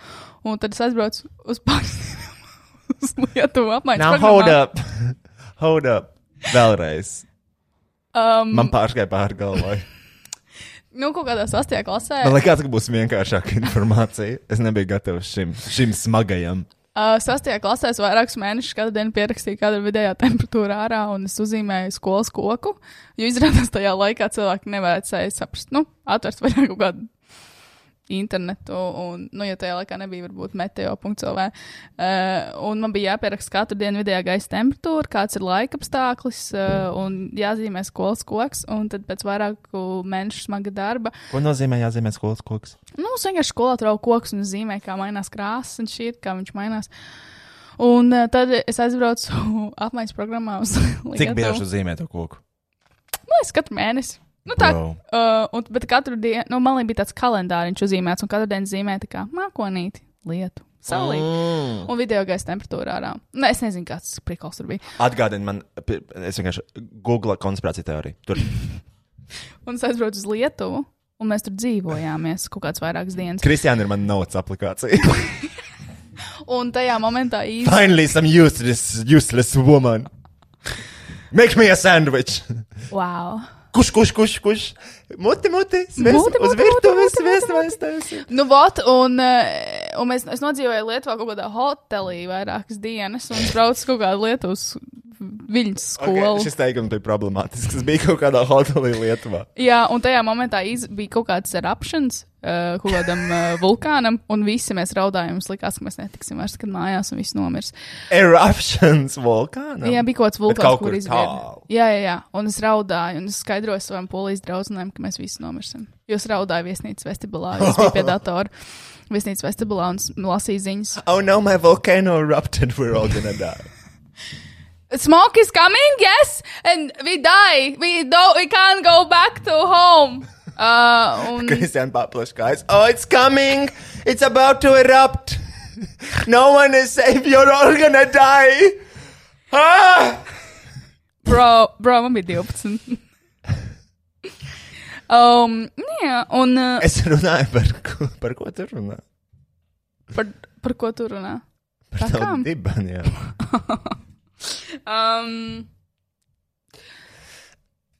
Un tad es aizbraucu uz uz Lietuvu apmaiņas Now programmā. hold up. Hold up. Vēlreiz. Um, Man pārgāja pāri galvai. Nu, kaut kādā sastajā klasē. Man liekas, ka būs vienkāršāka informācija. Es nebiju gatavs šim, šim smagajam. Uh, sastajā klasē es vairākus mēnešus katru dienu pierakstīju, kāda ir vidējā temperatūra ārā, un es uzzīmēju skolas koku. Jo izrādās tajā laikā cilvēki nevarēja saprast, nu, atvērt vaļā kaut kādu internetu, un, nu, ja tajā laikā nebija varbūt meteo.cl. Uh, un man bija jāpieraksta katru dienu vidējā gaisa temperatūra, kāds ir laika apstākļus, uh, un jāzīmē skolas koks, un tad pēc vairāku mēnešu smaga darba. Ko nozīmē jāzīmē skolas koks? Nu, es vienkārši skolā trauku koks un zīmē, kā mainās krāsas un šī, kā viņš mainās. Un uh, tad es aizbraucu apmaiņas programmā uz Cik bieži zīmē to koku? Nu, es katru mēnesi. Nu, tā, Bro. uh, un, bet katru dienu, nu, man bija tāds kalendāriņš uzzīmēts, un katru dienu zīmēja tā kā mākonīti, lietu, saulīt. Mm. Un video gaisa temperatūrā ārā. Nē, es nezinu, kāds tas prikals tur bija. Atgādini man, es vienkārši Google konspirāciju teoriju. Tur Un es aizbraucu uz Lietuvu, un mēs tur dzīvojāmies kaut kādas vairākas dienas. Kristiāna ir mana notes aplikācija. Un tajā momentā īsti. Finally, some useless, useless woman. Make me a sandwich. Wow! Kurš, kurš, kurš, kurš? Muti, muti, Muti, sviest, uz muti, virtuves, muti, muti, sviest, sviest. Nu, vot, un, eh, un mēs, es nodzīvoju Lietuvā kaut kādā hotelī vairākas dienas, un es braucu kaut kādu Lietuvas viļņas skolu. Okay, šis teikums bija problemātisks. Tas bija kaut kādā hotelī Lietuvā. Jā, un tajā momentā iz, bija kaut kāds eruptions uh, kaut kādam uh, vulkānam, un visi mēs raudājām. Mums likās, ka mēs netiksim vairs kad mājās, un viss nomirs. Eruptions vulkānā. Jā, bija kaut kāds vulkāns, kur tālu. Jā, jā, jā, un es raudāju, un es skaidroju savam polijas draudzenēm, ka mēs visi nomirsim. Jo es raudāju viesnīcas vestibulā, jo es biju pie datora viesnīcas vestibulā un s- lasīju ziņas. Oh no, my volcano erupted. We're all gonna die. Smoke is coming, yes, and we die. We don't, we can't go back to home. Uh, un, Christian Paplash, guys. Oh, it's coming. It's about to erupt. No one is safe. You're all gonna die. Ah! bro, bro, man bija 12. Um, jā, un uh, Es runāju par ko, par ko tu runā? par, par ko tu runā? Par Par tavu kām? dibanu, jā. Um,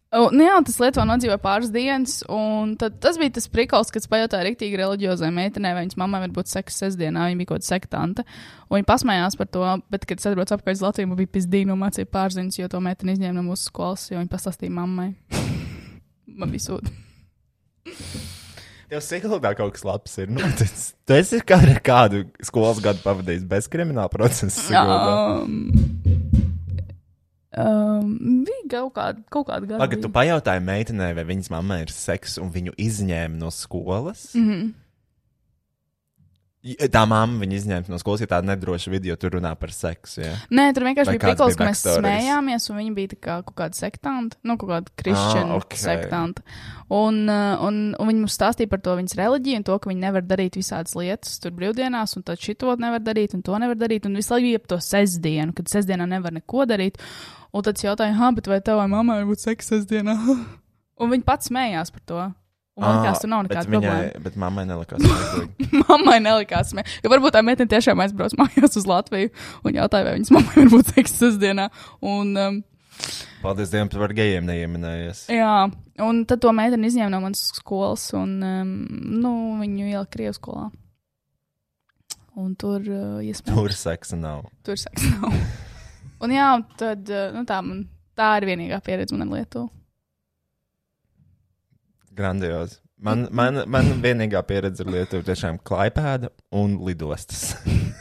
Un, nu jā, tas Lietuvā nodzīvoja pāris dienas, un tad, tas bija tas prikals, kad es pajautāju rīktīgi reliģiozai meitenei, vai viņas mammai var būt seks sestdienā, viņa bija kaut kāda sektante. Un viņa pasmējās par to, bet, kad es atbraucu apkārt uz Latviju, man bija pizdīgi nomācīja pārziņas, jo to meiteni izņēma no mūsu skolas, jo viņa pastāstīja mammai. man sūdi. Tev Siguldā kaut kas labs ir noticis. Tu esi kādu, kādu skolas gadu pavadījis bez krimināla procesa. Siguldā. Um, um, bija kaut kāda, kaut kāda gada. Pagaidā, tu pajautāji meitenei, vai viņas mammai ir seks, un viņu izņēma no skolas. Mm. -hmm. Tā mamma viņu izņēma no skolas, ja tāda nedroša video tur runā par seksu. Ja? Nē, tur vienkārši Vai bija bija ka mēs smējāmies, un viņi bija kā kaut kāda sektanta, nu, kaut kāda kristiāna Ah, ok. okay. sektanta. Un, uh, un, un viņi mums stāstīja par to viņas reliģiju un to, ka viņi nevar darīt visādas lietas tur brīvdienās, un tad šito nevar darīt, un to nevar darīt, un visu laiku bija ap to sestdienu, kad sestdienā nevar neko darīt. Un tad es jautāju, ah, bet vai tavai mammai var būt seks sestdienā? un viņi pats smējās par to. Un man liekas, tur nav bet nekāda problēma. viņai, bet mammai nelikās smieklīgi. Mammai nelikās, smē. jo varbūt tā meitene tiešām aizbrauc mājās uz Latviju un jautāja, vai viņas mammai var būt seks sestdienā. Un, um, Paldies Dievam, par gejiem neieminējies. jā, un tad to meiteni izņēma no manas skolas un um, nu, viņu ielika Krievijas skolā. Un tur uh, iespējams Tur seksa nav. tur seks nav. Un jā, un tad uh, nu, tā, man, tā ir vienīgā pieredze man ar Lietuvu. Grandiozi. Man, man, man vienīgā pieredze ar Lietuvu tiešām klaipēda un lidostas.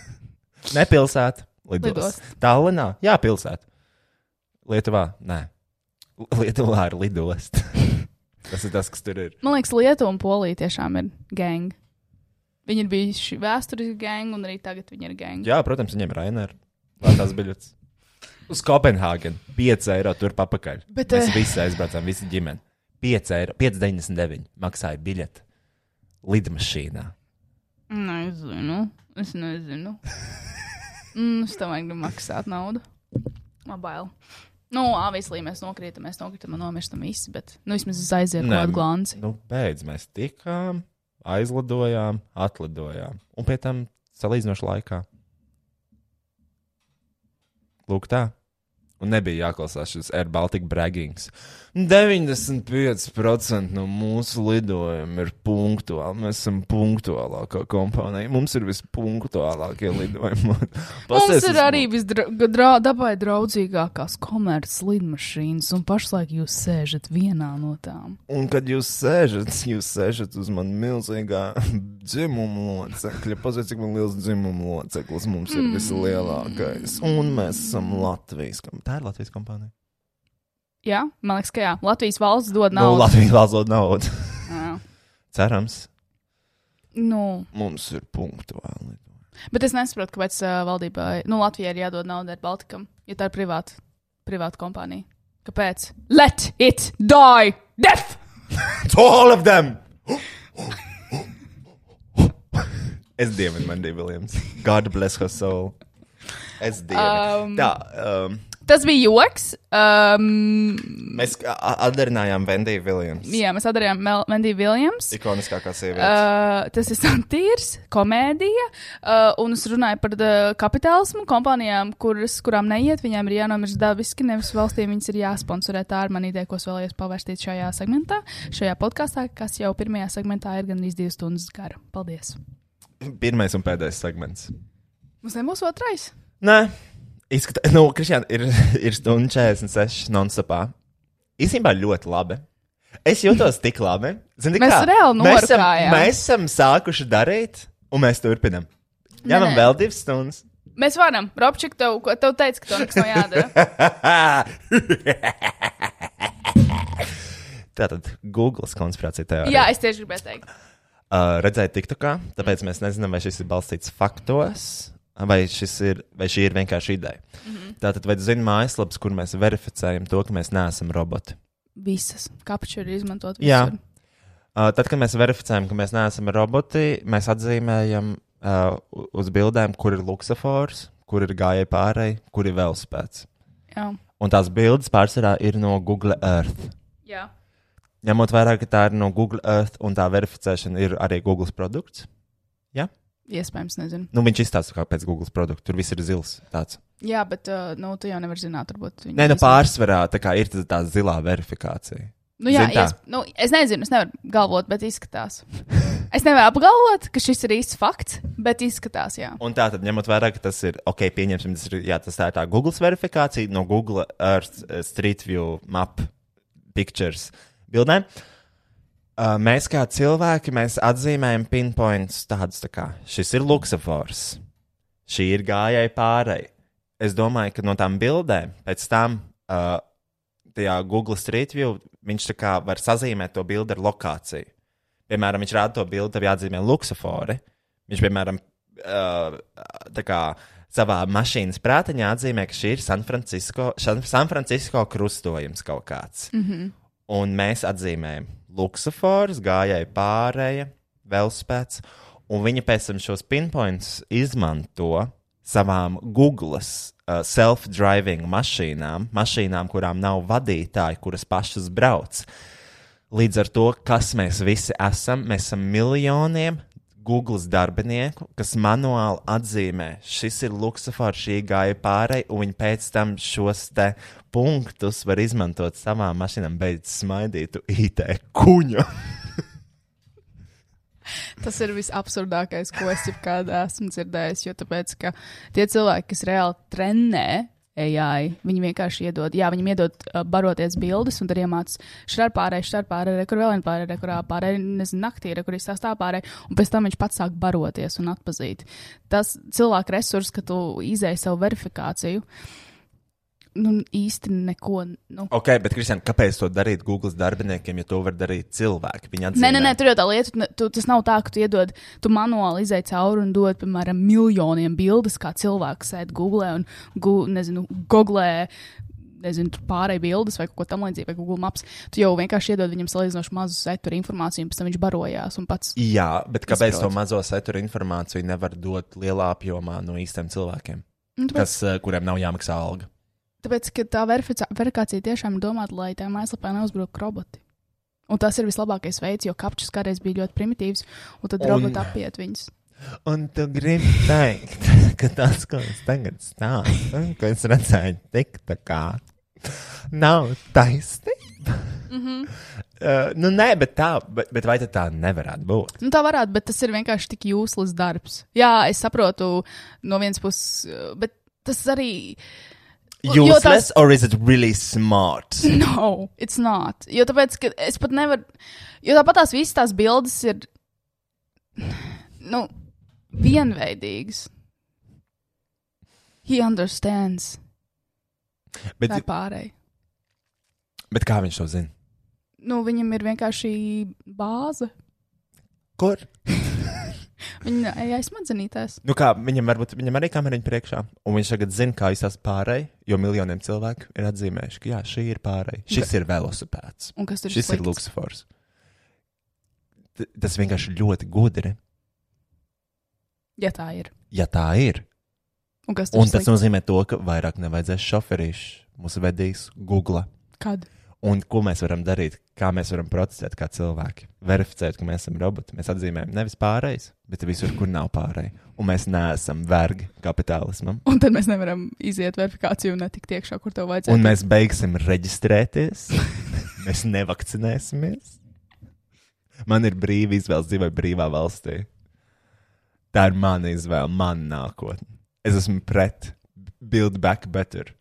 ne pilsēta, lidostas. Lidosta. Tallinā, jā, pilsēta. Lietuvā, nē. Lietuvā ir lidosta. tas ir tas, kas tur ir. Man liekas, Lietuva un Polija tiešām ir gang. Viņi ir bijuši vēsturiski gang, un arī tagad viņi ir gang. Jā, protams, viņiem ir Rainer. Lētās biļetes. Uz Kopenhāgenu 5 eiro tur papakaļ. Bet, Mēs eh, visi aizbraucām, visi ģimene. 5 eiro, 5,99 maksāja biļeti lidmašīnā. Nezinu. Es nezinu. mm, es tam vajag maksāt naudu. Man bail. Nu, obviously, mēs nokrītam, mēs nokritam un nomirstam visi, bet, nu, vismaz es aizietu Nē, kādu glanci. Nu, beidz, mēs tikām, aizlidojām, atlidojām. Un pēc tam salīdzinoši laikā. Lūk, tā. Un nebija jāklausās šis Air Baltica braggings. 95% no mūsu lidojumiem ir punktuāli. Mēs esam punktuālākā kompānija. Mums ir vispunktuālākie lidojumi. Mums ir arī visdra dabai draudzīgākās komerces lidmašīnas, un pašlaik jūs sēžat vienā no tām. Un kad jūs sēžat, jūs sēžat uz manas milzīgā dzimuma locekļa. Paziet, cik liels dzimuma loceklis mums ir vislielākais. Un mēs esam Latvijas. kom- Tā ir Latvijas kompānija. Jā, man liekas, ka jā. Latvijas valsts dod Nu, naudu. Latvijas valsts dod naudu. Cerams, Nu, mums ir punktuāli. bet es nesaprotu, kāpēc uh, valdībai, nu, Latvijai ir jādod nauda ar Baltikam, ja tā ir privāta, privāta kompānija. Kāpēc? Let it die! Death! To all of them! es dievinu Mandy Williams. God bless her soul. Es dievinu. Um, Tā, um, Tas bija joks. Um, mēs atdarinājām Vendiju Williams. jā, mēs atdarījām Mendiju Viljams. Ikoniskākā sieviete. Uh, tas ir satīrs, komēdija, uh, un es runāju par uh, kapitālismu kompānijām, kuras, kurām neiet, viņām ir jānomirst dabiski, nevis valstīm viņas ir jāsponsorē. Tā ir mana ideja, ko es vēlējos pavērstīt šajā segmentā, šajā podkāstā, kas jau pirmajā segmentā ir gan līdz divas stundas gara. Paldies! Pirmais un pēdējais segments. Mums nebūs otrais. Nē, izskatās, nu, Kristiāna, ir, ir stunda 46 non-stopā. Īsībā ļoti labi. Es jūtos tik labi. Zini, Mēs kā? reāli mēs esam, mēs esam sākuši darīt, un mēs turpinam. Nē. vēl divas stundas. Mēs varam. Robčik, tev, tev teica, ka tev nekas nav jādara. Tātad Google konspirācija teorija. Jā, es tieši gribēju teikt. Uh, redzēju, TikTokā, tāpēc mēs nezinām, vai šis ir balstīts faktos, vai, ir, vai šī ir vienkārši ideja. Mm. -hmm. Tātad, vai zini mājaslapas, kur mēs verificējam to, ka mēs neesam roboti? Visas kapču ir izmantot. Jā. visur. Uh, tad, kad mēs verificējam, ka mēs neesam roboti, mēs atzīmējam uh, uz bildēm, kur ir luksafors, kur ir gājēji pārēji, kur ir velospēds. Jā. Un tās bildes pārsvarā ir no Google Earth. Jā. Ņemot vērā, ka tā ir no Google Earth un tā verificēšana ir arī Google produkts. Iespējams, nezinu. Nu, viņš izstāsta, kā pēc Google produkta. Tur viss ir zils. Tāds. Jā, bet, uh, nu, tu jau nevari zināt, varbūt. Nē, nu pārsvarā tā, kā ir tā, tā zilā verifikācija. Nu, jā, ies, nu, es nezinu, es nevaru galvot, bet izskatās. Es nevaru apgalvot, ka šis ir īsts fakts, bet izskatās, jā. Un tā tad, ņemot vērā, ka tas ir, ok, pieņemsim, tas ir, jā, tas tā ir tā Google verifikācija no Google Earth eh, Street View map pictures bildēm. Uh, mēs kā cilvēki, mēs atzīmējam pinpoints tādus tā kā šis ir luksafors, šī ir gājēji pārēji. Es domāju, ka no tām bildēm pēc tam uh, tajā Google Street View viņš tā kā var sazīmēt to bildi ar lokāciju. Piemēram, viņš rāda to bildi, tev jāatzīmē luksafori. Viņš, piemēram, uh, tā kā savā mašīnas prātiņā atzīmē, ka šī ir San Francisco, San San Francisco krustojums kaut kāds. Mm -hmm. Un mēs atzīmējam luksafors, gājēji pārēja, velospēds, un viņi pēc tam šos pinpoints izmanto savām Google uh, self-driving mašīnām, mašīnām, kurām nav vadītāji, kuras pašas brauc. Līdz ar to, kas mēs visi esam, mēs esam miljoniem Google darbinieku, kas manuāli atzīmē, šis ir luksafors, šī gāja pārēj, un viņi pēc tam šos te punktus var izmantot savām mašīnām, beidz smaidīt, tu IT kuņu. Tas ir visabsurdākais, ko es jebkad esmu dzirdējis. Jo tāpēc, ka tie cilvēki, kas reāli trenē AI, viņi vienkārši iedod, jā, viņiem iedod uh, baroties bildes un tad iemācās šādi pārējai, šādi pārējai, kur vēl viena pārējai, kurā pārējai, nezinu, naktī, re, kur izstāstā pārējai, un pēc tam viņš pats sāk baroties un atpazīt. Tas cilvēku resurs, ka tu izēji savu verifikāciju, nu īsti neko. Nu. Ok, bet, Kristian, kāpēc to darīt Google darbiniekiem, ja to var darīt cilvēki? Nē, nē, nē, tur jau tā lieta, tu tas nav tā, ka tu iedod, tu manuāli izai cauri un dod, piemēram, miljoniem bildes, kā cilvēks sēž Google un, gu, nezinu, googlē. Nezinu, tur pārējai bildes vai kaut ko tamlīdzīgu, vai Google Maps. Tu jau vienkārši iedod viņam salīdzinoši mazu sektoru informāciju, un pēc tam viņš barojās un pats. Jā, bet kāpēc Izprot. to mazo satura informāciju nevar dot lielā apjomā no īstiem cilvēkiem, Nu, tāpēc, kas, eh, kuriem nav jāmaksā alga? Tāpēc, ka tā verifikācija tiešām ir domāta, lai tā mājaslapā neuzbruktu roboti. Un tas ir vislabākais veids, jo kapčus kādreiz bija ļoti primitīvs, un tad Un- roboti apiet viņus. Un tu gribi teikt, ka tas, ko es tagad stāstu, ko es redzēju, tik tā kā nav taisnība. Mm -hmm. uh, nu, nē, bet tā, bet, bet vai tā nevarētu būt? Nu, tā varētu, bet tas ir vienkārši tik jūslis darbs. Jā, es saprotu no vienas puses, uh, bet tas arī. Jo Useless, or is it really smart? No, it's not. Jo tāpēc, ka es pat nevaru. Jo tāpat tās visas tās bildes ir. Nu, vienveidīgas. He understands. Bet, ir pārēj. bet kā viņš to zina? Nu, viņam ir vienkārši bāze. Kur? Viņa ejai smadzenītēs. Nu kā, viņam, varbūt, viņam arī kameriņa priekšā, un viņš tagad zina, kā izsākt pārēj, jo miljoniem cilvēku ir atzīmējuši, ka jā, šī ir pārēj. Šis ir velosipēds. Un kas tur Šis ir slikts? luksofors. T- Tas vienkārši ļoti gudri, Ja tā ir. ja tā ir. Un kas tur Un tas slikts? nozīmē to, ka vairāk nevajadzēs šoferīšu. Mūsu vedīs Google. Kad? Un ko mēs varam darīt? Kā mēs varam protestēt kā cilvēki? Verificēt, ka mēs esam roboti. Mēs atzīmējam nevis pārējais, bet visur, kur nav pārējais. Un mēs neesam vergi kapitālismam. Un tad mēs nevaram iziet verifikāciju un netikt iekšā, kur tev vajadzētu. Un mēs beigsim reģistrēties. mēs nevakcinēsimies. Man ir brīva izvēle dzīvot brīvā valstī. Tā ir mana izvēle, mana nākotne. Es esmu pret Build Back Better.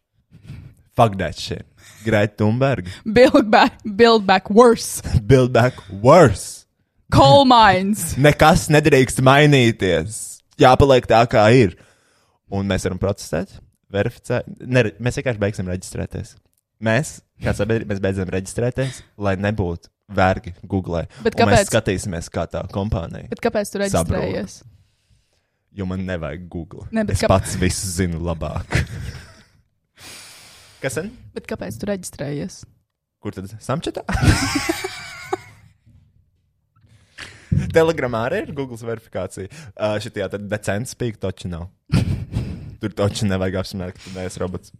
Fuck that shit. Greta Thunberg. Build back, build back worse. Build Back Worse. Coal mines. Nekas nedrīkst mainīties. Jāpaliek tā, kā ir. Un mēs varam protestēt, verificēt. Ne, mēs vienkārši beigsim reģistrēties. Mēs, kā sabiedrība, mēs beidzam reģistrēties, lai nebūtu vergi Google. Bet Un Mēs kāpēc? skatīsimies, kā tā kompānija. Bet kāpēc tu reģistrējies? Jo man nevajag Google. Ne, es kāp- pats visu zinu labāk. Kas tad? Bet kāpēc tu reģistrējies? Kur tad? Samčetā? Telegramā arī ir Google verifikācija. Uh, Šitajā tad decents spīk toči nav. Tur toči nevajag apsmēt, ka tu neesi robots.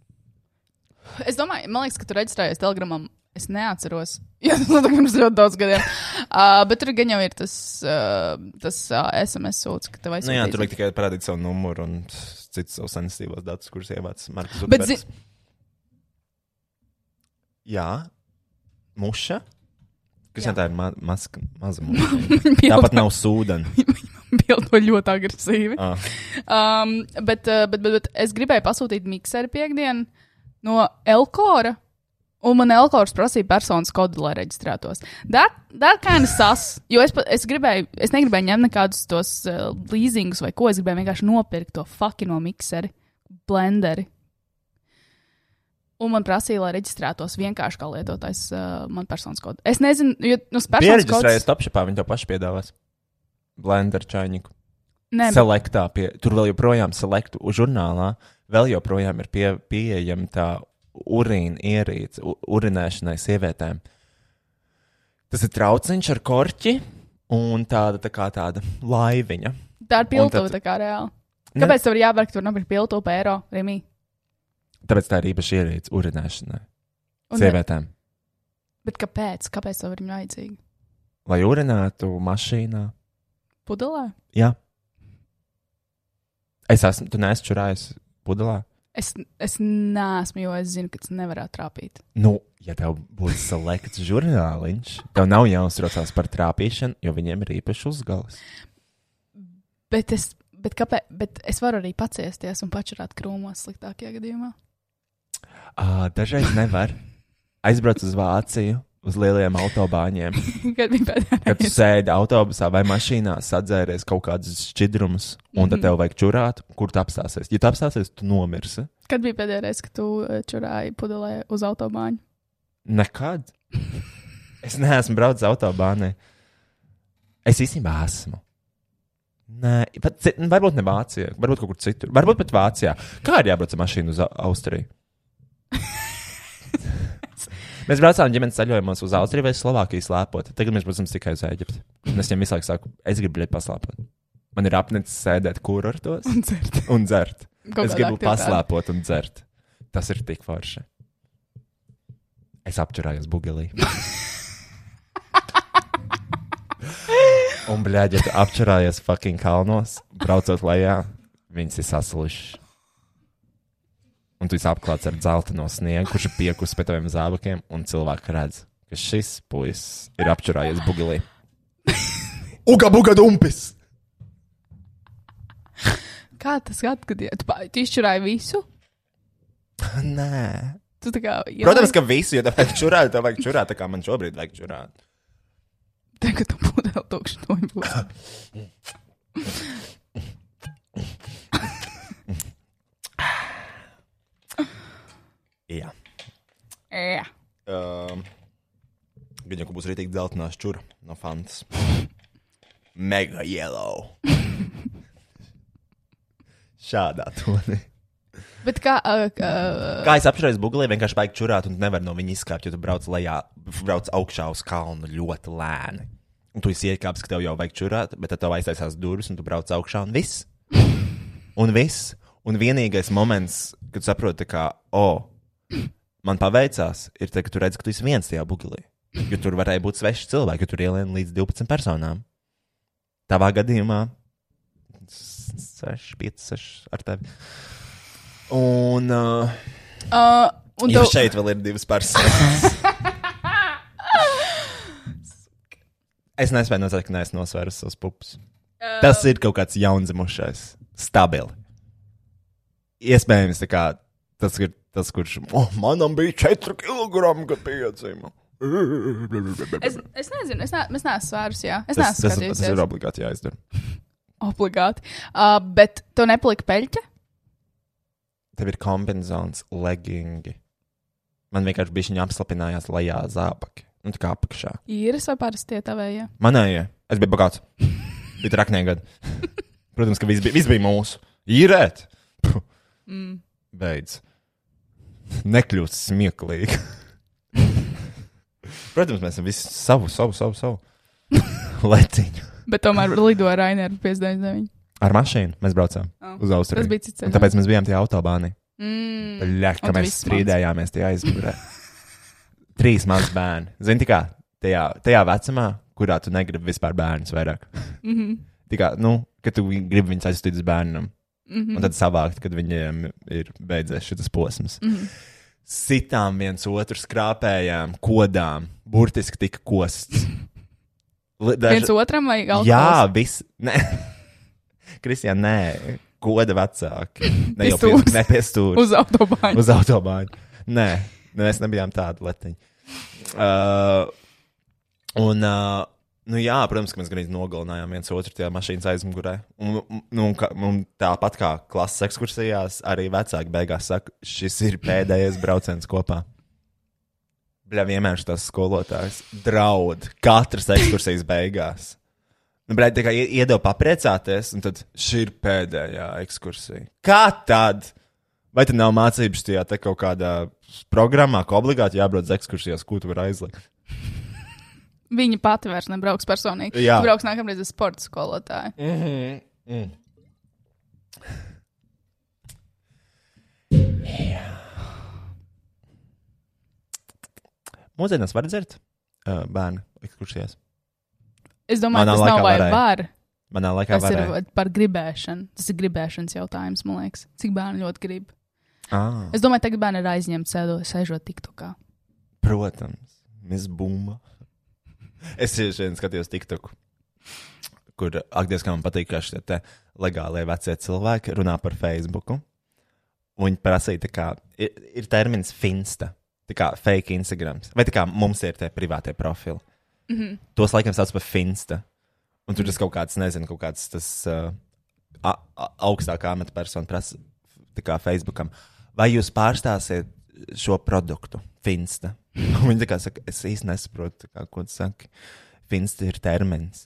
Es domāju, man liekas, ka tu reģistrējies telegramam. Es neatceros. Jā, tas notika pirms ļoti daudz gadiem. Uh, bet tur gan jau ir tas, uh, tas uh, SMS sūds, ka tev Nu, jā, tur vajag tikai parādīt savu numuru un citus savus sensitīvos datus, kurus ievāc Marks Bet Zukerbergs. Jā, muša. Kas Jā. tā ir ma maska, maza muša? Tāpat nav sūdena. Bildo ļoti agresīvi. Ah. Um, bet, uh, bet, bet, bet es gribēju pasūtīt mikseru piekdienu no Elkora. Un man Elkors prasīja personas kodu, lai reģistrētos. That, that kind of sas. Jo es, es gribēju, es negribēju ņemt nekādus tos uh, leasingus vai ko. Es gribēju vienkārši nopirkt to fucking no mikseri, blenderi. Un man prasīja, lai reģistrētos vienkārši kā lietotājs uh, man personas kodu. Es nezinu, jo nu, personas Pieregistrējies kods. topšapā, viņi to paši piedāvās. Blender čainiku. Nē, Selektā, pie, tur vēl joprojām selektu žurnālā, vēl joprojām ir pie, pieejama tā urīna ierīce, u- urinēšanai sievietēm. Tas ir trauciņš ar korķi un tāda tā kā tāda laiviņa. tā ir piltuve tad- tā kā reāli. Ne. Kāpēc tev ir jāpērk tur nopirkt piltuve eiro, Rimī? Tāpēc tā ir īpaša ierīce urinēšanai Un- sievietēm. Bet kāpēc? Kāpēc tev ir vajadzīga? Lai urinētu mašīnā. Pudelē? Jā. Es esmu, tu neesi čurājis pudelā. Es, es neesmu, jo es zinu, ka tas nevarētu trāpīt. Nu, ja tev būtu selekts žurnāliņš, tev nav jāuztraucās par trāpīšanu, jo viņiem ir īpaši uzgalis. Bet es, bet kāpēc, bet es varu arī paciesties un pačurāt krūmos sliktākajā gadījumā. À, dažreiz nevar. Aizbrauc uz Vāciju, uz lieliem autobāņiem. Kad bija pēdējā Kad tu sēdi autobusā vai mašīnā, sadzēries kaut kādus šķidrumus, un tad Mhm. tev vajag čurāt, kur tu apstāsies. Ja tu apstāsies, tu nomirsi. Kad bija pēdējā reize, kad tu čurāji pudelē uz autobāņu? Nekad. Es neesmu braucis autobānē. Es īstenībā esmu. Nē, pat, varbūt ne Vācijā, varbūt kaut kur citur. Varbūt pat Vācijā. Kā ir jābrauc ar mašīnu uz Au- Austriju? Mēs braucām ģimenes ceļojumos uz Austriju vai Slovākiju slēpot. Tagad mēs braucam tikai uz Eģipti. Un es viņiem visu laiku saku, es gribu bļaut paslēpot. Man ir apnicis sēdēt kurortos Un dzert. un dzert. Es gribu paslēpot un dzert. Tas ir tik forši. Es apčurājos bugelī. Un, blēģi, apčurājies fucking kalnos, braucot lejā, viņas ir saslušas. Un tu esi apklāts ar zelta no sniega, kurš ir piekus pie taviem zābakiem, un cilvēki redz, ka šis puisis ir apčurājies bugilī. Uga, buga, dumpis! Kā tas atgadījās? Tu, tu izšķirāji visu? Nē. Tu tā kā. Protams, ka visu, ja tev vajag čurāt, tev vajag čurāt, tā kā man šobrīd vajag čurāt. Tagad tu būtu vēl tukšs to būs. Jā. Jā. Um, Gan jau būs rītīgi dzeltenā šķura no fantas. Mega yellow. Šādā tonī. Bet kā. Uh, uh, Kā es apšaubu buļbuļsaktu, vienkārši vajag čurāt, un nevar no viņa izkāpt, jo tu brauc lejā, brauc augšā uz kalnu ļoti lēni. Un tu esi iekāpis, ka tev jau vajag čurāt, bet tad tev aiztaisās durvis, un tu brauc augšā, un viss. Un viss. Un vienīgais moments, kad saproti, ka, oh, man paveicās, ir tas, ka tu redz, ka tu esi viens tajā buļbuļsakā. Jo tur varēja būt sveši cilvēki, jo tur ielien līdz 12 personām. Tavā gadījumā 6, 5, 6 ar tevi. Un, uh, uh, un tev- šeit vēl ir divas personas. es nespēju noteikt, ka neesmu nosvērs savus pupus. Tas ir kaut kāds jaundzimušais, stabils. Iespējams, tā kā tas ir tas, kurš oh, manam bija 4 kg, piedzima. Es, es nezinu, es, ne, es neesmu svārus, jā. Es Tas, tas, tas ir obligāti jāizdara. Obligāti. Uh, bet tev nepalika peļķe? Tev ir kombinācijas, leggings. Man vienkārši bija viņa apslapinājās lejā zābaki. Nu, tā kā apakšā. Īres vai parasti tie tavējie? Manējie, es biju bagāts. bija traknie gadi. Protams, ka viss bija, viss bija mūsu. Īrēt! Mm. Beidz. Nekļūst smieklīgi. Protams, mēs esam visi savu, savu, savu, savu. Leciņu. Bet tomēr lidoja Rainēra 59. Ar mašīnu mēs braucām Oh. uz Austriju. Tas bija cits Un tāpēc mēs bijām tajā autobānī. Mm. Ļa, Un ka mēs strīdējāmies tajā aizmugurē. Trīs mazi bērni. Zini, tā kā tajā, tajā vecumā, kurā tu negribi vispār bērnus vairāk. Mm -hmm. Tikai, nu, kad tu gribi viņus aizsūtīt uz bērnam, Mm -hmm. un tad savākt, kad viņiem ir beidzies šis posms. Mm -hmm. Sitām viens otru skrāpējām, kodām, burtiski tika kosts. Daži- Viens otram vai alkohols? Jā, viss. Kristija, nē, koda vecāki. Ne jau pie, ne pie stūra. Uz autobāņa. Uz autobāņa. Nē, mēs nebijām tādi letiņi. Uh, un, uh, nu jā, protams, ka mēs gan nogalinājām viens otru tajā mašīnas aizmugurē. Un, nu, un, un tāpat kā klases ekskursijās, arī vecāki beigās saka, šis ir pēdējais brauciens kopā. Bļā, vienmēr tas skolotājs draud katras ekskursijas beigās. Nu, bet tā kā ie- iedeva papriecāties, un tad šī ir pēdējā ekskursija. Kā tad? Vai tad nav mācības tajā kaut kādā programmā, ka obligāti jābrauc uz ekskursijās, ko tu vari aizlikt? Viņa pati vairs nebrauks personīgi. Jā. Brauks nākamreiz uz sporta skolotāju. Mm -hmm. mm. Mūsdienās var dzert uh, bērnu ekskursijās. Es domāju, Manā tas nav vai varēja. var. Manā laikā Tas varēja. ir par gribēšanu. Tas ir gribēšanas jautājums, man liekas. Cik bērni ļoti grib. Ah, Es domāju, tagad bērni ir aizņemti sēžot TikTokā. protams, Miss Bumba. Es šodien skatījos TikToku, kur akties, kā man patīk, ka šie legālie vecie cilvēki runā par Facebooku. Un viņi prasīja, tā kā ir, ir termins finsta, tā kā fake Instagrams, vai tā kā mums ir tie privātie profili. Mm -hmm. Tos laikam sauc par finsta. Un tur tas kaut kāds, nezinu, kaut kāds tas uh, augstākā amatpersona prasa, tā kā Facebookam, vai jūs pārstāsiet šo produktu, finsta? Un Viņi tā kā saka, es īsti nesaprotu, tā kā, ko tu saki. Finsta ir termins.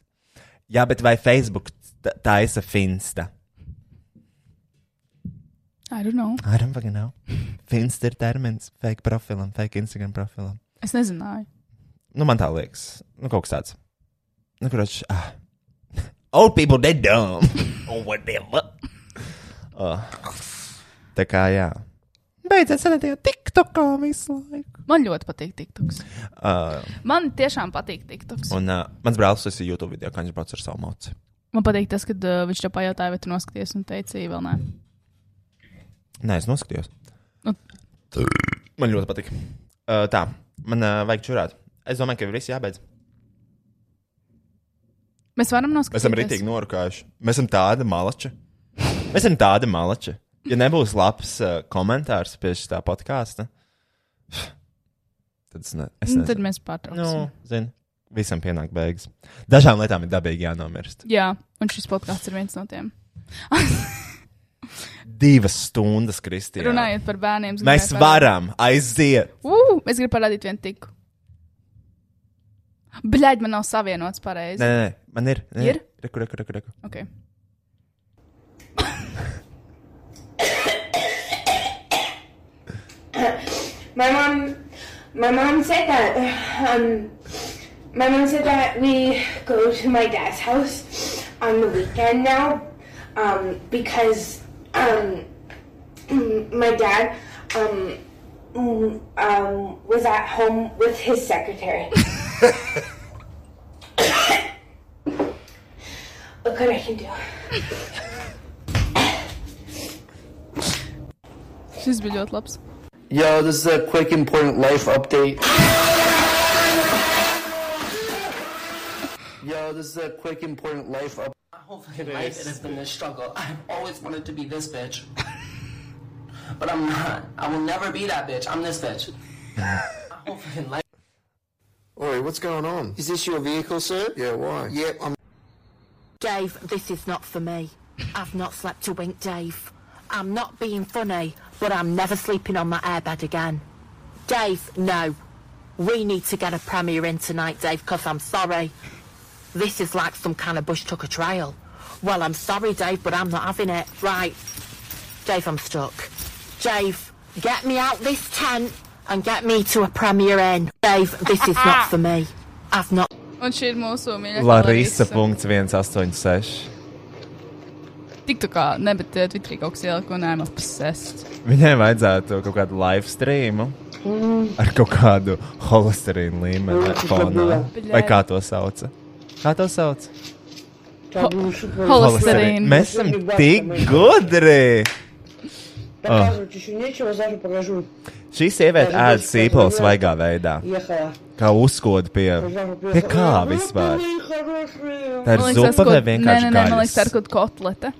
Jā, bet vai Facebook t- taisa finsta? I don't know. I don't fucking know. Finsta ir termins fake profilam, fake Instagram profilam. Es nezināju. Nu, man tā liekas, nu, kaut kas tāds. Nu, kurš. Ah. Old people, they dumb. Or whatever. Oh. Tā kā, jā. Beidziet, sanāties tik TikTokā visu laiku. Man ļoti patīk TikToks. Uh, Man tiešām patīk TikToks. un uh, mans brālis tas ir YouTube video, kā viņš brauc ar savu mocu. Man patīk tas, kad uh, viņš tev pajautāja, vai tu noskaties un teici, vēl nē. Nē, es noskatījos. Nu. Man ļoti patīk. Uh, tā, man uh, vajag čurāt. Es domāju, ka viss jābeidz. Mēs varam Mēs noskatīties. esam rītīgi norukājuši. Mēs esam tādi malači. Mēs esam tādi malači. Ja nebūs labs uh, komentārs pie šī podkāsta, tad es, ne, es Nu, nezinu. tad mēs pārtrauksim. Nu, zini, visam pienāk beigas. Dažām lietām ir dabīgi jānomirst. Jā, un šis podkāsts ir viens no tiem. Divas stundas, Kristija. Runājot par bērniem, Mēs gribēju varam aiziet. parādīt- Uh, es gribu parādīt vienu tiku. Bļaigi, man nav savienots pareizi. Nē, nē, man ir. Nē, Ir? Reku, reku, reku, reku. Okay. My mom, my mom said that. Um, my mom said that we go to my dad's house on the weekend now, um, because um, my dad um, um, was at home with his secretary. Look what I can do. Šis bija ļoti labs. Yo, this is a quick important life update. Yo, this is a quick important life update. My whole fucking life it has been this struggle. I've always wanted to be this bitch. But I'm not. I will never be that bitch. I'm this bitch. My whole fucking life. Oi, what's going on? Is this your vehicle, sir? Yeah, why? Yep, I'm. Dave, this is not for me. I've not slept a wink, Dave. I'm not being funny, but I'm never sleeping on that airbed again. Dave, no. We need to get a Premier in tonight, Dave, because I'm sorry. This is like some kind of bush tucker trial. Well, I'm sorry, Dave, but I'm not having it. Right. Dave, I'm stuck. Dave, get me out this tent and get me to a Premier Inn. Dave, this is not for me. I've not... Un šī ir mūsu mīļākā Larisa.186. Tiktu kā, ne, bet uh, Twitterī kaut kas ielika un I'm obsessed. Viņai vajadzētu kaut kādu live streamu ar kaut kādu holesterīnu līmeni fonā. Vai kā to sauca? Kā to sauc? Holesterīna. Mēs esam tik gudri! Показывать еще нечего, Саша, покажу. Šī sieviete ēd sīpols svaigā veidā, Ехала. kā uzkoda pie, pie kā vispār. Tā ir Man liekas, tas zupa kaut- vai Nē, nē, vienkārši nē, man liekas, tā ir gaļas? kaut kāda kotlete.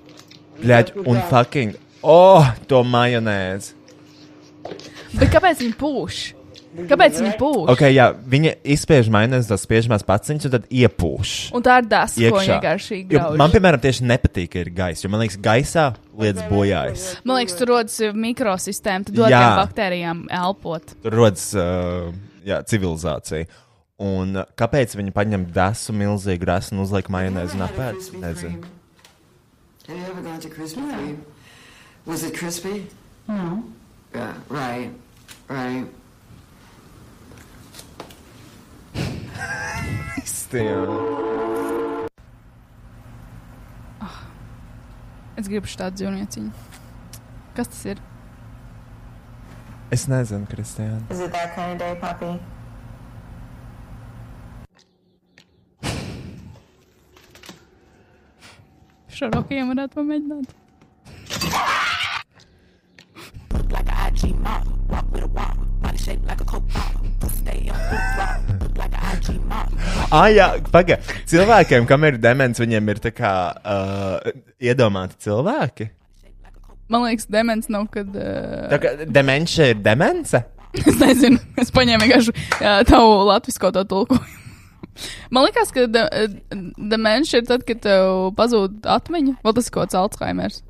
Bļaļ, un fucking, oh, to majonēzi. Bet kāpēc viņi pūš? Kāpēc viņi pūš? Ok, jā, viņa izspiež majonēzi, tas spiežamās paciņas, un tad iepūš. Un tā ir tas, ko iekšā. vienkārši grauž. Man, piemēram, tieši nepatīk, ka ir gaisa. Jo man liekas, gaisā lietas bojājas. Man liekas, tur rodas uh, mikrosistēma, tad dod baktērijām elpot. Tur rodas uh, jā, civilizācija. Un kāpēc viņi paņem desu, milzīgu rasu un uzliek majonēzi un apēd? Nezinu. Have you ever gone to Krispy Kreme? Was it crispy? No. Yeah, right, right. Es gribu šādu dzīvnieciņu. Kas tas ir? Es nezinu, Kristiāna. Is it that kind of day, Poppy? Šo rokiem varētu pamēģināt. Like a IG model, walk with a wobble, body shaped like a coke bottle. Stay on the look like a IG model. Ah, jā, pagaidi. Cilvēkiem, kam ir demence, viņiem ir tā kā uh, iedomāti cilvēki. Man liekas, demens nav, kad. Uh, Tā kā demence ir demence. es nezinu, es paņēmu vienkārši jā, tavu latviešu to tulkojumu. Man liekas, ka de, demence ir tad, kad tev pazūd atmiņa. Vai tas ir kaut kāds Alzheimers?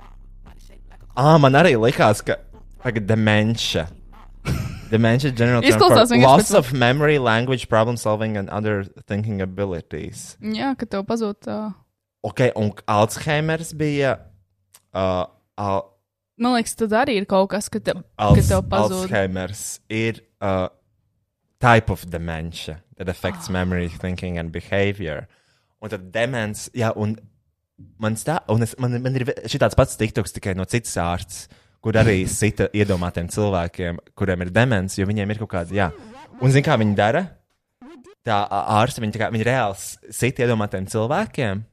Ah, man arī likās, ka tagad demence. Dementia general term Izklausās for vienkārši loss pēc- of memory, language, problem solving and other thinking abilities. Jā, ka tev pazūd. Uh, Ok, un Alzheimers bija. Uh, al, man liekas, tad arī ir kaut kas, ka tev, ka Alz, tev pazūd. Alzheimers ir uh, type of dementia that affects memory, thinking and behavior. Un tad demence, jā, un man, stā, un es, man, man ir tāds pats tiktoks tikai no citas ārsts, kur arī sita iedomātiem cilvēkiem, kuriem ir demence, jo viņiem ir kaut kāda, jā. Un zini, kā viņi dara? Tā ā- ārsti, viņi, kā, viņi reāli sita iedomātiem cilvēkiem,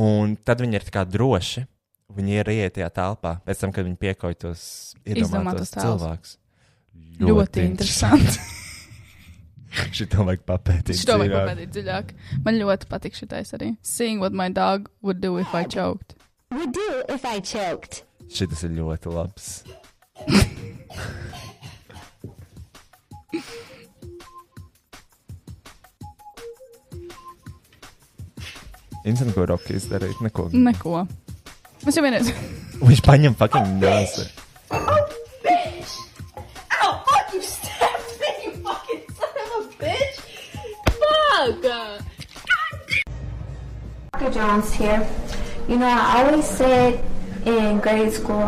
un tad viņi ir tā kā droši. Viņi ir iet tajā telpā, pēc tam, kad viņi piekoja tos iedomātos cilvēkus. Ļoti interesanti. Šito vajag papētīt. Šo vajag dziļāk. papētīt dziļāk. Man ļoti patīk šitais arī. Seeing what my dog would do if I choked. Would do if I choked. Šitas ir ļoti labs. Instants, ko Rocky izdarīt, neko. Neko. Es jau vienreiz. Viņš paņem fucking nāsi. Dr. Jones here. You know, I always said in grade school,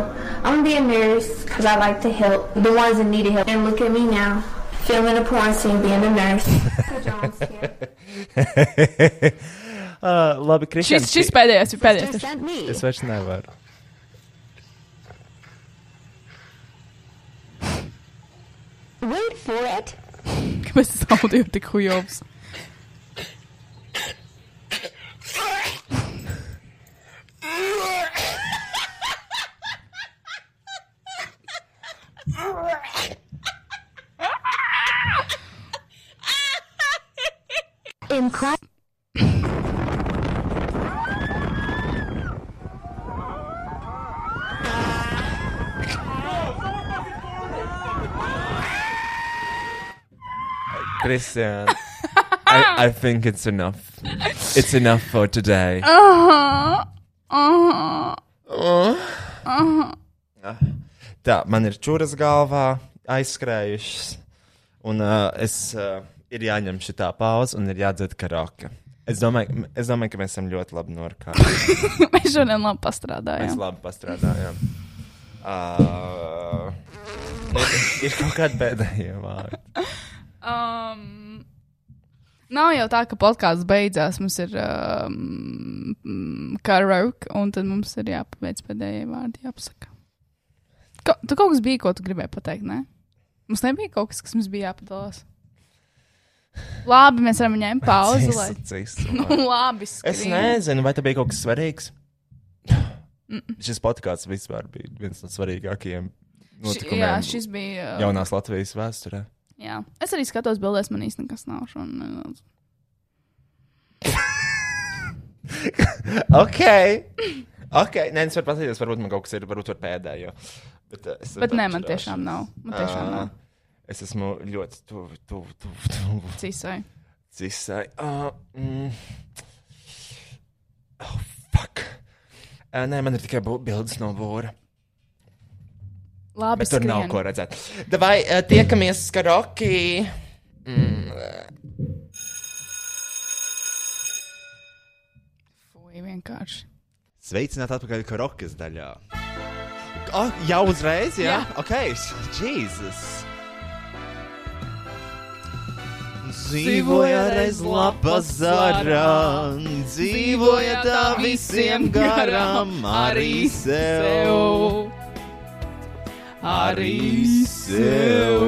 I'm gonna be a nurse because I like to help the ones that need to help. And look at me now, filming a porn scene, being a nurse. Dr. Jones here. uh, labi, Kristian. Šis, šis pēdējais ir pēdējais. Sent me. Es vairs nevaru. Wait for it. Kāpēc tas audio ir tik hujovs? In class. Kristian. I, I think it's enough. It's enough for today. Uh-huh. Uh-huh. Uh-huh. Tā, man ir čūras galvā aizskrējušas, un uh, es, uh, ir jāņem šī pauze un ir jādzird karaoke. Es domāju, es domāju, ka mēs esam ļoti labi norkārti. Mēs šodien labi Mēs pastrādājām. labi pastrādājām. Uh, ir, kaut kādi pēdējie vārdi. Um, nav jau tā, ka podkāsts beidzās. Mums ir um, karaoke, un tad mums ir jāpabeidz pēdējie vārdi, jāpasaka. Ka, tu kaut kas bija, ko tu gribēji pateikt, ne? Mums nebija kaut kas, kas mums bija jāpadalās. Labi, mēs varam ņemt pauzi. Lai... Cists, cists, nu, labi, Es skrien. nezinu, vai tā bija kaut kas svarīgs. Šis podkāsts vispār bija viens no svarīgākajiem Ši, notikumiem jā, šis bija. Uh, jaunās Latvijas vēsturē. Jā, es arī skatos bildēs, man īstenībā nekas nav. Šodien. ok. Ok, nē, es varu paskatīties, varbūt man kaut kas ir, varbūt ar pēdējo. Bet, uh, es Bet nē, man tiešām nav. Man tiešām Ā, nav. Es esmu ļoti tuvu, tuvu, tuvu. tuvu. Cisai. Cisai. Uh, mm. Oh, fuck. Uh, nē, man ir tikai bildes no būra. Labi, Bet tur nav skrien. ko redzēt. Vai uh, tiekamies Skaroki? Mm. Fui, vienkārši. Sveicināt atpakaļ Karokas daļā. Oh, jau uzreiz, jā? Jā. Ok, Jēzus. Dzīvoja reiz lapa zarā, dzīvoja tā visiem garām, arī sev, arī sev.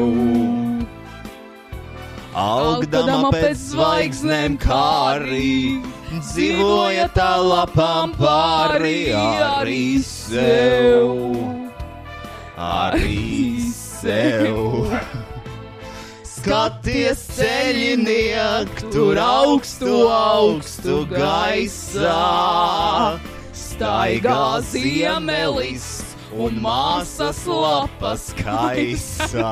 Augdama pēc zvaigznēm kārī, dzīvoja tā lapām pāri arī sev, arī sev. Skaties, ceļiniek, tur augstu, augstu gaisā. Staigā ziemelis un māsas lapas kaisā.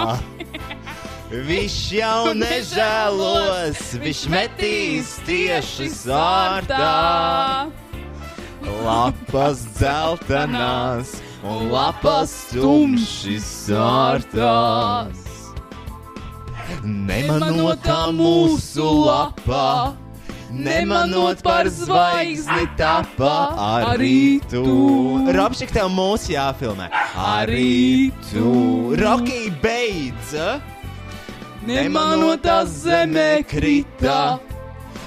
Viņš jau nežēlos, viņš metīs tieši sārtā. Lapas dzeltenās un lapas tumši sārtās. Nemanotā mūsu lapā, nemanot par zvaigzni tapā, arī tu. Robšik, tev mūsu jāfilmē. Arī tu. Rocky beidza. Nemanotā zemē krita.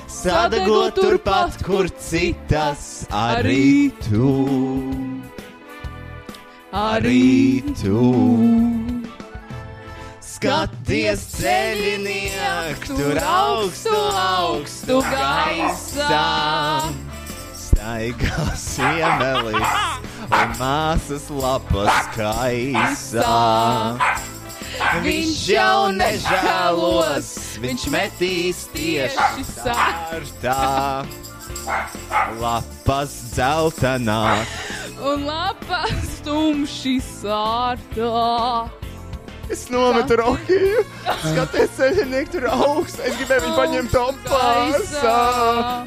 Sadagot turpat, kur citas arī tu. arī tu. Skaties, ceļiniek, tur augstu, augstu gaisā. Staigās iemelis un māsas lapas kaisā. Viņš jau nežēlos, viņš metīs tieši sārtā. Lapas dzeltenā, un lapas tumši sārtā. Es nometu Rokiju. Skaties, ceļinieki tur augsts. Es gribēju viņu paņemt opā.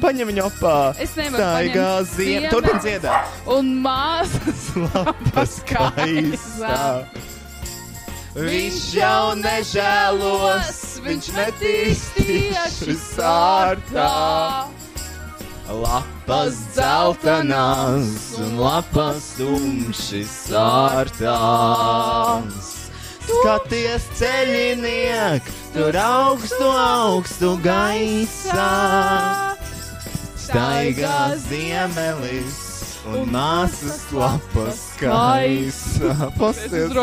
Paņem viņu opā. Es nevaru Staigā paņemt ziem. ziemeļus. Turpin dziedāt. Un māsas Lapas kaisā. Viņš jau nežēlos, viņš metīs tieši sārtā. Lapas dzeltenās un lapas tumši sārtās. Skaties, ceļiniek, tur augstu, augstu gaisā. Staigā ziemelis un māsas lapas kaisā. Pasties.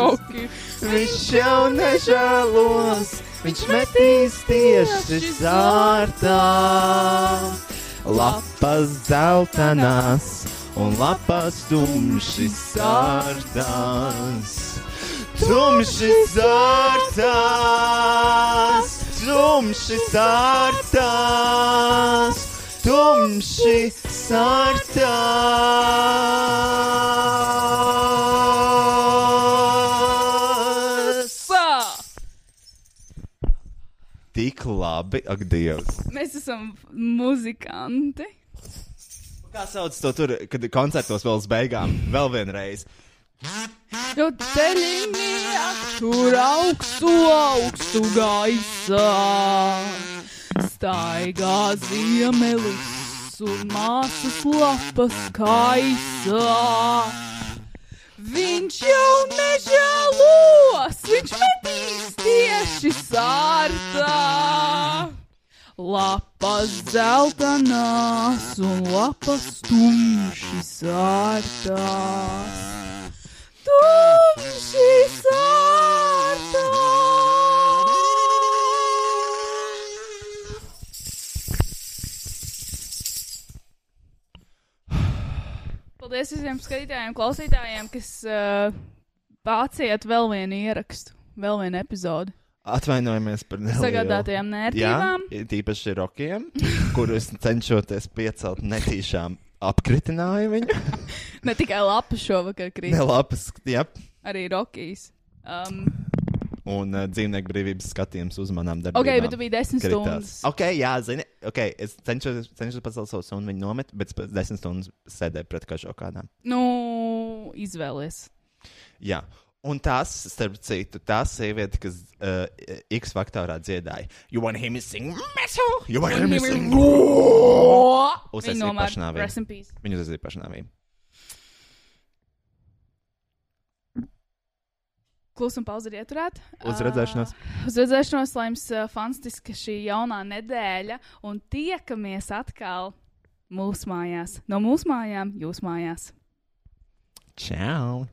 Viņš jau nežēlos, viņš metīs tieši sārtā. Lapas zeltainās un lapas tumši sārtās. Tumši sārtās, tumši sārtās, tumši sārtās. Tik labi, ak, Dievs. Mēs esam muzikanti. Kā sauc to tur, kad koncertos vēl uz beigām? Vēl vienreiz. Jo ceļiniek tur augstu, augstu gaisā. Staigā ziemelis un māsas lapas kaisā. Viņš jau nežēlos, viņš metīs tieši sārtā. Lapas zeltainās un lapas tumši sārtās. Tumši Paldies visiem skatītājiem, klausītājiem, kas uh, pāciet vēl vienu ierakstu, vēl vienu epizodi. Atvainojamies par nelielu. Sagādātajām nērtībām. Jā, tīpaši rokiem, kurus cenšoties piecelt netīšām apkritināju viņu. Ne tikai lapas šovakar krīt, Ne lapas, jā. arī Rokijas. Um, Un uh, dzīvnieku brīvības skatījums uz manām darbībām. Ok, bet tu biji desmit kritās. stundas. Ok, jā, zini, ok, es cenšos, cenšos pacelt savu sunu, viņu nomet, bet pēc desmit stundas sēdēju pret kažo kādām. nu, izvēlies. Jā. Un tas, starp citu, tā sieviete, kas uh, X faktorā dziedāja, You want him to sing metal? You want him to sing nomēr- pašnāvību. Viņa uztaisīja pašnāvību. Klusuma pauze ir ieturēta. Uz redzēšanos. Uh, uz redzēšanos, lai jums uh, fantastiska šī jaunā nedēļa. Un tiekamies atkal mūsu mājās. No mūsu mājām, jūsu mājās. Čau!